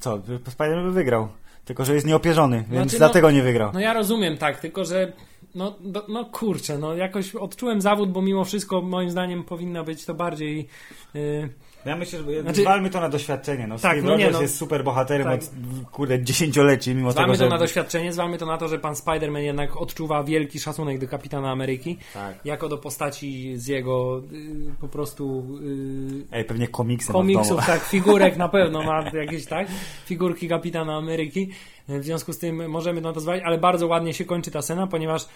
Co, Spider-Man by wygrał. Tylko, że jest nieopierzony, więc Znaczy, no- dlatego nie wygrał. No ja rozumiem, tak, tylko że no, do, no kurczę, no jakoś odczułem zawód, bo mimo wszystko moim zdaniem powinna być to bardziej... Yy, Ja myślę, że Znaczy- zwalmy to na doświadczenie. No, Tak, Steve no nie, no. jest super bohaterem Tak. od kurde dziesięcioleci, mimo zwalmy tego, to że... na doświadczenie, zwalmy to na to, że pan Spider-Man jednak odczuwa wielki szacunek do Kapitana Ameryki, Tak. jako do postaci z jego yy, po prostu... Yy, Ej, pewnie komiksem komiksów, tak, figurek na pewno ma jakieś, tak, figurki Kapitana Ameryki. W związku z tym możemy na to zwalić, ale bardzo ładnie się kończy ta scena, ponieważ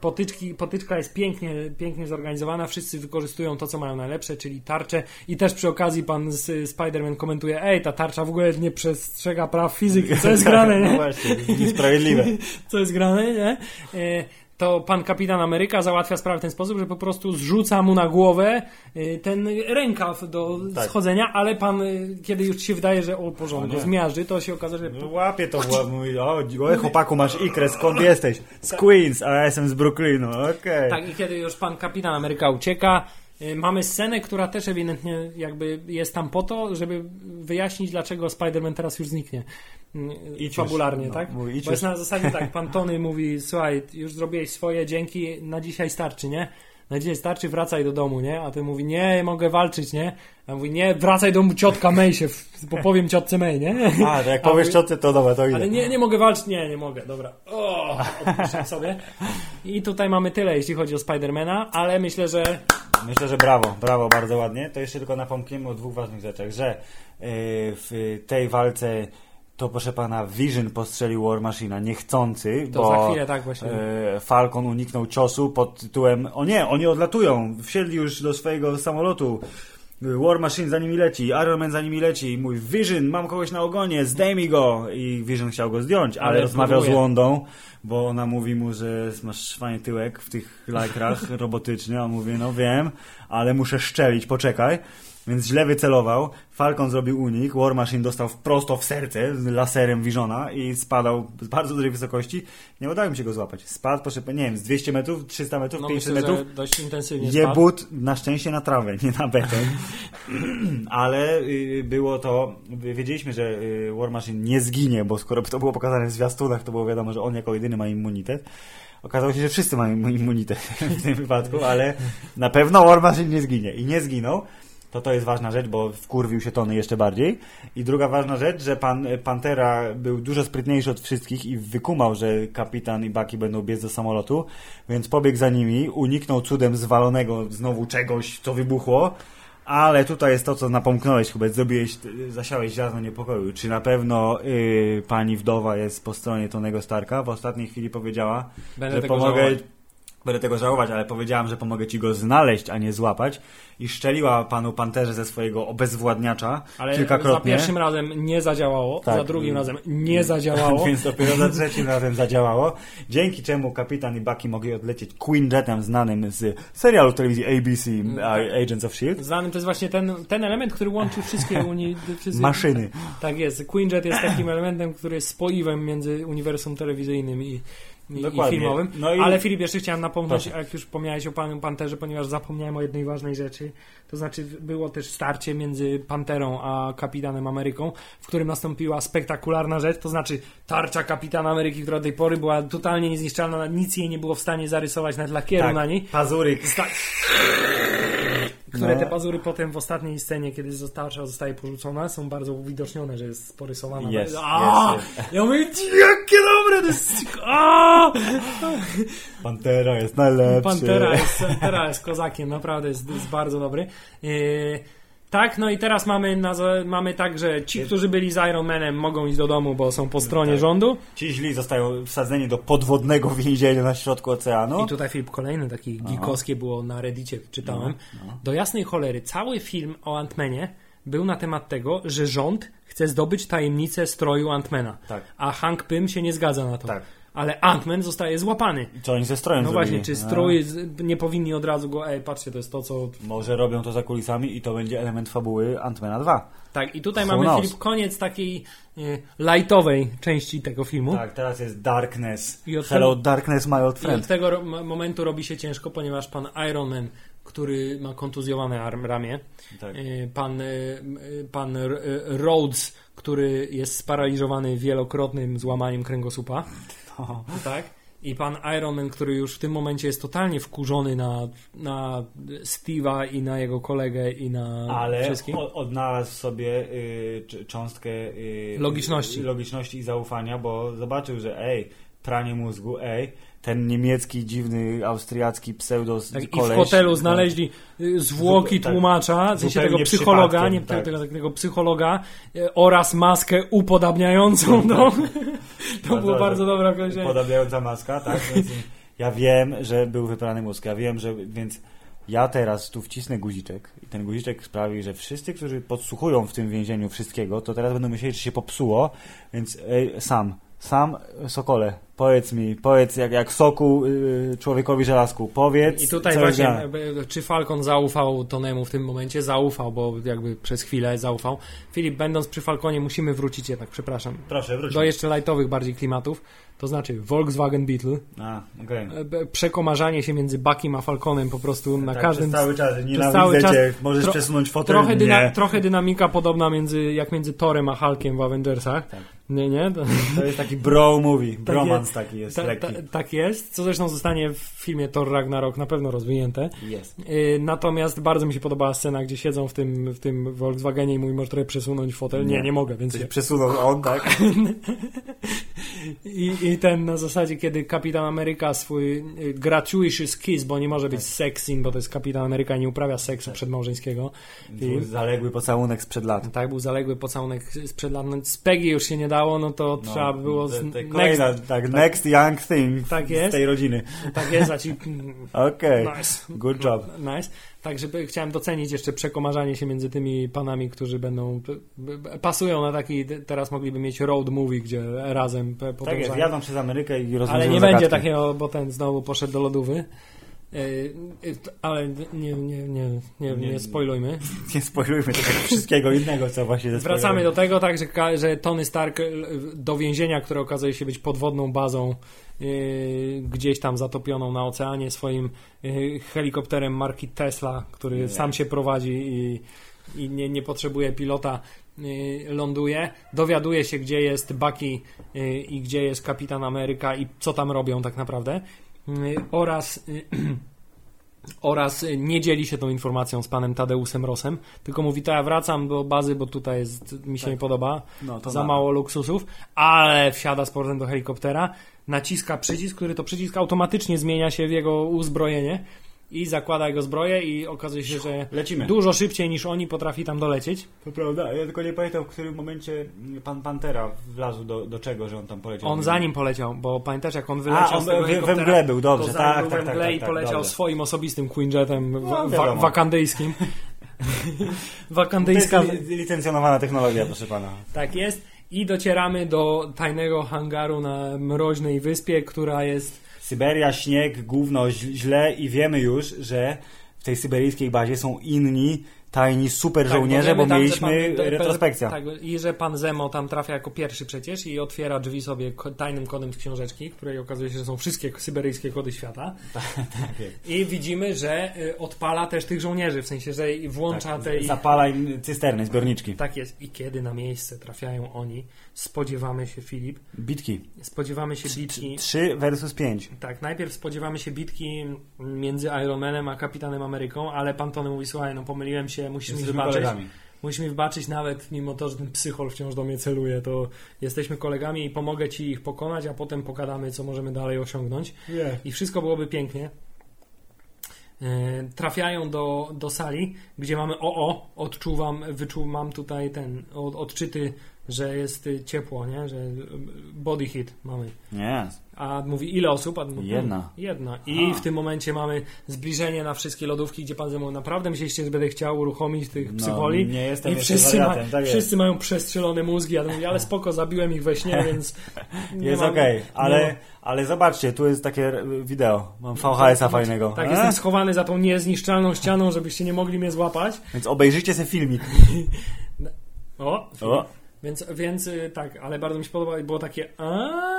potyczki, potyczka jest pięknie, pięknie zorganizowana, wszyscy wykorzystują to, co mają najlepsze, czyli tarczę i też przy okazji pan z- Spider-Man komentuje, ej, ta tarcza w ogóle nie przestrzega praw fizyki, co jest grane, No nie? właśnie, niesprawiedliwe. co jest grane, nie? To pan kapitan Ameryka załatwia sprawę w ten sposób, że po prostu zrzuca mu na głowę e, ten rękaw do Tak. schodzenia, ale pan, e, kiedy już się wydaje, że o porządku, zmiażdży, to się okaże, że No, Łapie to, mówi, o, o chłopaku, masz ikrę, skąd jesteś? Z Queens, a ja jestem z Brooklynu, okej. Tak, i kiedy już pan kapitan Ameryka ucieka, y, mamy scenę, która też ewidentnie jakby jest tam po to, żeby wyjaśnić, dlaczego Spider-Man teraz już zniknie. Y, Idź Fabularnie. No, tak? mówi, Bo jest na zasadzie tak, pan Tony mówi, słuchaj, już zrobiłeś swoje, dzięki, na dzisiaj starczy, nie? Na dzisiaj starczy, wracaj do domu, nie? A ty mówi, nie, mogę walczyć, nie? A mówi, nie, wracaj do ciotka May się, bo powiem ciotce May, nie? A, to jak powiesz mówi- ciotce, to dobra, to idę. Ale nie, nie mogę walczyć. Nie, nie mogę, dobra. O, sobie. I tutaj mamy tyle, jeśli chodzi o Spidermana, ale myślę, że Myślę, że brawo, brawo, bardzo ładnie. To jeszcze tylko napomkniemy o dwóch ważnych rzeczach, że yy, w tej walce to proszę pana Vision postrzelił War Machina niechcący, to bo za chwilę tak właśnie. e, Falcon uniknął ciosu pod tytułem o nie, oni odlatują, wsiedli już do swojego samolotu. War Machine za nimi leci, Iron Man za nimi leci i mówi Vision, mam kogoś na ogonie, zdejmij go! I Vision chciał go zdjąć, ale, Ale rozmawiał z próbuje. Wondą, bo ona mówi mu, że masz fajny tyłek w tych lajkrach robotyczny, a on mówi, no wiem, ale muszę szczelić, poczekaj. Więc źle wycelował, Falcon zrobił unik, War Machine dostał prosto w serce z laserem Visiona i spadał z bardzo dużej wysokości. Nie udało mi się go złapać. Spadł, proszę, nie wiem, z 200 metrów, 300 metrów, no 500 myślę, metrów. dość intensywnie spadł. Jebut na szczęście na trawę, nie na beton. Ale y, było to, wiedzieliśmy, że y, War Machine nie zginie, bo skoro to było pokazane w zwiastunach, to było wiadomo, że on jako jedyny ma immunitet. Okazało się, że wszyscy mają immunitet w tym wypadku, ale na pewno War Machine nie zginie. I nie zginął. To to jest ważna rzecz, bo wkurwił się Tony jeszcze bardziej. I druga ważna rzecz, że pan Pantera był dużo sprytniejszy od wszystkich i wykumał, że kapitan i Bucky będą biec do samolotu, więc pobiegł za nimi, uniknął cudem zwalonego znowu czegoś, co wybuchło. Ale tutaj jest to, co napomknąłeś, chyba zrobiłeś, zasiałeś ziarno niepokoju. Czy na pewno y, pani wdowa jest po stronie Tonego Starka? W ostatniej chwili powiedziała, Będę że pomogę, żałować. Będę tego żałować, ale powiedziałam, że pomogę ci go znaleźć, a nie złapać. I szczeliła panu panterze ze swojego obezwładniacza Ale za kilkakrotnie. pierwszym razem nie zadziałało, Tak. za drugim razem nie zadziałało. Więc dopiero za trzecim razem zadziałało. Dzięki czemu kapitan i Bucky mogli odlecieć Queen Jetem znanym z serialu telewizji ABC a- Agents of S.H.I.E.L.D. Znanym to jest właśnie ten, ten element, który łączy wszystkie uni... Wszystkie... Maszyny. Tak jest. Queenjet jest takim elementem, który jest spoiwem między uniwersum telewizyjnym i, i, filmowym. No i- Ale Filip, jeszcze chciałem napomnieć, Proszę. jak już wspomniałeś o panu Panterze, ponieważ zapomniałem o jednej ważnej rzeczy. To znaczy było też starcie między Panterą a Kapitanem Ameryką, w którym nastąpiła spektakularna rzecz, to znaczy tarcza Kapitana Ameryki, która do tej pory była totalnie niezniszczalna, nic jej nie było w stanie zarysować nawet lakieru Tak, na niej. Pazuryk. Sta- które No. te pazury potem w ostatniej scenie, kiedy tarcza zostaje porzucona, są bardzo uwidocznione, że jest porysowana. Jest, A! jest, Ja mówię, jakie dobre to jest! Pantera jest najlepszy. Pantera jest, Pantera jest kozakiem, naprawdę jest, jest bardzo dobry. Yy, tak, no i teraz mamy, mamy tak, że ci, którzy byli z Iron Manem mogą iść do domu, bo są po stronie Tak. rządu. Ci źli zostają wsadzeni do podwodnego więzienia na środku oceanu. I tutaj Filip kolejny taki geekowskie było na Reddicie, czytałem. No, Do jasnej cholery, cały film o Antmanie był na temat tego, że rząd chce zdobyć tajemnicę stroju Antmana. Tak. A Hank Pym się nie zgadza na to. Tak. Ale Antman zostaje złapany. Co oni ze strojem No zrobili? właśnie, czy A, strój nie powinni od razu go, ej, patrzcie, to jest to, co... Może robią to za kulisami i to będzie element fabuły Ant-Mana 2. Tak, i tutaj Who mamy, knows? Filip, koniec takiej y, lightowej części tego filmu. Tak, teraz jest Darkness. I od Hello tego- Darkness, my old I friend. od tego momentu robi się ciężko, ponieważ pan Iron Man, który ma kontuzjowane ramię, Tak. y, pan, y, pan Rhodes, który jest sparaliżowany wielokrotnym złamaniem kręgosłupa, No. tak? I pan Iron Man, który już w tym momencie jest totalnie wkurzony na, na Steve'a i na jego kolegę i na Ale wszystkim. o- odnalazł sobie y, cząstkę y, Logiczności. logiczności i zaufania, bo zobaczył, że ej, pranie mózgu, ej, ten niemiecki, dziwny, austriacki pseudo Tak, I w koleś, hotelu no, znaleźli y, zwłoki tak, tłumacza, w sensie tego psychologa, nie tak. tego, tego psychologa y, oraz maskę upodabniającą do... to było bardzo dobre określenie. Podobająca maska, tak? Więc ja wiem, że był wyprany mózg, ja wiem, że więc ja teraz tu wcisnę guziczek i ten guziczek sprawi, że wszyscy, którzy podsłuchują w tym więzieniu wszystkiego, to teraz będą myśleli, że się popsuło, więc ej, sam, sam Sokole, powiedz mi, powiedz jak, jak soku y, człowiekowi żelazku, powiedz I tutaj co właśnie, czy Falcon zaufał Tonemu w tym momencie? Zaufał, bo jakby przez chwilę zaufał. Filip, będąc przy Falconie, musimy wrócić jednak, przepraszam, Proszę, wróć. do jeszcze lightowych bardziej klimatów. To znaczy Volkswagen Beetle, A, okej. e, przekomarzanie się między Buckiem a Falconem po prostu na Tak, każdym... przez cały czas, przez nienawidzę cały czas- cię, możesz tro- przesunąć fotel, Trochę, dyna, nie. trochę dynamika podobna między, jak między Torem a Hulkiem w Avengersach. Tak. Nie, nie? To, To jest taki bro movie, Tak bromance jest. taki jest, ta, ta, tak jest, co zresztą zostanie w filmie Thor Ragnarok na pewno rozwinięte. Jest. Yy, natomiast bardzo mi się podobała scena, gdzie siedzą w tym, w tym Volkswagenie i mój może trochę przesunąć fotel. Nie, Nie. nie mogę, więc nie. przesunął on, tak? I, I ten na zasadzie, kiedy Kapitan Ameryka swój y, gratuitous kiss, bo nie może być sex scene, bo to jest Kapitan Ameryka i nie uprawia seksu przedmałżeńskiego. Był zaległy pocałunek sprzed lat. Tak, był zaległy pocałunek sprzed lat. No, z Peggy już się nie dało, no to trzeba by było... Te, z- te next, kolejna, tak, next young thing Tak z jest. tej rodziny. tak jest, a ci... Okej, Nice. good job. Nice. Tak, żeby chciałem docenić jeszcze przekomarzanie się między tymi panami, którzy będą pasują na taki, teraz mogliby mieć road movie, gdzie razem Tak jest, jadą przez Amerykę i rozwiązują Ale nie zagadki. będzie takiego, bo ten znowu poszedł do lodówy. Yy, yy, ale nie, nie, nie, nie, nie spoilujmy. Nie spoilujmy tego wszystkiego innego, co właśnie ze Wracamy do tego, tak, że, że Tony Stark l- do więzienia, które okazuje się być podwodną bazą gdzieś tam zatopioną na oceanie swoim helikopterem marki Tesla, który Nie. sam się prowadzi i, i nie, nie potrzebuje pilota, ląduje. Dowiaduje się, gdzie jest Bucky i gdzie jest Kapitan Ameryka i co tam robią tak naprawdę. Yy, oraz yy, oraz y, nie dzieli się tą informacją z panem Tadeusem Rosem, tylko mówi, to ja wracam do bazy, bo tutaj jest, mi się Tak. nie podoba, No, za na- mało luksusów, ale wsiada z powrotem do helikoptera, naciska przycisk, który to przycisk automatycznie zmienia się w jego uzbrojenie i zakłada jego zbroję i okazuje się, że Lecimy. dużo szybciej niż oni potrafi tam dolecieć. To prawda, ja tylko nie pamiętam, w którym momencie pan Pantera wlazł do, do czego, że on tam poleciał. On za nim poleciał, bo pamiętasz jak on wyleciał A, on z tego we- we mgle był, dobrze, tak, był tak, we tak, mgle tak, i tak, poleciał dobrze. swoim osobistym Quinjetem wa- wiadomo. wakandyjskim. To jest Wakandyjska... li- licencjonowana technologia, proszę pana. Tak jest. I docieramy do tajnego hangaru na mroźnej wyspie, która jest Syberia, śnieg, gówno, źle i wiemy już, że w tej syberyjskiej bazie są inni tajni super żołnierze, Tak, bo że mieliśmy pan- retrospekcja. Tak, i że pan Zemo tam trafia jako pierwszy przecież i otwiera drzwi sobie tajnym kodem z książeczki, w której okazuje się, że są wszystkie syberyjskie kody świata. Tak I widzimy, że y, odpala też tych żołnierzy, w sensie, że włącza Tak, te... Zapala im cysterny, zbiorniczki. Tak jest. I kiedy na miejsce trafiają oni, spodziewamy się, Filip, Bitki. spodziewamy się bitki... 3 versus 5. Tak, najpierw spodziewamy się bitki między Iron Manem a Kapitanem Ameryką, ale pan Tony mówi, słuchaj, no pomyliłem się, musisz mi Jesteśmy wybaczyć. kolegami. Musisz mi wybaczyć nawet mimo to, że ten psychol wciąż do mnie celuje, to jesteśmy kolegami i pomogę ci ich pokonać, a potem pogadamy, co możemy dalej osiągnąć. I wszystko byłoby pięknie. E, Trafiają do, do sali, gdzie mamy o, o, odczuwam, wyczuwam tutaj ten od, odczyty, że jest ciepło, nie? że y, body hit mamy. Nie. A mówi ile osób? A mówi, Jedna. "Hmm, Jedna. I Aha. w tym momencie mamy zbliżenie na wszystkie lodówki, gdzie pan ze mną naprawdę myśleliście, że będę chciał uruchomić tych No, psycholi. nie jestem I wszyscy, ma, tak jest. wszyscy mają przestrzelone mózgi. Ja to mówię, ale spoko, zabiłem ich we śnie, więc. Jest okej, nie ale, ale zobaczcie, tu jest takie wideo. Mam VHS-a fajnego. Tak, E? jestem schowany za tą niezniszczalną ścianą, żebyście nie mogli mnie złapać. Więc obejrzyjcie ten filmik. O, O, Więc, więc y, tak, ale bardzo mi się podobało i było takie. A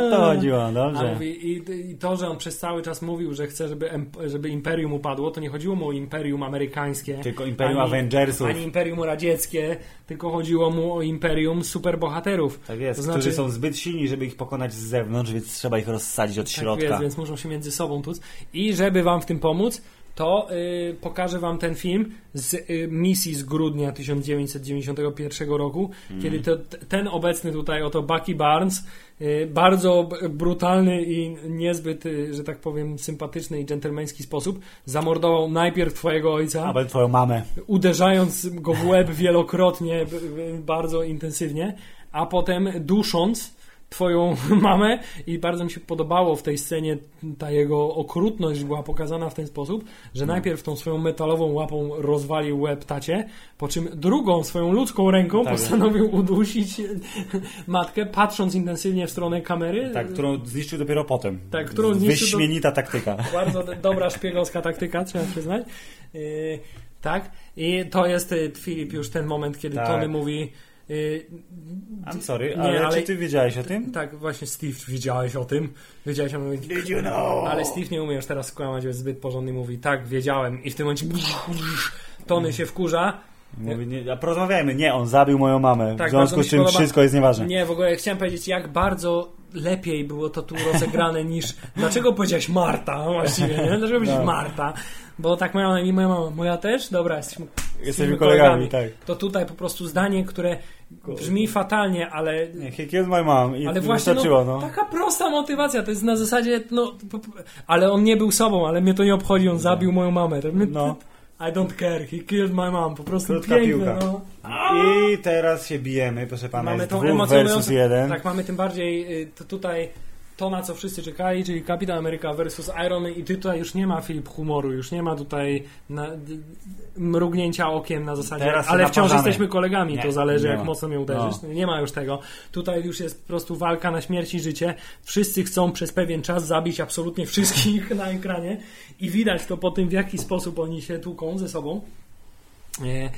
no to chodziło, dobrze. mówi, i, I to, że on przez cały czas mówił, że chce, żeby, żeby Imperium upadło, to nie chodziło mu o Imperium amerykańskie. Tylko Imperium ani, Avengersów. Ani Imperium radzieckie, tylko chodziło mu o Imperium superbohaterów. Tak jest, To znaczy- którzy są zbyt silni, żeby ich pokonać z zewnątrz, więc trzeba ich rozsadzić od Tak środka. jest, więc muszą się między sobą tuc. I żeby wam w tym pomóc, to y, pokażę wam ten film z y, misji z grudnia 1991 roku, Mhm. kiedy to, ten obecny tutaj oto Bucky Barnes, y, bardzo brutalny i niezbyt, y, że tak powiem, sympatyczny i dżentelmeński sposób zamordował najpierw twojego ojca, A twoją mamę. uderzając go w łeb wielokrotnie, bardzo intensywnie, a potem dusząc twoją mamę i bardzo mi się podobało w tej scenie ta jego okrutność była pokazana w ten sposób, że najpierw tą swoją metalową łapą rozwalił łeb tacie, po czym drugą swoją ludzką ręką Tak. postanowił udusić matkę, patrząc intensywnie w stronę kamery. Tak, którą zniszczył dopiero potem. Tak, którą zniszczył do- Wyśmienita taktyka. Bardzo dobra szpiegowska taktyka, trzeba przyznać. Yy, tak. I to jest, y, Filip, już ten moment, kiedy Tak. Tony mówi. Yy, I'm sorry, Nie, ale, ale- czy ty wiedziałeś o tym? tak, właśnie Steve, wiedziałeś o tym. Wiedziałeś o tym. Did you know? Ale Steve nie umie już teraz skłamać, jest zbyt porządny. Mówi, tak, wiedziałem. I w tym momencie Tony się wkurza. Mówi, nie, a porozmawiajmy. Nie, on zabił moją mamę. Tak, w związku z czym podoba- wszystko jest nieważne. Nie, w ogóle chciałem powiedzieć, jak bardzo lepiej było to tu rozegrane niż. Dlaczego powiedziałeś Marta właściwie? Nie? Dlaczego powiedziałeś No. Marta? Bo tak mają na imię moja mama. Moja też? Dobra, jesteśmy, Jesteśmy kolegami, tak. To tutaj po prostu zdanie, które brzmi fatalnie, ale. Nie, he killed my mom i Ale właśnie no, no. taka prosta motywacja, to jest na zasadzie, no, ale on nie był sobą, ale mnie to nie obchodzi, on zabił moją mamę. No. I don't care, he killed my mom, po prostu Krótka piękne, piłka. no. I teraz się bijemy, proszę pana, mamy tą emocjonującą-. Tak, mamy tym bardziej y, to tutaj to, na co wszyscy czekali, czyli Kapitan Ameryka versus Iron Man i tutaj już nie ma Filip humoru, już nie ma tutaj na, mrugnięcia okiem na zasadzie, Teraz ale wciąż naparzamy. jesteśmy kolegami, Nie, to zależy jak ma. mocno mnie uderzysz. Nie ma już tego. Tutaj już jest po prostu walka na śmierć i życie. Wszyscy chcą przez pewien czas zabić absolutnie wszystkich na ekranie i widać to po tym, w jaki sposób oni się tłuką ze sobą. E,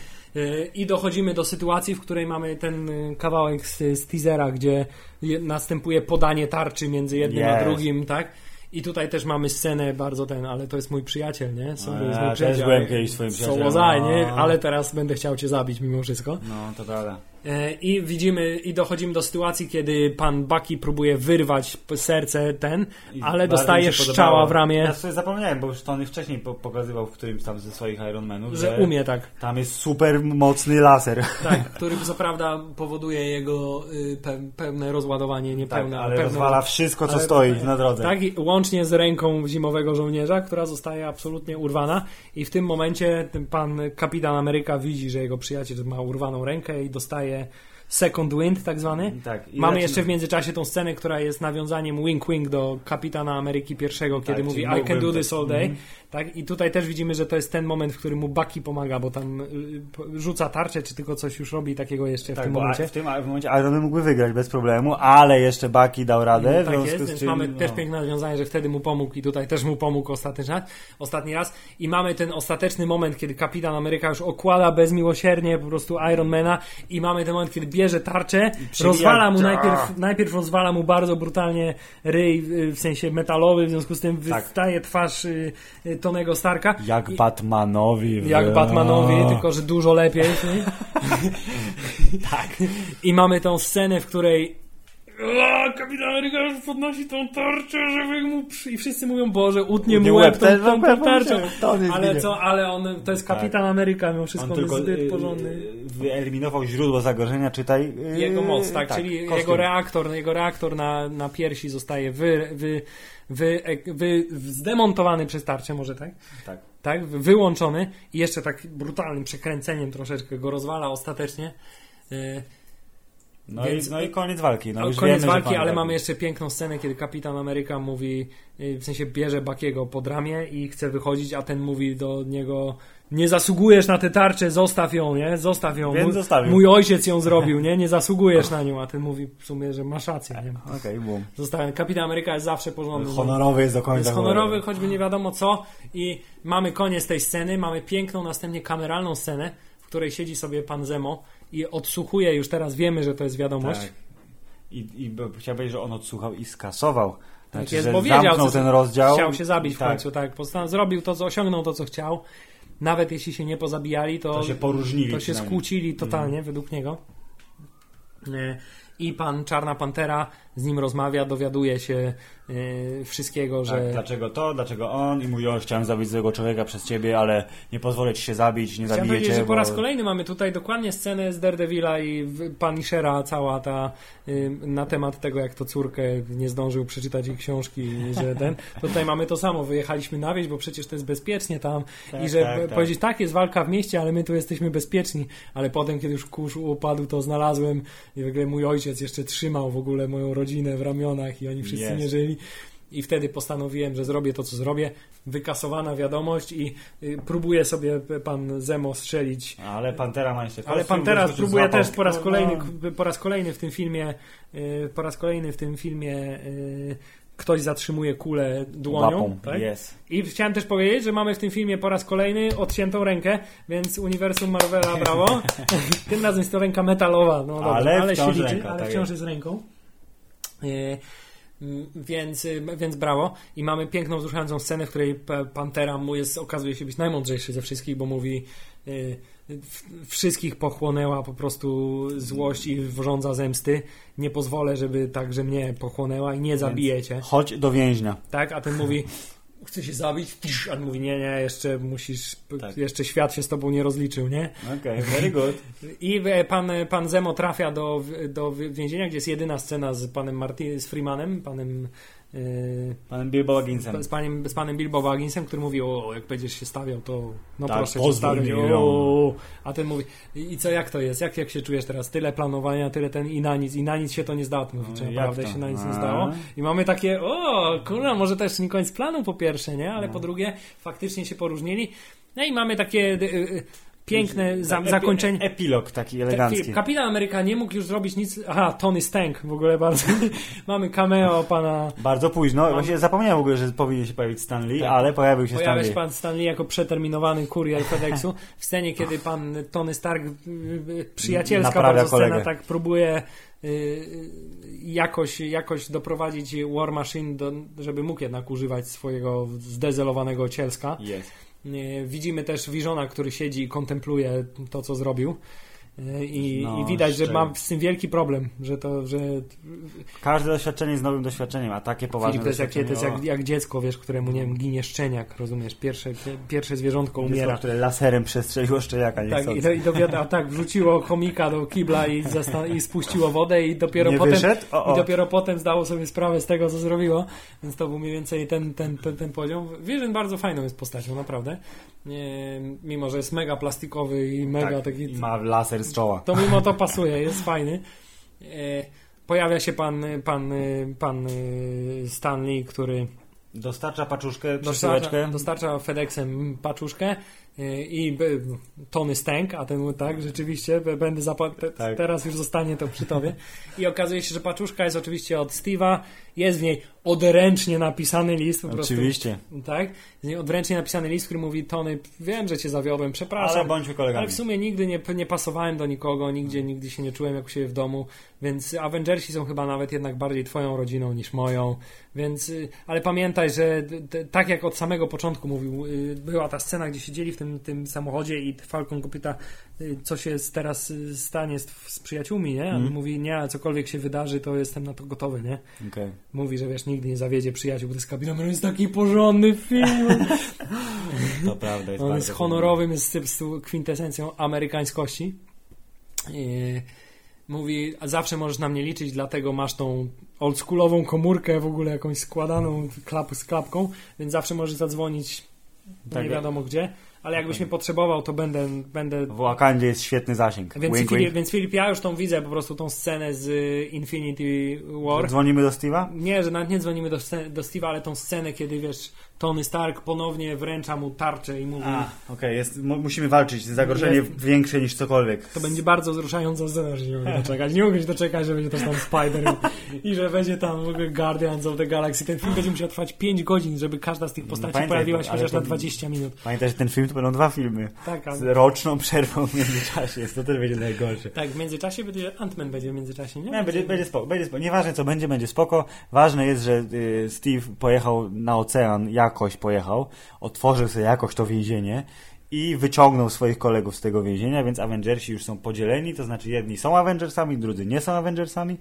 I dochodzimy do sytuacji, w której mamy ten e, kawałek z, z teasera, gdzie je, następuje podanie tarczy między jednym a Yes. drugim, tak? I tutaj też mamy scenę bardzo ten, ale to jest mój przyjaciel, nie? So, A, to jest ja mój też przyjaciel. byłem kiedyś twoim So przyjacielem. nie? Ale teraz będę chciał cię zabić mimo wszystko. No, to prawda. E, I widzimy, i dochodzimy do sytuacji, kiedy pan Bucky próbuje wyrwać serce ten, I ale dostaje podobało. w ramię, Ja sobie zapomniałem, bo już Tony wcześniej po pokazywał w którymś tam ze swoich Ironmanów, że umie tak. Tam jest super mocny laser. Tak, który co prawda powoduje jego y, pe, pełne rozładowanie, Tak, niepełne, ale pełne, rozwala wszystko, co ale- stoi na drodze. Tak, łącznie z ręką zimowego żołnierza, która zostaje absolutnie urwana i w tym momencie ten pan kapitan Ameryka widzi, że jego przyjaciel ma urwaną rękę i dostaje second wind tak zwany. Tak. Mamy jeszcze w międzyczasie tą scenę, która jest nawiązaniem wink wink do kapitana Ameryki I, kiedy Tak, mówi I can do this all day. Mhm. Tak? I tutaj też widzimy, że to jest ten moment, w którym mu Bucky pomaga, bo tam y, rzuca tarczę, czy tylko coś już robi takiego jeszcze w Tak, tym bo momencie. w tym w momencie Iron Man mógłby wygrać bez problemu, ale jeszcze Bucky dał radę. w tak jest, więc czym, mamy no, też piękne nawiązanie, że wtedy mu pomógł i tutaj też mu pomógł ostatni raz, ostatni raz. I mamy ten ostateczny moment, kiedy kapitan Ameryka już okłada bezmiłosiernie po prostu Ironmana i mamy ten moment, kiedy bierze tarczę, rozwala mu najpierw, najpierw rozwala mu bardzo brutalnie ryj, y, w sensie metalowy, w związku z tym Tak. wystaje twarz y, Tonego Starka. Jak I- Batmanowi. w- Jak Batmanowi, tylko że dużo lepiej. tak. I mamy tą scenę, w której o, kapitan Ameryka już podnosi tą tarczę, żeby mu przy... i wszyscy mówią, Boże, utnie mu łeb tą, tą, tą tarczą. on Ale co, ale on, to jest kapitan Ameryka, mimo wszystko, on, jest zbyt y, porządny. y, wyeliminował źródło zagrożenia, czytaj. y, Jego moc, tak, czyli kostium. jego reaktor, jego reaktor na, na piersi zostaje wy, wy, wy, wy, zdemontowany przez tarczę, może tak? Tak. tak, wy- wyłączony i jeszcze tak brutalnym przekręceniem troszeczkę go rozwala ostatecznie. No, Więc- i, no i koniec walki. No, koniec wiemy, walki, ale walki. mamy jeszcze piękną scenę, kiedy kapitan Ameryka mówi, yy, w sensie bierze Bakiego pod ramię i chce wychodzić, a ten mówi do niego nie zasługujesz na tę tarczę, zostaw ją, nie? Zostaw ją. Więc mój, zostawił. mój ojciec ją zrobił, nie? Nie zasługujesz na nią, a ten mówi w sumie, że masz rację, nie? Okej, boom. Zostawiam. Kapitan Ameryka jest zawsze porządny. Honorowy jest do końca. Jest honorowy, choćby nie wiadomo co. I mamy koniec tej sceny. Mamy piękną, następnie kameralną scenę, w której siedzi sobie pan Zemo i odsłuchuje, już teraz wiemy, że to jest wiadomość. Tak. I, i chciałem powiedzieć, że on odsłuchał i skasował. Tak Znaczy, jest, że bo wiedział, zamknął co, ten rozdział. Chciał się zabić w Tak. końcu, tak. Postan- zrobił to, co osiągnął to, co chciał. Nawet jeśli się nie pozabijali, to, To się poróżnili to się skłócili totalnie według niego. E, I pan Czarna Pantera z nim rozmawia, dowiaduje się e, wszystkiego, Tak, że dlaczego to, dlaczego on i mówi, o, chciałem zabić złego człowieka przez ciebie, ale nie pozwolę ci się zabić, nie Chciałem zabiję cię, że po bo... raz kolejny mamy tutaj dokładnie scenę z Daredevila i Punishera, cała ta y, na temat tego, jak to córkę nie zdążył przeczytać jej książki że ten. Tutaj mamy to samo, wyjechaliśmy na wieś, bo przecież to jest bezpiecznie tam Tak, i że tak, tak. powiedzieć, tak, jest walka w mieście, ale my tu jesteśmy bezpieczni, ale potem, kiedy już kurz upadł, to znalazłem i w ogóle mój ojciec jeszcze trzymał w ogóle moją rodzinę w ramionach i oni wszyscy Jest. nie żyli. I wtedy postanowiłem, że zrobię to, co zrobię. Wykasowana wiadomość i y, próbuje sobie pan Zemo strzelić. Ale Pantera ma jeszcze Ale kostium, pan teraz wyskoczył, próbuje też po raz No, kolejny, no. po raz kolejny w tym filmie, y, po raz kolejny w tym filmie y, ktoś zatrzymuje kulę dłonią. Łapą, Tak? Jest. I chciałem też powiedzieć, że mamy w tym filmie po raz kolejny odciętą rękę, więc uniwersum Marvela brawo. tym razem jest to ręka metalowa, no dobra, Ale ale, wciąż ręka, ale tak wciąż jest. jest ręką. E, mm, Więc, y, więc brawo. I mamy piękną, wzruszającą scenę, w której Pantera mu jest, okazuje się być najmądrzejszy ze wszystkich, bo mówi y, wszystkich pochłonęła po prostu złość i wrządza zemsty. Nie pozwolę, żeby także mnie pochłonęła i nie zabijecie. Chodź do więźnia. Tak, a ten mówi chce się zabić, a on mówi nie, nie, jeszcze musisz, Tak. jeszcze świat się z tobą nie rozliczył, nie? Okej, very good. I e, pan, pan Zemo trafia do, do więzienia, gdzie jest jedyna scena z panem Martin, z Freemanem, panem e, Panem Bilbo Bagginsem. z, panem, z panem Bilbo Bagginsem, który mówi, o, jak będziesz się stawiał, to no Tak, proszę cię stawiać. no. A ten mówi, i co, jak to jest? Jak, jak się czujesz teraz? Tyle planowania, tyle ten i na nic, i na nic się to nie zdało. Mówi, No, naprawdę to? się na nic nie zdało. I mamy takie, o, kurwa, może jeszcze nie koniec planu po pierwsze, nie? Ale No. po drugie, faktycznie się poróżnili. No i mamy takie y, y, piękne za, epi- zakończenie. Epilog taki Tak, elegancki. Kapitan Ameryka nie mógł już zrobić nic. Aha, Tony Stank w ogóle bardzo. Mamy cameo pana. Bardzo późno. Właśnie zapomniałem w ogóle, że powinien się pojawić Stan Lee, Tak. ale pojawił się Pojawia Stan się Lee. pan Stanley jako przeterminowany kurier FedExu. W scenie, kiedy pan Tony Stark, y, y, przyjacielska Naprawia bardzo scena, kolegę. tak próbuje y, y, jakoś, jakoś doprowadzić War Machine, do, żeby mógł jednak używać swojego zdezelowanego cielska. Jest. Y, Widzimy też Visiona, który siedzi i kontempluje to, co zrobił. E, I, No, I widać, że szczerze. mam z tym wielki problem, że to, że Każde doświadczenie jest nowym doświadczeniem, a takie poważne Filip to jest, jak, to jest jak, jak dziecko, wiesz, któremu, nie wiem, ginie szczeniak, rozumiesz, pierwsze, pierwsze zwierzątko umiera. dziecko, które laserem przestrzeliło szczeniaka, nie Tak, i, do, i a tak, wrzuciło chomika do kibla i, zasta- i spuściło wodę i dopiero Nie potem wyszedł? O, o. i dopiero potem zdało sobie sprawę z tego, co zrobiło, więc to był mniej więcej ten, ten, ten, ten poziom. Vision bardzo fajną jest postacią, naprawdę. Nie, mimo, że jest mega plastikowy i mega tak, taki... i ma laser z czoła. To mimo to pasuje, jest fajny. E, pojawia się pan, pan, pan e, Stanley, który Dostarcza paczuszkę, dostarcza, przesyłeczkę. dostarcza FedExem paczuszkę y, i Tony Stank, a ten tak, rzeczywiście, będę zapa- te, Tak. teraz już zostanie to przy tobie. I okazuje się, że paczuszka jest oczywiście od Steve'a, jest w niej odręcznie napisany list, po prostu. Oczywiście. Tak, z niej odręcznie napisany list, który mówi Tony, wiem, że cię zawiodłem, przepraszam. Ale bądźmy kolegami. Ale w sumie nigdy nie, nie pasowałem do nikogo, nigdzie, nigdy się nie czułem jak u siebie w domu, więc Avengersi są chyba nawet jednak bardziej twoją rodziną niż moją, więc, y, ale pamiętaj, że tak jak od samego początku mówił, y, była ta scena, gdzie siedzieli w tym, tym samochodzie i Falcon go pyta, y, co się teraz stanie z, z przyjaciółmi, nie? A on Mhm. mówi, nie, a cokolwiek się wydarzy, to jestem na to gotowy, nie? Okej. Mówi, że wiesz, nigdy nie zawiedzie przyjaciół, bo to jest taki porządny film. To prawda. Jest On jest honorowym, jest kwintesencją amerykańskości. I mówi, a zawsze możesz na mnie liczyć, dlatego masz tą oldschoolową komórkę, w ogóle jakąś składaną klap, z klapką, więc zawsze możesz zadzwonić Tak, nie wiadomo gdzie, ale jakbyś mnie potrzebował, to będę, będę W Wakandzie jest świetny zasięg. więc, wink, Filip, wink. więc Filip, ja już tą widzę po prostu tą scenę z y, Infinity War. Dzwonimy do Steve'a? Nie, że nawet nie dzwonimy do, do Steve'a, ale tą scenę, kiedy wiesz, Tony Stark ponownie wręcza mu tarczę i mówi, A, okej, jest, mu- musimy walczyć. Zagrożenie Jest. większe niż cokolwiek. To będzie bardzo wzruszająca scena, że nie mogę doczekać. Nie mogę się doczekać, że będzie też tam Spider i że będzie tam w ogóle Guardians of the Galaxy. Ten film będzie musiał trwać 5 godzin, żeby każda z tych postaci pamiętaj, pojawiła się ale chociaż na 20 minut. Pamiętaj, że ten film to będą dwa filmy. Tak, Z roczną przerwą w międzyczasie. Jest to też będzie najgorsze. tak, w międzyczasie będzie, Ant-Man będzie w międzyczasie, nie? Nie, będzie, będzie spoko, będzie spoko. Nieważne co będzie, będzie spoko. Ważne jest, że y, Steve pojechał na ocean, jakoś pojechał, otworzył sobie jakoś to więzienie i wyciągnął swoich kolegów z tego więzienia, więc Avengersi już są podzieleni, to znaczy jedni są Avengersami, drudzy nie są Avengersami.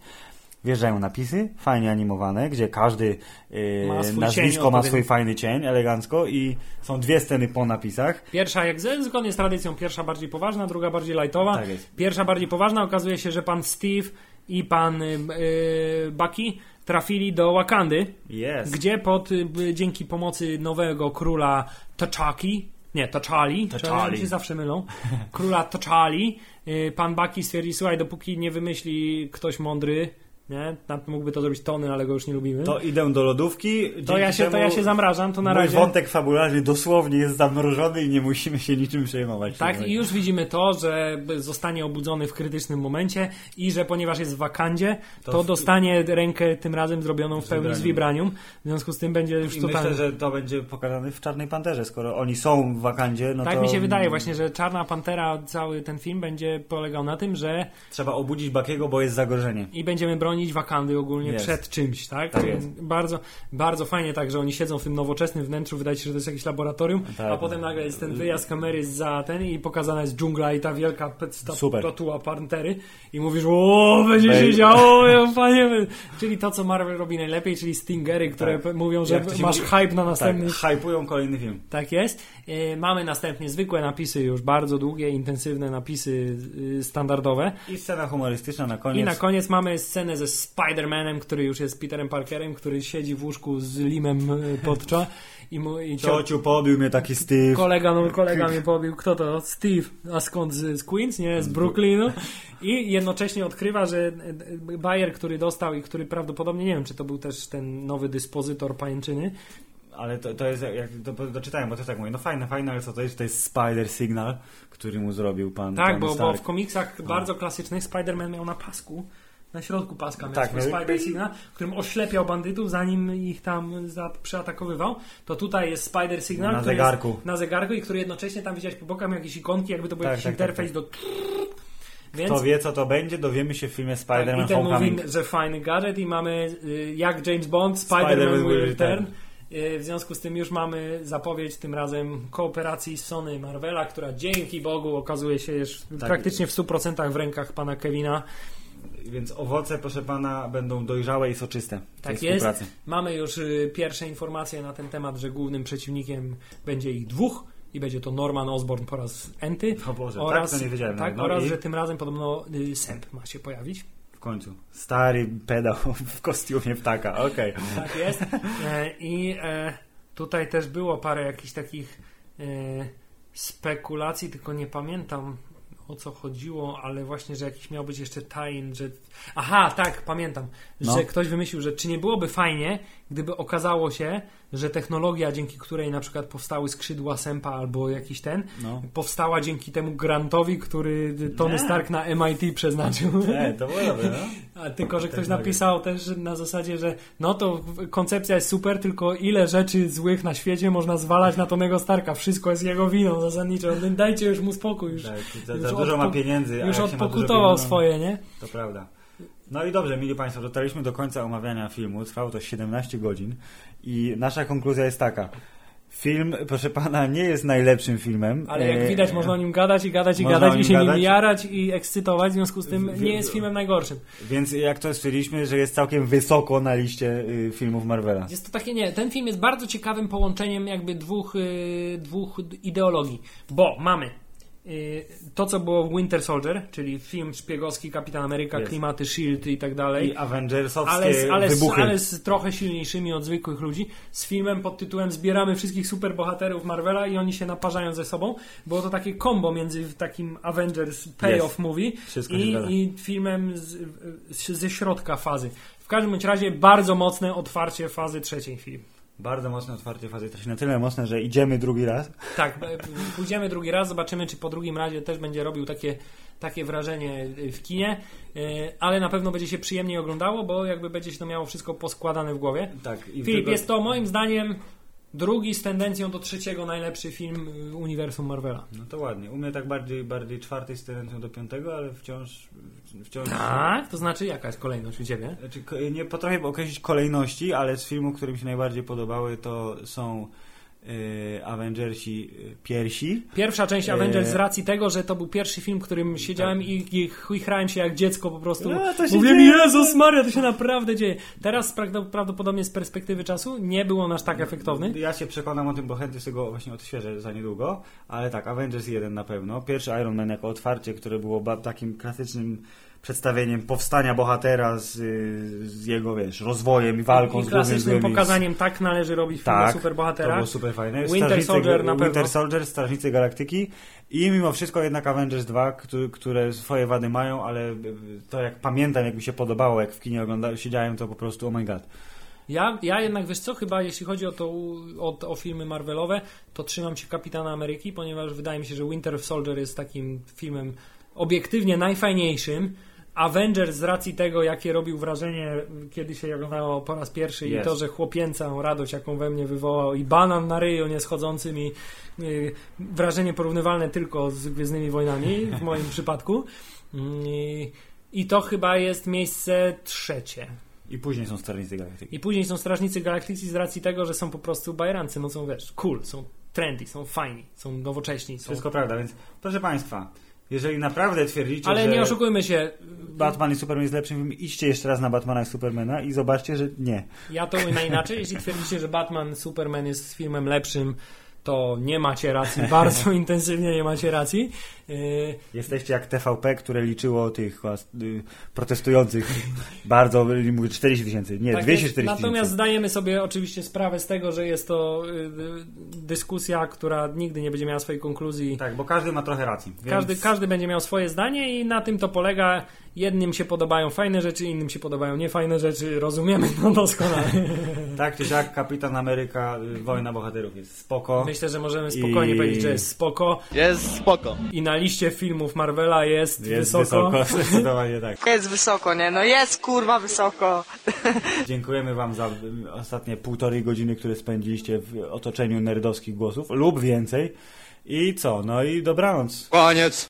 Wjeżdżają napisy, fajnie animowane, gdzie każdy y, Ma swój nazwisko ma swój fajny cień, elegancko i są dwie sceny po napisach. Pierwsza, jak zgodnie z tradycją, pierwsza bardziej poważna, druga bardziej lightowa. Tak. Pierwsza bardziej poważna, okazuje się, że pan Steve i pan y, y, Bucky trafili do Wakandy, Jest. gdzie pod, y, dzięki pomocy nowego króla T'Chaki, nie, T'Chali, T'Chali. Się zawsze mylą, króla T'Chali, y, pan Bucky stwierdził, słuchaj, dopóki nie wymyśli ktoś mądry, nie, tam mógłby to zrobić Tony, ale go już nie lubimy, to, To idę do lodówki. dzięki ja, się, to ja się zamrażam, to na mój razie... wątek fabularny dosłownie jest zamrożony i nie musimy się niczym przejmować. Tak, i już widzimy to, że zostanie obudzony w krytycznym momencie i że ponieważ jest w wakandzie, to, To w- dostanie rękę tym razem zrobioną w pełni z vibranium. vibranium. W związku z tym będzie już I totalnie... myślę, że to będzie pokazane w Czarnej Panterze, skoro oni są w wakandzie, no tak to mi się wydaje właśnie, że Czarna Pantera, cały ten film będzie polegał na tym, że trzeba obudzić Bakiego, bo jest zagrożenie. i będziemy bronić wakandy ogólnie przed czymś, tak? Tak jest. Bardzo, bardzo fajnie tak, że oni siedzą w tym nowoczesnym wnętrzu, wydaje się, że to jest jakieś laboratorium, Tak. a potem nagle jest ten wyjazd kamery za ten i pokazana jest dżungla i ta wielka tatuła pantery i mówisz, o, będzie się działo, ja, panie, czyli to, co Marvel robi najlepiej, czyli stingery, które Tak. mówią, że masz mówi? hype na Tak, następny hypują kolejny film. tak jest. E, Mamy następnie zwykłe napisy, już bardzo długie, intensywne napisy y, standardowe. I scena humorystyczna na koniec. I na koniec mamy scenę ze Spider-Manem, który już jest Peterem Parkerem, który siedzi w łóżku z limem y, pod czo i, mu, i cio- Ciociu pobił mnie taki Steve. kolega, no, kolega mnie pobił. Kto to? Steve. A skąd? Z, z Queens? Nie, z Brooklynu. I jednocześnie odkrywa, że e, Bayer, który dostał i który prawdopodobnie, nie wiem, czy to był też ten nowy dyspozytor pajęczyny, Ale to, to jest, jak to doczytałem, bo też tak mówię, no fajne, fajne, ale co to jest? To jest Spider Signal, który mu zrobił pan Tak, bo, bo w komiksach bardzo klasycznych Spider-Man miał na pasku, na środku paska miał Tak, swój miał- Spider Signal, którym oślepiał bandytów, zanim ich tam za, przeatakowywał. To tutaj jest Spider Signal, Na zegarku. Na zegarku i który jednocześnie tam widać po bokach miał jakieś ikonki, jakby to był Tak, jakiś tak, tak, interfejs do... Więc Kto wie, co to będzie, dowiemy się w filmie tak, Spider-Man i ten Homecoming. mówi, że fajny gadżet i mamy y, jak James Bond, Spider-Man Spider-Man will will return. Y, W związku z tym już mamy zapowiedź tym razem kooperacji Sony Marvela, która dzięki Bogu okazuje się już Tak. praktycznie w 100% w rękach pana Kevina. Więc owoce, proszę pana, będą dojrzałe i soczyste. Tak jest. Mamy już y, pierwsze informacje na ten temat, że głównym przeciwnikiem będzie ich dwóch i będzie to Norman Osborn po raz enty. O Boże, oraz, tak to nie wiedziałem. Tak, no oraz i że tym razem podobno y, Sęp ma się pojawić. w końcu. Stary pedał w kostiumie ptaka, okej. Tak jest. E, I e, tutaj też było parę jakichś takich e, spekulacji, tylko nie pamiętam o co chodziło, ale właśnie, że jakiś miał być jeszcze tajn, że... Aha, tak, pamiętam, No. że ktoś wymyślił, że czy nie byłoby fajnie, gdyby okazało się, że technologia, dzięki której na przykład powstały skrzydła Sępa albo jakiś ten, No. powstała dzięki temu grantowi, który Tony Nie. Stark na MIT przeznaczył. E, to było dobre, no. A tylko, że ktoś napisał też na zasadzie, że no to koncepcja jest super, tylko ile rzeczy złych na świecie można zwalać na Tonego Starka. Wszystko jest jego winą zasadniczo. No, Dajcie już mu spokój. Już, Tak, za, już za dużo ma pieniędzy, już dużo odpokutował pieniędzy, no, swoje, nie? To prawda. No i dobrze, mili Państwo, dotarliśmy do końca omawiania filmu. Trwało to 17 godzin i nasza konkluzja jest taka. Film, proszę pana, nie jest najlepszym filmem. Ale jak E, widać, można o nim gadać i gadać i Można gadać i się gadać. nim jarać i ekscytować, w związku z tym nie jest filmem najgorszym. Więc jak to stwierdziliśmy, że jest całkiem wysoko na liście y, filmów Marvela. Jest to takie, nie, ten film jest bardzo ciekawym połączeniem jakby dwóch, y, dwóch ideologii, bo mamy to, co było w Winter Soldier, czyli film szpiegowski Kapitan Ameryka, Jest. klimaty SHIELD i tak dalej, I Avengersowskie ale, z, ale, z, wybuchy. ale z trochę silniejszymi od zwykłych ludzi, z filmem pod tytułem Zbieramy wszystkich superbohaterów Marvela i oni się naparzają ze sobą. Było to takie combo między takim Avengers payoff Jest. movie i, i filmem z, z, ze środka fazy. W każdym razie bardzo mocne otwarcie fazy trzeciej film. Bardzo mocne otwarcie fazy, to się na tyle mocne, że idziemy drugi raz. Tak, pójdziemy drugi raz, zobaczymy, czy po drugim razie też będzie robił takie, takie wrażenie y, w kinie, y, ale na pewno będzie się przyjemniej oglądało, bo jakby będzie się to miało wszystko poskładane w głowie. Tak, i Filip, tylko- jest to moim zdaniem drugi z tendencją do trzeciego najlepszy film w uniwersum Marvela. No to ładnie. U mnie tak bardziej, bardziej czwarty z tendencją do piątego, ale wciąż... wciąż Tak? To znaczy jaka jest kolejność u Ciebie? Znaczy, nie potrafię określić kolejności, ale z filmów, które mi się najbardziej podobały, to są y, Avengersi y, piersi. Pierwsza część Eee. Avengers z racji tego, że to był pierwszy film, w którym siedziałem i, i chujchrałem się jak dziecko po prostu. No, to się Mówiłem, dzieje. Jezus Maria, to się naprawdę dzieje. Teraz prawdo- prawdopodobnie z perspektywy czasu nie był on aż tak efektowny. Ja się przekonam o tym, bo chętnie sobie go właśnie odświeżę za niedługo, ale tak, Avengers 1 na pewno. Pierwszy Iron Man jako otwarcie, które było takim klasycznym przedstawieniem powstania bohatera z, z jego, wiesz, rozwojem i walką I z głównym klasycznym złymi. pokazaniem tak należy robić film Tak, to było super fajne. Winter Strażnicy- Soldier na Winter pewno. Soldier, Strażnicy Galaktyki i mimo wszystko jednak Avengers 2, któ- które swoje wady mają, ale to jak pamiętam, jak mi się podobało, jak w kinie oglądałem, siedziałem, to po prostu oh my god. Ja, ja jednak, wiesz co, chyba jeśli chodzi o, to, o, o filmy Marvelowe, to trzymam się Kapitana Ameryki, ponieważ wydaje mi się, że Winter Soldier jest takim filmem obiektywnie najfajniejszym. Avengers z racji tego, jakie robił wrażenie, kiedy się oglądało po raz pierwszy i Jest. to, że chłopięcą radość, jaką we mnie wywołał i banan na ryju nieschodzący mi y, wrażenie porównywalne tylko z Gwiezdnymi Wojnami w moim przypadku. I, I to chyba jest miejsce trzecie. I później są Strażnicy Galaktyki. I później są Strażnicy Galaktycy z racji tego, że są po prostu bajerancy, no są wiesz, cool, są trendy, są fajni, są nowocześni, są... Wszystko prawda, więc proszę Państwa, jeżeli naprawdę twierdzicie, Ale że nie oszukujmy się, Batman i Superman jest lepszym filmem, idźcie jeszcze raz na Batmana i Supermana i zobaczcie, że nie. ja to ujmę inaczej, jeśli twierdzicie, że Batman, Superman jest filmem lepszym, to nie macie racji, bardzo intensywnie nie macie racji. Yy, Jesteście jak TVP, które liczyło tych y, protestujących bardzo, mówię 40 tysięcy, nie, tak 240 jest. tysięcy. Natomiast zdajemy sobie oczywiście sprawę z tego, że jest to y, y, dyskusja, która nigdy nie będzie miała swojej konkluzji. Tak, bo każdy ma trochę racji. Więc... Każdy, każdy będzie miał swoje zdanie i na tym to polega. Jednym się podobają fajne rzeczy, innym się podobają niefajne rzeczy. Rozumiemy to doskonale. Tak czy siak, Kapitan Ameryka, y, Wojna Bohaterów jest spoko. Myślę, że możemy spokojnie I- powiedzieć, że jest spoko. Jest spoko. I na liście filmów Marvela jest, Jest wysoko. wysoko, zdecydowanie tak. Jest wysoko, nie? No jest kurwa wysoko. Dziękujemy Wam za ostatnie półtorej godziny, które spędziliście w otoczeniu nerdowskich głosów lub więcej. I co? No i dobranoc. Koniec.